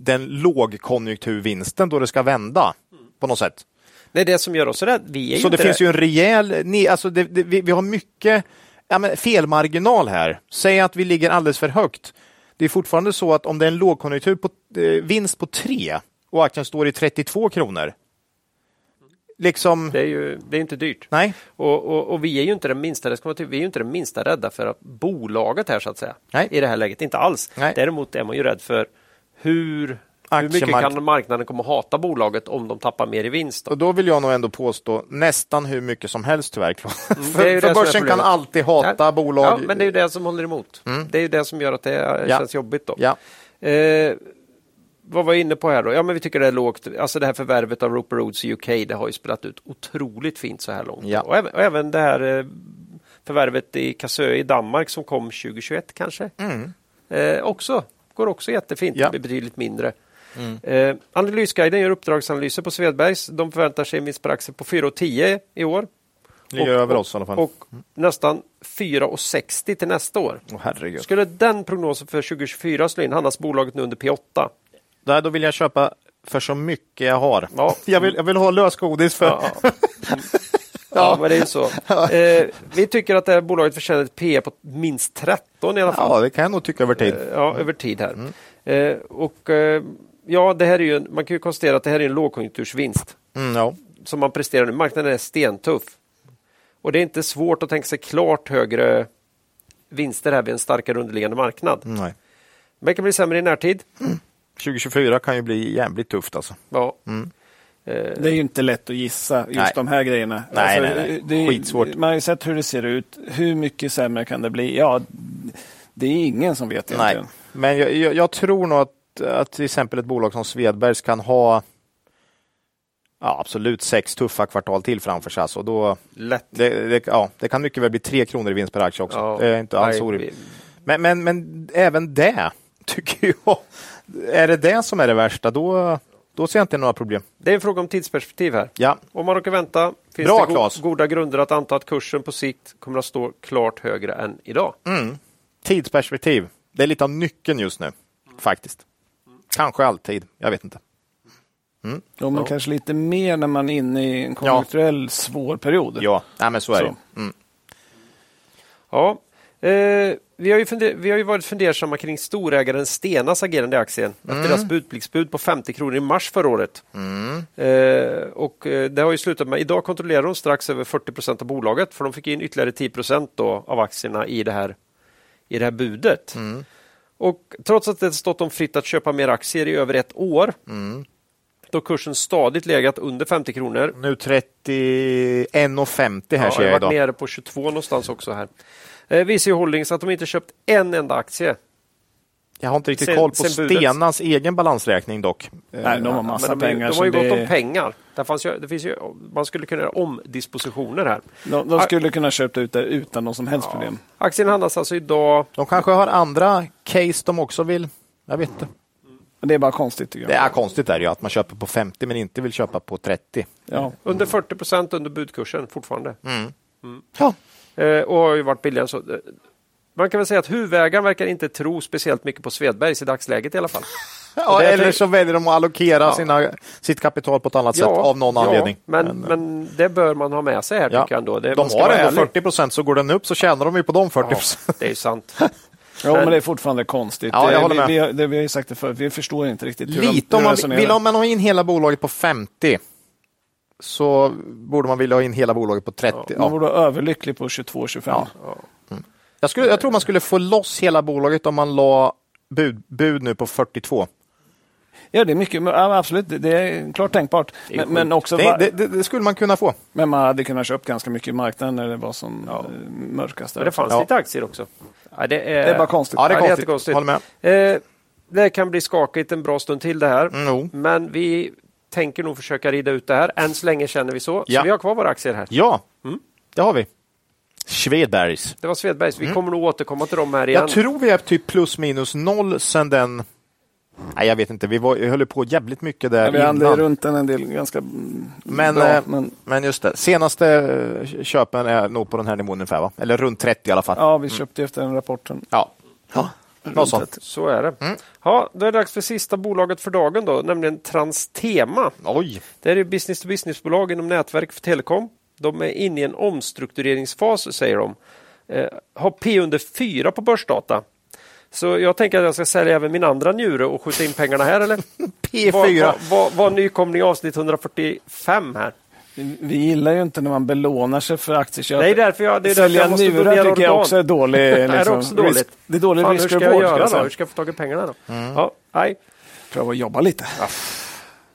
den lågkonjunkturvinsten då det ska vända på något sätt.
Det är det som gör oss rädda. Vi är
så det, det finns ju en rejäl, alltså det, det, vi, vi, har mycket ja, men felmarginal här. Säg att vi ligger alldeles för högt. Det är fortfarande så att om det är en lågkonjunktur på eh, vinst på tre och aktien står i 32 kronor. Liksom,
Det är ju det är inte dyrt.
nej,
Och, och, och vi är ju inte den minsta, det ska man ty- vi är ju inte den minsta rädda för att bolaget här så att säga.
Nej.
I det här läget, inte alls.
Nej.
Däremot är man ju rädd för hur, hur mycket kan marknaden komma att hata bolaget om de tappar mer i vinst. Då?
och då vill jag nog ändå påstå nästan hur mycket som helst tyvärr.
Mm,
för för börsen kan alltid hata
Ja,
bolag.
Ja, men det är ju det som håller emot.
Mm.
Det är ju det som gör att det
Ja.
känns jobbigt. då.
Ja.
Eh, vad var jag inne på här då? Ja, men vi tycker det är lågt. Alltså det här förvärvet av Roper Rhodes i UK, det har ju spelat ut otroligt fint så här långt.
Ja.
Och, även, och även det här eh, förvärvet i Kassö i Danmark som kom 2021 kanske. Eh, också, går också jättefint,
Ja.
betydligt mindre. Eh, Analysguiden gör uppdragsanalyser på Svedbergs. De förväntar sig en vinst per aktie på 4,10 i år.
Ligger över oss i alla fall.
Och nästan 4,60 till nästa år.
Herregud.
Skulle den prognosen för 2024 slå in handlas bolaget nu under P8.
Där, då vill jag köpa för så mycket jag har.
Ja.
Jag, vill, jag vill ha lösgodis för...
Ja, ja. ja, men det är ju så. Eh, vi tycker att det här bolaget förtjänar ett P på minst 13 i alla fall.
Ja, det kan jag nog tycka över tid.
Eh, Ja, över tid här. Eh, och eh, ja, det här är ju, man kan ju konstatera att det här är en lågkonjunktursvinst
Mm, ja.
som man presterar nu. Marknaden är stentuff. Och det är inte svårt att tänka sig klart högre vinster här vid en starkare underliggande marknad.
Nej.
Men det kan bli sämre i närtid.
2024 kan ju bli jävligt tufft alltså.
Ja.
Det är ju inte lätt att gissa just
Nej.
de här grejerna. Alltså,
Nej, nej, nej.
Det är,
Skitsvårt.
Man har ju sett hur det ser ut. Hur mycket sämre kan det bli? Ja, det är ingen som vet
Nej.
egentligen.
Men jag, jag, jag tror nog att, att till exempel ett bolag som Svedbergs kan ha ja, absolut sex tuffa kvartal till framför sig. Alltså då,
Lätt.
det, det, ja, det kan mycket väl bli tre kronor i vinst per aktie också.
Ja.
Det är inte alls
Nej,
orimligt.
vi-
Men, men, men även det tycker jag, är det det som är det värsta, då, då ser jag inte några problem.
Det är en fråga om tidsperspektiv här.
Ja,
Om man råkar vänta finns
Bra,
det go-
Claes.
goda grunder att anta att kursen på sikt kommer att stå klart högre än idag.
Mm. tidsperspektiv. Det är lite av nyckeln just nu, faktiskt. Kanske alltid, jag vet inte.
Ja, men
Ja.
kanske lite mer när man är inne i en konjunkturell svår period.
Ja, Nej, men så är
Så.
det. Mm.
Ja. Eh, vi, har ju funder- vi har ju varit fundersamma kring storägaren Stenas agerande i aktien efter deras budpliktsbud på 50 kronor i mars förra året. Eh, och eh, det har ju slutat med, idag kontrollerar de strax över 40 procent av bolaget för de fick in ytterligare 10 procent av aktierna i det här, i det här budet. Och trots att det stått dem fritt att köpa mer aktier i över ett år då kursen stadigt legat under 50 kronor.
Nu 31,50 här
Ja,
ser
jag
jag
har varit
idag.
nere på 22 någonstans också här. Eh, ju Holdings att de inte köpt en enda aktie.
Jag har inte riktigt
Sen-
koll på. Har egen balansräkning dock.
Nej, de har massa
de,
pengar.
de har ju
det,
gott om pengar. Det fanns ju, det finns ju, man skulle kunna göra omdispositioner här.
de, de skulle kunna köpa ut det utan någon som helst problem.
Aktien handlas alltså idag
De kanske har andra case de också vill. Jag vet inte.
Det är bara konstigt tycker jag.
Det är konstigt är det ju att man köper på 50 men inte vill köpa på 30.
Ja.
under 40 procent under budkursen fortfarande.
Ja.
Eh, och har ju varit billigare så. Eh, Man kan väl säga att huvudägaren verkar inte tro speciellt mycket på Svedbergs i dagsläget i alla fall.
Ja, eller så väljer de att allokera
Ja.
sina, sitt kapital på ett annat sätt av någon
ja,
anledning.
Men, men, det bör man ha med sig här
ja.
tycker jag ändå. Det,
de har ändå
ärlig.
40 procent så går den upp så tjänar de ju på de 40
Ja,
procent.
det är ju sant.
Ja,
Men-
men det är fortfarande konstigt.
Ja, jag håller med.
Vi, vi, har- det, vi har ju sagt det förut, vi förstår inte riktigt hur de,
Lite om
hur de
man
resonerar.
vill man ha in hela bolaget på 50 så borde man vilja ha in hela bolaget på 30.
Man
Ja.
borde vara överlycklig på 22-25.
Jag, skulle, jag tror man skulle få loss hela bolaget om man la bud, bud nu på 42.
Ja, det är mycket, ja, absolut, det, det är klart tänkbart. Men, men, också,
Det, det, det, det skulle man kunna få.
men man hade kunnat köpa ganska mycket i marknaden när det var som eh, mörkast. där.
Det fanns
Ja.
lite aktier också. Ja, det, är,
Det är bara konstigt.
Ja, det är
Ja, det är
konstigt.
Eh, det kan bli skakigt en bra stund till det här.
Mm.
Men vi tänker nog försöka rida ut det här. Än så länge känner vi så.
Ja.
Så vi har kvar våra aktier här.
Ja, det har vi. Svedbergs.
Det var Svedbergs. Vi kommer nog återkomma till dem här igen.
Jag tror vi är typ plus minus noll sen den... Nej, jag vet inte. Vi, var, vi höll på jävligt mycket där
Ja, vi hade
innan.
runt den en del ganska mm,
Men,
bra.
eh,
men
Men just det, senaste eh, köpen är nog på den här nivån ungefär, va? Eller runt 30 i alla fall.
ja, vi köpte efter den rapporten.
Ja. ja. Något sånt.
Så är det.
Mm.
Ja, då är det dags för sista bolaget för dagen då, nämligen Transtema.
Oj.
Det är ett business-to-business-bolag inom nätverk för telekom. De är inne i en omstruktureringsfas, säger de. Eh, har P under 4 på börsdata. Så jag tänker att jag ska sälja även min andra njure och skjuta in pengarna här eller?
P4.
Vad var, var, var nykomling avsnitt 145 här?
Vi gillar ju inte när man belånar sig för aktieköp.
Nej, därför jag, det är därför jag måste donera
tycker jag också är dålig.
det är
Liksom,
också dåligt.
Risk, det är dålig
Fan, hur
risk
ska jag göra då? Hur ska jag få tag i pengarna då?
Mm.
Ja, nej.
Pröva att jobba lite.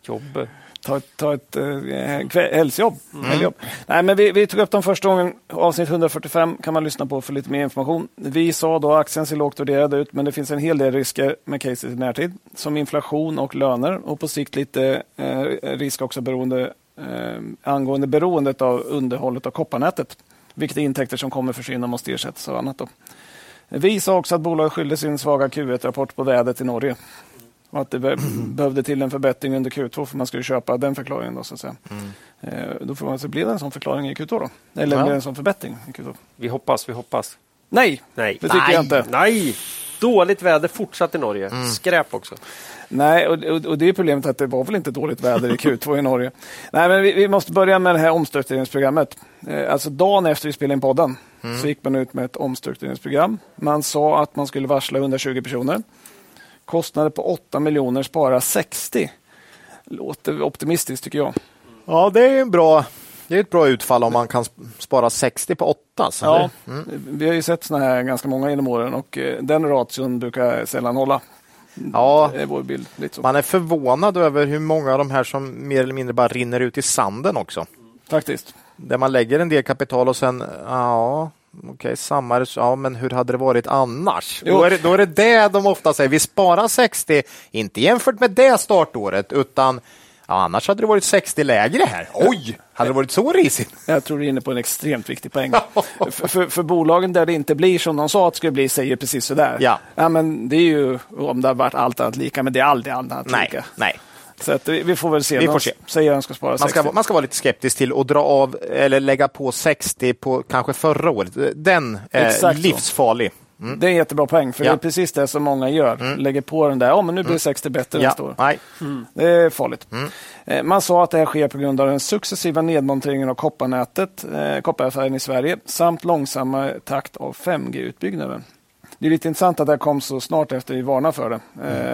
Jobb.
Ta, ta ett eh, kvällsjobb.
Mm.
Nej, men vi, vi tog upp dem första gången. Avsnitt 145 kan man lyssna på för lite mer information. Vi sa då att aktien ser lågt värderad ut, men det finns en hel del risker med caset i närtid. Som inflation och löner och på sikt lite eh, risk också beroende, eh, angående beroendet av underhållet av kopparnätet. Vilka intäkter som kommer försvinna måste ersättas av annat. Då. Vi sa också att bolaget skyllde sin svaga Q1-rapport på vädret i Norge. Och att det be- behövde till en förbättring under Q2 för man skulle köpa den förklaringen. Då, så att säga. Eh, då får man se, blir det en sån förklaring i Q2 då? Eller
Ja.
blir det en sån förbättring i Q2?
Vi hoppas, vi hoppas.
Nej,
Nej.
det tycker
nej,
jag inte.
Nej! Dåligt väder fortsatt i Norge. Skräp också.
Nej, och, och, och det är problemet att det var väl inte dåligt väder i Q2 i Norge. Nej, men vi, vi måste börja med det här omstruktureringsprogrammet. Eh, alltså dagen efter vi spelade in podden så gick man ut med ett omstruktureringsprogram. Man sa att man skulle varsla 120 personer. Kostnader på 8 miljoner, spara 60. Låter optimistiskt tycker jag.
Ja, det är en bra det är ett bra utfall om man kan sp- spara 60 på 8. Så
Ja,
det-
Vi har ju sett såna här ganska många genom åren och eh, den ration brukar sällan hålla.
ja,
Det är vår bild.
Man är förvånad över hur många av de här som mer eller mindre bara rinner ut i sanden också.
Faktiskt.
Där man lägger en del kapital och sen, ja, okej, samma, res- ja, men hur hade det varit annars? Då är, det, då är det det de ofta säger, vi sparar 60, inte jämfört med det startåret, utan ja, annars hade det varit 60 lägre här. Oj, hade det varit så risigt?
Jag tror du är inne på en extremt viktig poäng. för, för, för bolagen där det inte blir som de sa att det skulle bli säger precis sådär.
Ja.
ja men det är ju om det har varit allt annat lika, men det är aldrig allt annat
Nej,
lika.
nej.
Så att vi, vi får väl se.
Vi får se.
Säger de ska spara
Man
60.
ska, man ska vara lite skeptisk till att dra av eller lägga på 60 på kanske förra året. Den är
Exakt så.
Livsfarlig.
Det är en jättebra poäng, för
Ja.
det är precis det som många gör. Lägger på den där, ja men nu blir 60 bättre nästa
Ja,
år.
nej.
Det är farligt. Eh, Man sa att det här sker på grund av den successiva nedmonteringen av kopparnätet, eh, kopparaffären i Sverige samt långsamma takt av 5G-utbyggnaden. Det är lite intressant att det här kom så snart efter vi varnade för det,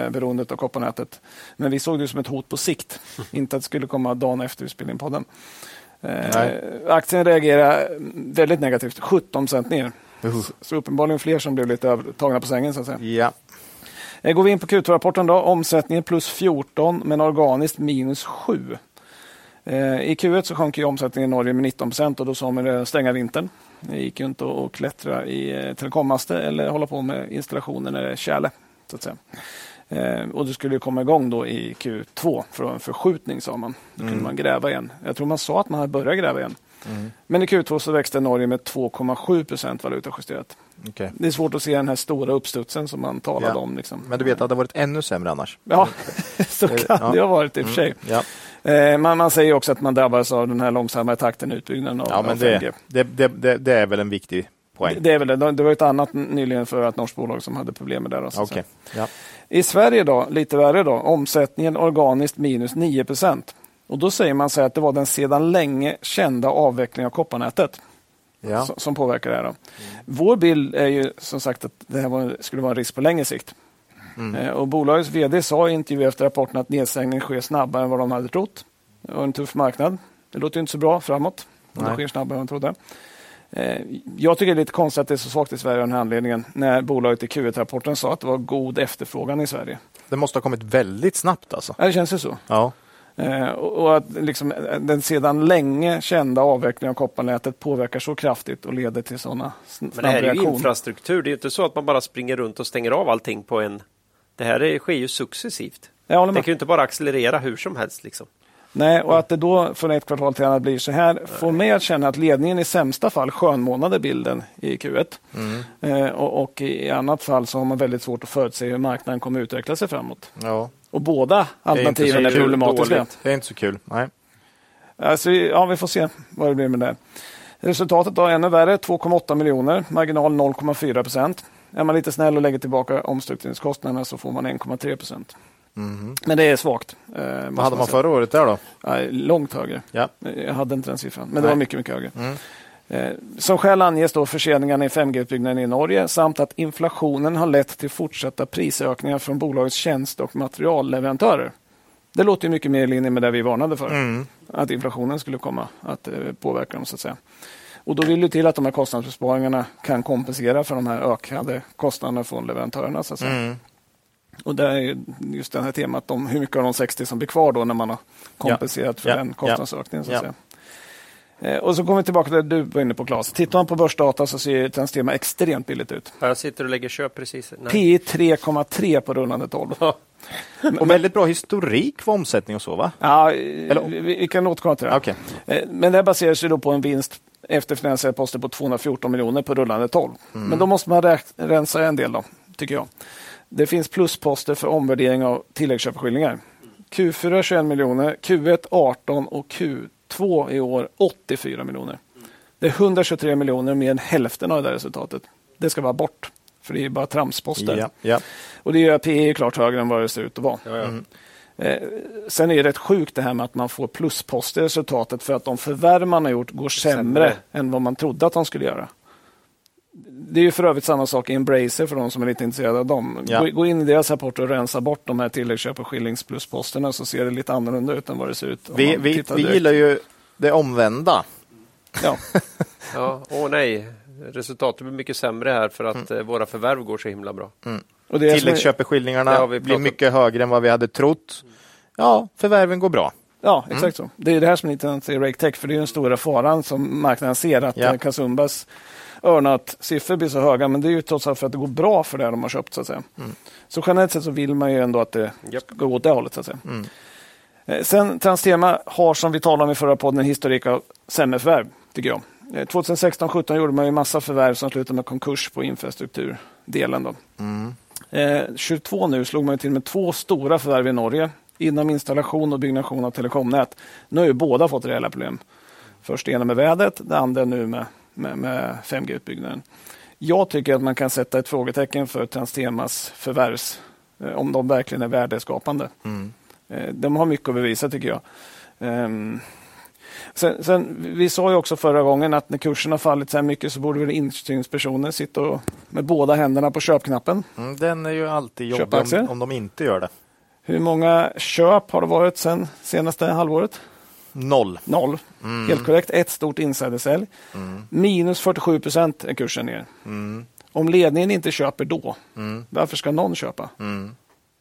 eh, beroendet av kopparnätet. Men vi såg det som ett hot på sikt, inte att det skulle komma dagen efter vi spelade in podden. Eh, aktien reagerar väldigt negativt, 17 procent ner. Så, så uppenbarligen fler som blev lite tagna på sängen. Så att säga.
Ja.
Eh, Går vi in på Q2-rapporten då. Omsättningen plus 14 men organiskt minus 7. Eh, I Q1 så sjönk ju omsättningen i Norge med 19 procent och då sa man det stränga vintern. Det gick ju inte att klättra i eh, telekommaster eller hålla på med installationer när det är tjäle. Så att säga. Eh, och det skulle komma igång då i Q2 för en förskjutning sa man. Då kunde man gräva igen. Jag tror man sa att man hade börjat gräva igen. Men i Q2 så växte Norge med 2,7 procent valutajusterat.
okej.
Det är svårt att se den här stora uppstudsen som man talade
Ja.
om. Liksom.
Men du vet att det har varit ännu sämre annars?
Ja, så kan
Ja.
det ha varit i och för sig.
Ja,
Eh, man, man säger också att man drabbas av den här långsamma takten i utbyggnaden av,
ja men
5G.
det, det, det, det, är väl en viktig poäng.
Det är väl det. Det var ett annat nyligen för ett norskt bolag som hade problem med det. Då, så att
Okej.
säga.
Ja.
I Sverige då, lite värre då, omsättningen organiskt minus 9 procent. Och då säger man sig att det var den sedan länge kända avvecklingen av kopparnätet
Ja.
som, som påverkar det här. Då. Vår bild är ju som sagt att det här var, skulle vara en risk på längre sikt. Eh, och bolagets vd sa i intervju efter rapporten att nedstängningen sker snabbare än vad de hade trott. Det var en tuff marknad. Det låter inte så bra framåt. Om det sker snabbare än de trodde. Eh, Jag tycker det är lite konstigt att det är så svagt i Sverige av den här anledningen. När bolaget i Q1-rapporten sa att det var god efterfrågan i Sverige.
Det måste ha kommit väldigt snabbt alltså.
Ja, det känns ju så.
Ja.
Eh, och att liksom, eh, den sedan länge kända avvecklingen av kopparnätet påverkar så kraftigt och leder till sådana
Men det här är ju infrastruktur. Det är inte så att man bara springer runt och stänger av allting på en... Det här är, sker ju successivt. Det kan ju inte bara accelerera hur som helst. Liksom.
Nej, och att det då från ett kvartal till annat blir så här får mig att känna att ledningen i sämsta fall skönmånade bilden i Q1. Eh, och, och i annat fall så har man väldigt svårt att förutse hur marknaden kommer att utveckla sig framåt.
ja.
Och båda
Det är
alternativen är, problematiska.
Det är inte så kul. Nej.
Alltså, ja, vi får se vad det blir med det. Resultatet då är ännu värre, 2,8 miljoner, marginal 0,4 procent. Är man lite snäll och lägger tillbaka omstruktureringskostnaderna så får man 1,3 procent. Men det är svagt. Eh,
Vad hade man
säga.
förra året där då?
Ja, långt högre.
Ja.
Jag hade inte den siffran, men det
Nej.
var mycket, mycket högre. Eh, som skäl anges då förseningarna i 5G-utbyggnaden i Norge samt att inflationen har lett till fortsatta prisökningar från bolagets tjänst och materialleverantörer. Det låter mycket mer i linje med det vi varnade för. Mm. Att inflationen skulle komma att eh, påverka dem. så att säga. Och Då vill det till att de här kostnadsbesparingarna kan kompensera för de här ökade kostnaderna från leverantörerna. Så att säga. Mm. Och det är just det här temat om hur mycket av de 60 som blir kvar då när man har kompenserat ja. för ja. den kostnadsökningen. Så att ja. säga. Eh, och så kommer vi tillbaka till det du var inne på Claes. Tittar man på börsdata så ser Transtema extremt billigt ut.
Jag sitter och lägger köp precis.
P 3,3 på rullande 12.
och väldigt bra historik för omsättning och så va?
Ja, Eller? Vi, vi kan återkomma till det.
Okay.
Eh, men det baserar sig då på en vinst efter finansiella poster på 214 miljoner på rullande 12. Mm. Men då måste man rensa en del då, tycker jag. Det finns plusposter för omvärdering av tilläggsköpeskillingar. Q4 21 miljoner, Q1 18 och Q2 i år 84 miljoner. Det är 123 miljoner, mer än hälften av det resultatet. Det ska vara bort, för det är bara tramsposter.
Ja, ja.
Och det gör att PE är klart högre än vad det ser ut att vara. Ja, mm. eh, sen är det rätt sjukt det här med att man får plusposter i resultatet för att de förvärv man har gjort går sämre, sämre. än vad man trodde att de skulle göra. Det är ju för övrigt samma sak i Embracer för de som är lite intresserade av dem. Ja. Gå, gå, in i deras rapport och rensa bort de här tilläggsköp och skillingsplusposterna så ser det lite annorlunda ut än vad det ser ut.
Vi, vi, vi gillar ju det omvända.
Ja. ja, åh nej, resultatet blir mycket sämre här för att mm. Eh, våra förvärv går så himla bra. Mm.
Och Tilläggsköpeskillingarna blir mycket högre än vad vi hade trott. Ja, förvärven går bra.
Ja, exakt mm. så. Det är det här som är intressant i RakeTech, för det är den stora faran som marknaden ser, att ja. Kasumbas earnout-siffror blir så höga, men det är ju trots allt för att det går bra för det de har köpt. Så att säga. Mm. Så generellt sett så vill man ju ändå att det yep. ska gå åt det hållet. Så att säga. Mm. Eh, sen Transtema har, som vi talade om i förra podden, en historik av sämre förvärv, tycker jag. 2016-17 eh, gjorde man ju massa förvärv som slutade med konkurs på infrastrukturdelen. Då. Mm. Eh, 22 nu slog man till med två stora förvärv i Norge inom installation och byggnation av telekomnät. Nu har ju båda fått rejäla problem. Först ena med vädret, det andra nu med med, med 5G-utbyggnaden. Jag tycker att man kan sätta ett frågetecken för Transtemas förvärvs, eh, om de verkligen är värdeskapande. Mm. Eh, de har mycket att bevisa tycker jag. Um, sen, sen, vi sa ju också förra gången att när kursen har fallit så här mycket så borde väl insynspersoner sitta och, med båda händerna på köpknappen.
Mm, den är ju alltid jobbig om, om de inte gör det.
Hur många köp har det varit sen senaste halvåret?
Noll.
Noll. Mm. Helt korrekt. Ett stort insidersälj. Mm. Minus 47 procent är kursen ner. Mm. Om ledningen inte köper då, mm. varför ska någon köpa?
Mm.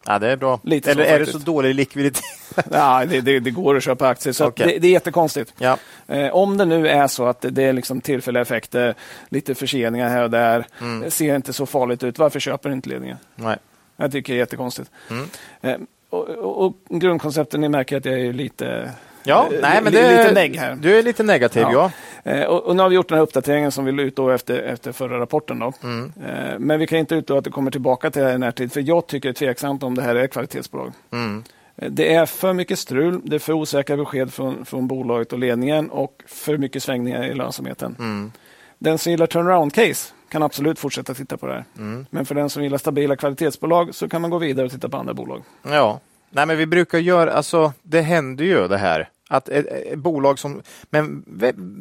Ja, det är bra. Lite Eller är faktiskt. det så dålig likviditet?
ja, det, det, det, går att köpa aktier. Så okay. det, det, är jättekonstigt. Ja. Eh, om det nu är så att det är liksom tillfälliga effekter, lite förseningar här och där, mm. ser inte så farligt ut. Varför köper inte ledningen?
Nej.
Jag tycker det är jättekonstigt. Mm. Eh, och, och, och grundkoncepten, ni märker att jag är lite
Ja, eh, nej, men det är lite neg här. Du är lite negativ, ja.
ja. Eh, och, och, nu har vi gjort den här uppdateringen som vi la ut efter, efter förra rapporten. Då. Mm. Eh, men vi kan inte utlova att det kommer tillbaka till det här i närtid, för jag tycker det är tveksamt om det här är kvalitetsbolag. Mm. Det är för mycket strul, det är för osäkra besked från, från bolaget och ledningen och för mycket svängningar i lönsamheten. Mm. Den som gillar turnaround-case kan absolut fortsätta titta på det här. Mm. Men för den som gillar stabila kvalitetsbolag så kan man gå vidare och titta på andra bolag.
Ja, Nej, men vi brukar göra, alltså det händer ju det här att ett, ett bolag som med en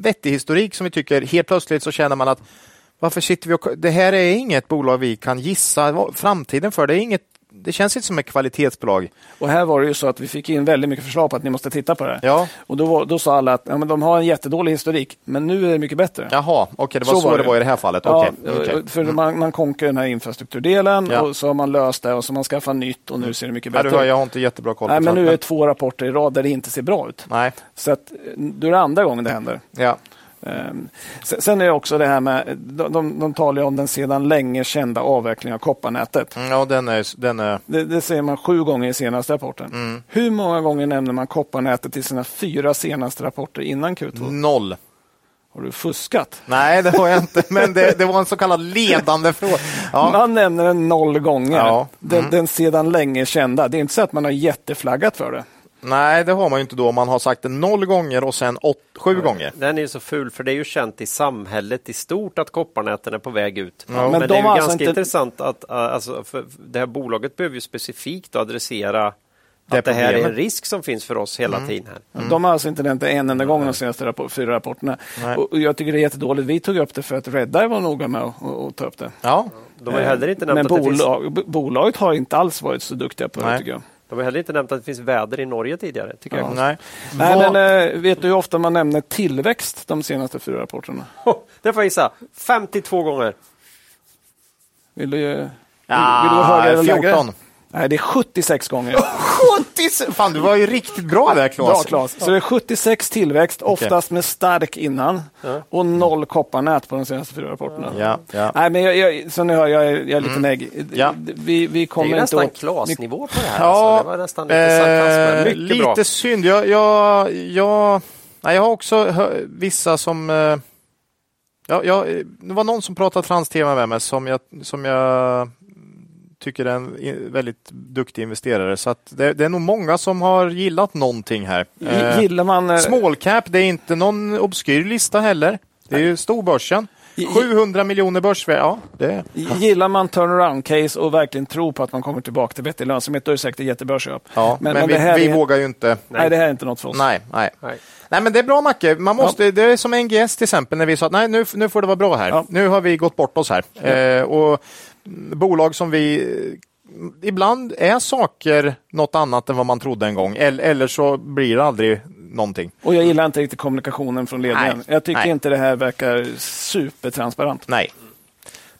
vettig historik som vi tycker helt plötsligt så känner man att varför sitter vi och, det här är inget bolag vi kan gissa framtiden för. Det är inget det känns inte som ett kvalitetsbolag.
Och här var det ju så att vi fick in väldigt mycket förslag på att ni måste titta på det.
Ja.
Och då, då sa alla att ja, men de har en jättedålig historik, men nu är det mycket bättre.
Jaha, okej, okay, det var så, så var det. var i det här fallet. Ja, okay. okay.
För mm. man, man konkur den här infrastrukturdelen ja. och så har man löst det och så har man skaffat nytt och nu ser det mycket bättre
ut. Ja, jag har inte jättebra koll på
Nej, men nu är det två rapporter i rad där det inte ser bra ut.
Nej.
Så att, då är det andra gången det händer.
Ja.
Um, sen är det också det här med, de, de, talar om den sedan länge kända avvecklingen av kopparnätet.
Mm, ja, den är, den är...
Det, det säger man sju gånger i senaste rapporten. Mm. Hur många gånger nämner man kopparnätet i sina fyra senaste rapporter innan Q2?
Noll.
Har du fuskat?
Nej, det har jag inte, men det, det var en så kallad ledande fråga.
Ja. Man nämner den noll gånger. Ja. Mm. Den, den sedan länge kända. Det är inte så att man har jätteflaggat för det.
Nej, det har man ju inte då om man har sagt det noll gånger och sen åt, sju ja, gånger.
Den är så ful för det är ju känt i samhället i stort att kopparnäten är på väg ut.
Ja. Men,
men
de
det är ju
alltså
ganska inte... intressant att alltså, det här bolaget behöver ju specifikt adressera
det
att det här är en risk som finns för oss hela tiden. här.
De har alltså inte nämnt det en enda gång de senaste rappor- fyra rapporterna.
Nej.
Och jag tycker det är jättedåligt. Vi tog upp det för att Redeye var noga med att, ta upp det.
Ja,
De har ju heller inte nämnt
Men
att det finns,
bolag, b- bolaget har inte alls varit så duktiga på det
Nej.
tycker jag.
De har heller inte nämnt att det finns väder i Norge tidigare. Tycker jag.
nej.
Nej,
Vad-
men, eh, vet du hur ofta man nämner tillväxt de senaste fyra rapporterna?
Det får jag gissa. 52 gånger.
Vill du, vill, vill du
Ja,
vara högre eller lägre?
14.
Nej, det är 76 gånger.
70! Fan, du var ju riktigt bra där, Claes.
Bra Claes. Så det är 76 tillväxt, oftast med stark innan och noll kopparnät på de senaste fyra rapporterna.
Ja, ja.
Nej, men jag, jag, som ni hör, jag är, jag är lite negg.
Ja.
Vi, vi
Det är
kommer
ju
inte
nästan
åt...
klasnivå på det här.
Ja,
alltså. Det var nästan lite
eh, lite
bra.
synd. Jag, jag, jag, nej, jag har också hö- vissa som... Eh, ja, ja, eh, det var någon som pratade trans-tv med mig som jag, som jag tycker är en i- väldigt duktig investerare. Så att det, det är nog många som har gillat någonting här. Eh,
Gillar man... eh,
small cap, det är inte någon obskyr lista heller. Det är ju storbörsen.
I- i-
700 miljoner börsvärde, ja. Det,
Gillar man turnaround-case och verkligen tror på att man kommer tillbaka till vettig lönsamhet, då är det säkert ett jättebra köp.
ja. Men,
men
vi,
det här
vi
är-
vågar ju inte.
Nej, det här är inte något för oss.
Nej, nej.
Nej.
Nej men det är bra Macke, man måste, det är som NGS till exempel när vi sa att nej nu, nu får det vara bra här.
Ja.
Nu har vi gått bort oss här. Eh, och bolag som vi mm, Ibland är saker något annat än vad man trodde en gång eller, eller så blir det aldrig någonting.
Och jag gillar inte riktigt kommunikationen från ledningen.
Nej,
Jag tycker
nej.
inte det här verkar supertransparent.
Nej.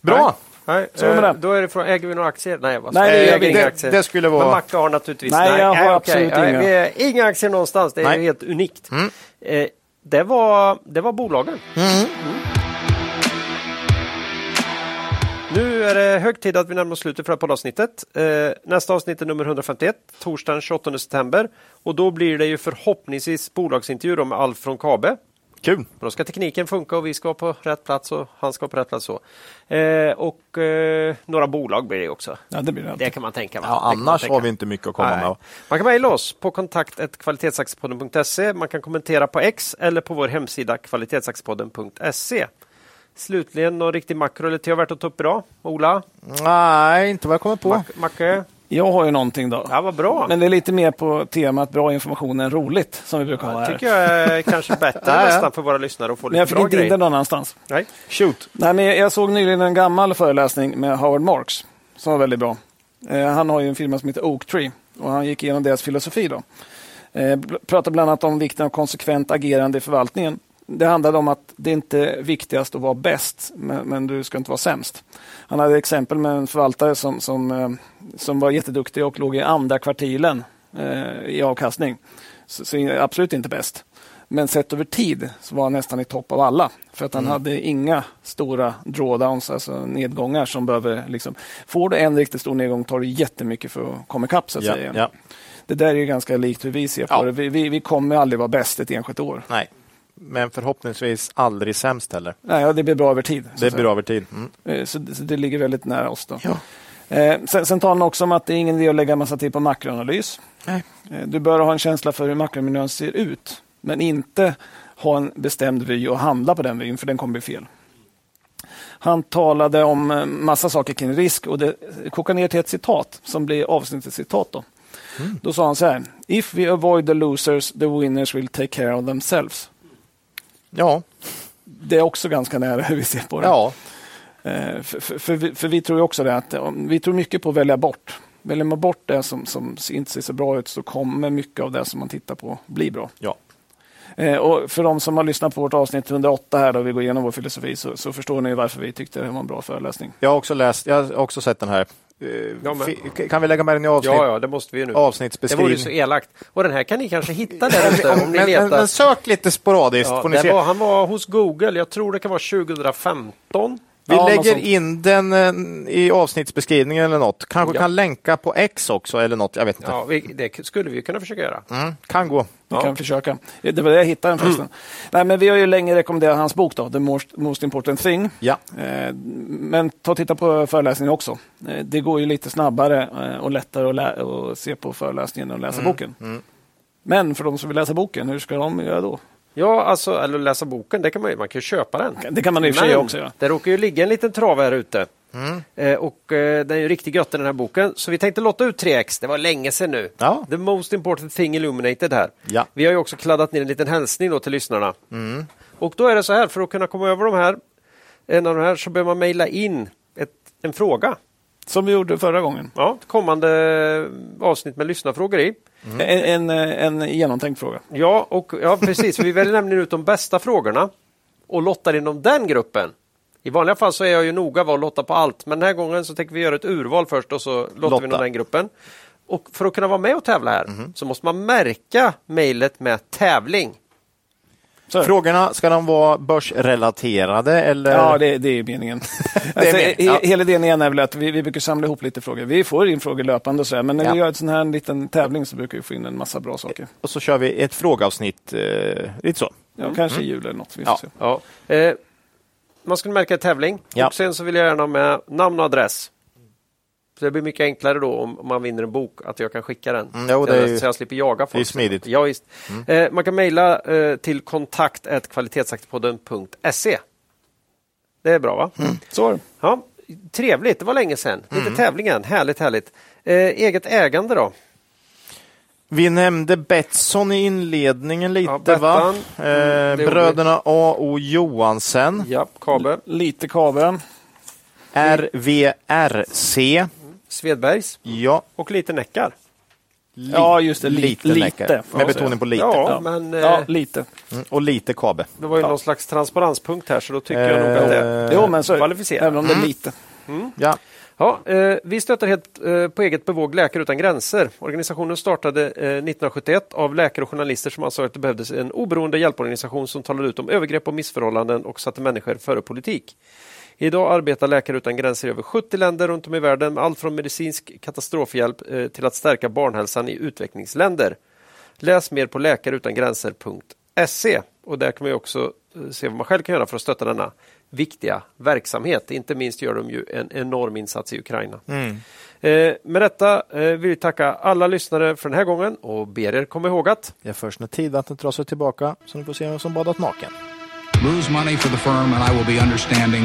Bra!
Nej, eh,
det.
då är det från, äger vi några aktier? Nej, vad
Nej, det
jag
vi
inga aktier.
Det skulle vara-
Men Macke har naturligtvis...
Nej, jag har absolut
Nej,
inga.
Vi är inga aktier någonstans, det är
Nej. Mm.
helt unikt. Eh, det, var, det var bolagen. Mm. Nu är det hög tid att vi närmar oss slutet för det här poddavsnittet. Eh, nästa avsnitt är nummer 151, torsdagen den 28 september. Och då blir det ju förhoppningsvis bolagsintervju med Alf från Kabe.
Kul!
Då ska tekniken funka och vi ska på rätt plats och han ska på rätt plats. Så. Eh, och eh, några bolag blir det också.
Ja, det blir det.
Det kan man tänka. va?
Ja, annars
tänka.
har vi inte mycket att komma
Nej.
med.
Man kan mejla oss på kontakt kvalitetsaktiepodden.se. Man kan kommentera på X eller på vår hemsida kvalitetsaktiepodden.se. Slutligen, någon riktig makro eller te värt att ta upp idag? Ola?
Nej, inte vad jag kommer på.
Mac Macke?
Jag har ju någonting då.
Ja, vad bra.
Men det är lite mer på temat bra information än roligt, som vi brukar ha
Det
här.
tycker jag är kanske bättre
Ja, ja.
nästan för våra lyssnare att få
Men jag
lite
fick inte in det någon annanstans.
Nej.
Shoot!
Nej, men jag såg nyligen en gammal föreläsning med Howard Marks som var väldigt bra. Eh, han har ju en firma som heter Oaktree och han gick igenom deras filosofi. Då. Eh, pratade bland annat om vikten av konsekvent agerande i förvaltningen. Det handlade om att det inte är viktigast att vara bäst, men, men du ska inte vara sämst. Han hade exempel med en förvaltare som, som, eh, som var jätteduktig och låg i andra kvartilen eh, i avkastning. Så, så absolut inte bäst. Men sett över tid så var han nästan i topp av alla. För att han hade inga stora drawdowns, alltså nedgångar som behöver... Liksom, får du en riktigt stor nedgång tar det jättemycket för att komma ikapp. Så att
Ja,
säga.
ja.
Det där är ju ganska likt hur vi ser på
Ja.
det. Vi, vi, vi kommer aldrig vara bäst ett enskilt år.
Nej. Men förhoppningsvis aldrig sämst heller.
Nej, ja, det blir bra över tid.
Det blir över tid. Mm.
Eh, Så, så det ligger väldigt nära oss. Då. Eh, sen, sen talar han också om att det är ingen idé att lägga massa tid på makroanalys.
Nej.
Eh, du bör ha en känsla för hur makromiljön ser ut, men inte ha en bestämd vy och handla på den vyn, för den kommer bli fel. Han talade om eh, massa saker kring risk och det kokar ner till ett citat som blir avsnittets citat. Då. då sa han så här. If we avoid the losers, the winners will take care of themselves.
Ja,
Det är också ganska nära hur vi ser på det.
ja.
Eh, För, för, för, vi, för vi tror också det att vi tror mycket på att välja bort. Väljer man bort det som, som inte ser så bra ut så kommer mycket av det som man tittar på bli bra.
ja.
Eh, och för de som har lyssnat på vårt avsnitt 108 här då vi går igenom vår filosofi så, så förstår ni varför vi tyckte det var en bra föreläsning.
Jag har också läst, jag har också sett den här. Eh,
Jag med.
fi- Kan vi lägga med den i avsnitt,
Ja, ja, det måste vi nu. Det vore
avsnittsbeskrivning?
ju så elakt. Och den här kan ni kanske hitta där ute om ni
men, men,
letar.
men sök lite sporadiskt
Ja,
får ni se.
var, han var hos Google, jag tror det kan vara 2015.
Vi
Ja,
lägger in den eh, i avsnittsbeskrivningen eller något. Kanske
Ja.
kan länka på X också eller något. Jag vet inte.
Ja, vi, det skulle vi kunna försöka göra.
Mm, kan gå.
Vi
Ja.
kan försöka. Det var det jag hittade den förresten. Nej, men vi har ju länge rekommenderat hans bok då, The Most, Most Important Thing.
Ja.
Eh, Men ta och titta på föreläsningen också. Eh, Det går ju lite snabbare och lättare att, lä- att se på föreläsningen än att läsa boken. Men för de som vill läsa boken, hur ska de göra då?
Ja, alltså, eller läsa boken, det kan man ju. Man kan ju köpa den.
Det kan man i och för sig också göra.
det råkar ju ligga en liten trave här ute. Mm. Eh, och eh, den är ju riktigt gött den här boken. Så vi tänkte lotta ut 3X. Det var länge sedan nu.
Ja.
The most important thing illuminated här.
Ja.
Vi har ju också kladdat ner en liten hälsning då till lyssnarna.
Mm.
Och då är det så här, för att kunna komma över de här, en av de här, så behöver man mejla in ett, en fråga.
Som vi gjorde förra gången.
Ja, ett kommande avsnitt med lyssnarfrågor i.
En, en, en genomtänkt fråga.
Ja, och, ja precis. Vi väljer nämligen ut de bästa frågorna och lottar inom den gruppen. I vanliga fall så är jag ju noga med att lotta på allt, men den här gången så tänker vi göra ett urval först och så lottar
Lotta.
vi inom den gruppen. Och för att kunna vara med och tävla här så måste man märka mejlet med tävling.
Så det.
Frågorna, ska de vara börsrelaterade eller?
Ja, det, det är meningen. alltså,
meningen, ja.
Hela idén igen är väl att vi, vi brukar samla ihop lite frågor. Vi får in frågor löpande och så här, men när
Ja.
vi gör en sån här liten tävling så brukar vi få in en massa bra saker.
Och så kör vi ett frågeavsnitt, eh, lite så.
Ja, Kanske i jul eller något. Vi får
Ja.
se.
Ja. Eh, man skulle märka tävling
Ja.
och sen så vill jag gärna ha med namn och adress. Så det blir mycket enklare då om man vinner en bok att jag kan skicka den.
Mm, jo, det är ju-
så jag slipper jaga folk.
det är smidigt.
Ja, visst. Eh, man kan mejla eh, till kontakt kvalitetsaktiepodden.se. Det är bra va?
Så var det.
Ja, trevligt, det var länge sedan. Lite tävlingen, härligt härligt. Eh, eget ägande då?
Vi nämnde Betsson i inledningen lite
Ja,
va? Eh,
Mm,
bröderna A. O. Johansen.
Ja, Kabe.
Lite kabel.
RVRC.
Svedbergs
Ja.
och lite Neckar.
Ja, just det. Lite.
Lite
lite.
Med betoning på lite.
Ja,
Ja.
men eh,
Ja, lite.
Mm, Och lite Kabe.
det var ju någon slags transparenspunkt här så då tycker jag nog att det är
Eh,
Jo, men så är det.
kvalificerat.
Även om det är lite.
Ja.
Ja, eh, vi stöttar helt eh, på eget bevåg Läkare utan gränser. Organisationen startade eh, 1971 av läkare och journalister som ansåg att det behövdes en oberoende hjälporganisation som talade ut om övergrepp och missförhållanden och satte människor före politik. Idag arbetar Läkare utan gränser i över 70 länder runt om i världen med allt från medicinsk katastrofhjälp eh, till att stärka barnhälsan i utvecklingsländer. Läs mer på läkareutangränser.se och där kan man också eh, se vad man själv kan göra för att stötta denna viktiga verksamhet. Inte minst gör de ju en enorm insats i Ukraina. Eh, med detta eh, vill vi tacka alla lyssnare för den här gången och ber er komma ihåg att
Det är först när tidvattnet drar sig tillbaka så ni får se vem som badat naken.
Lose money for the firm and I will be understanding.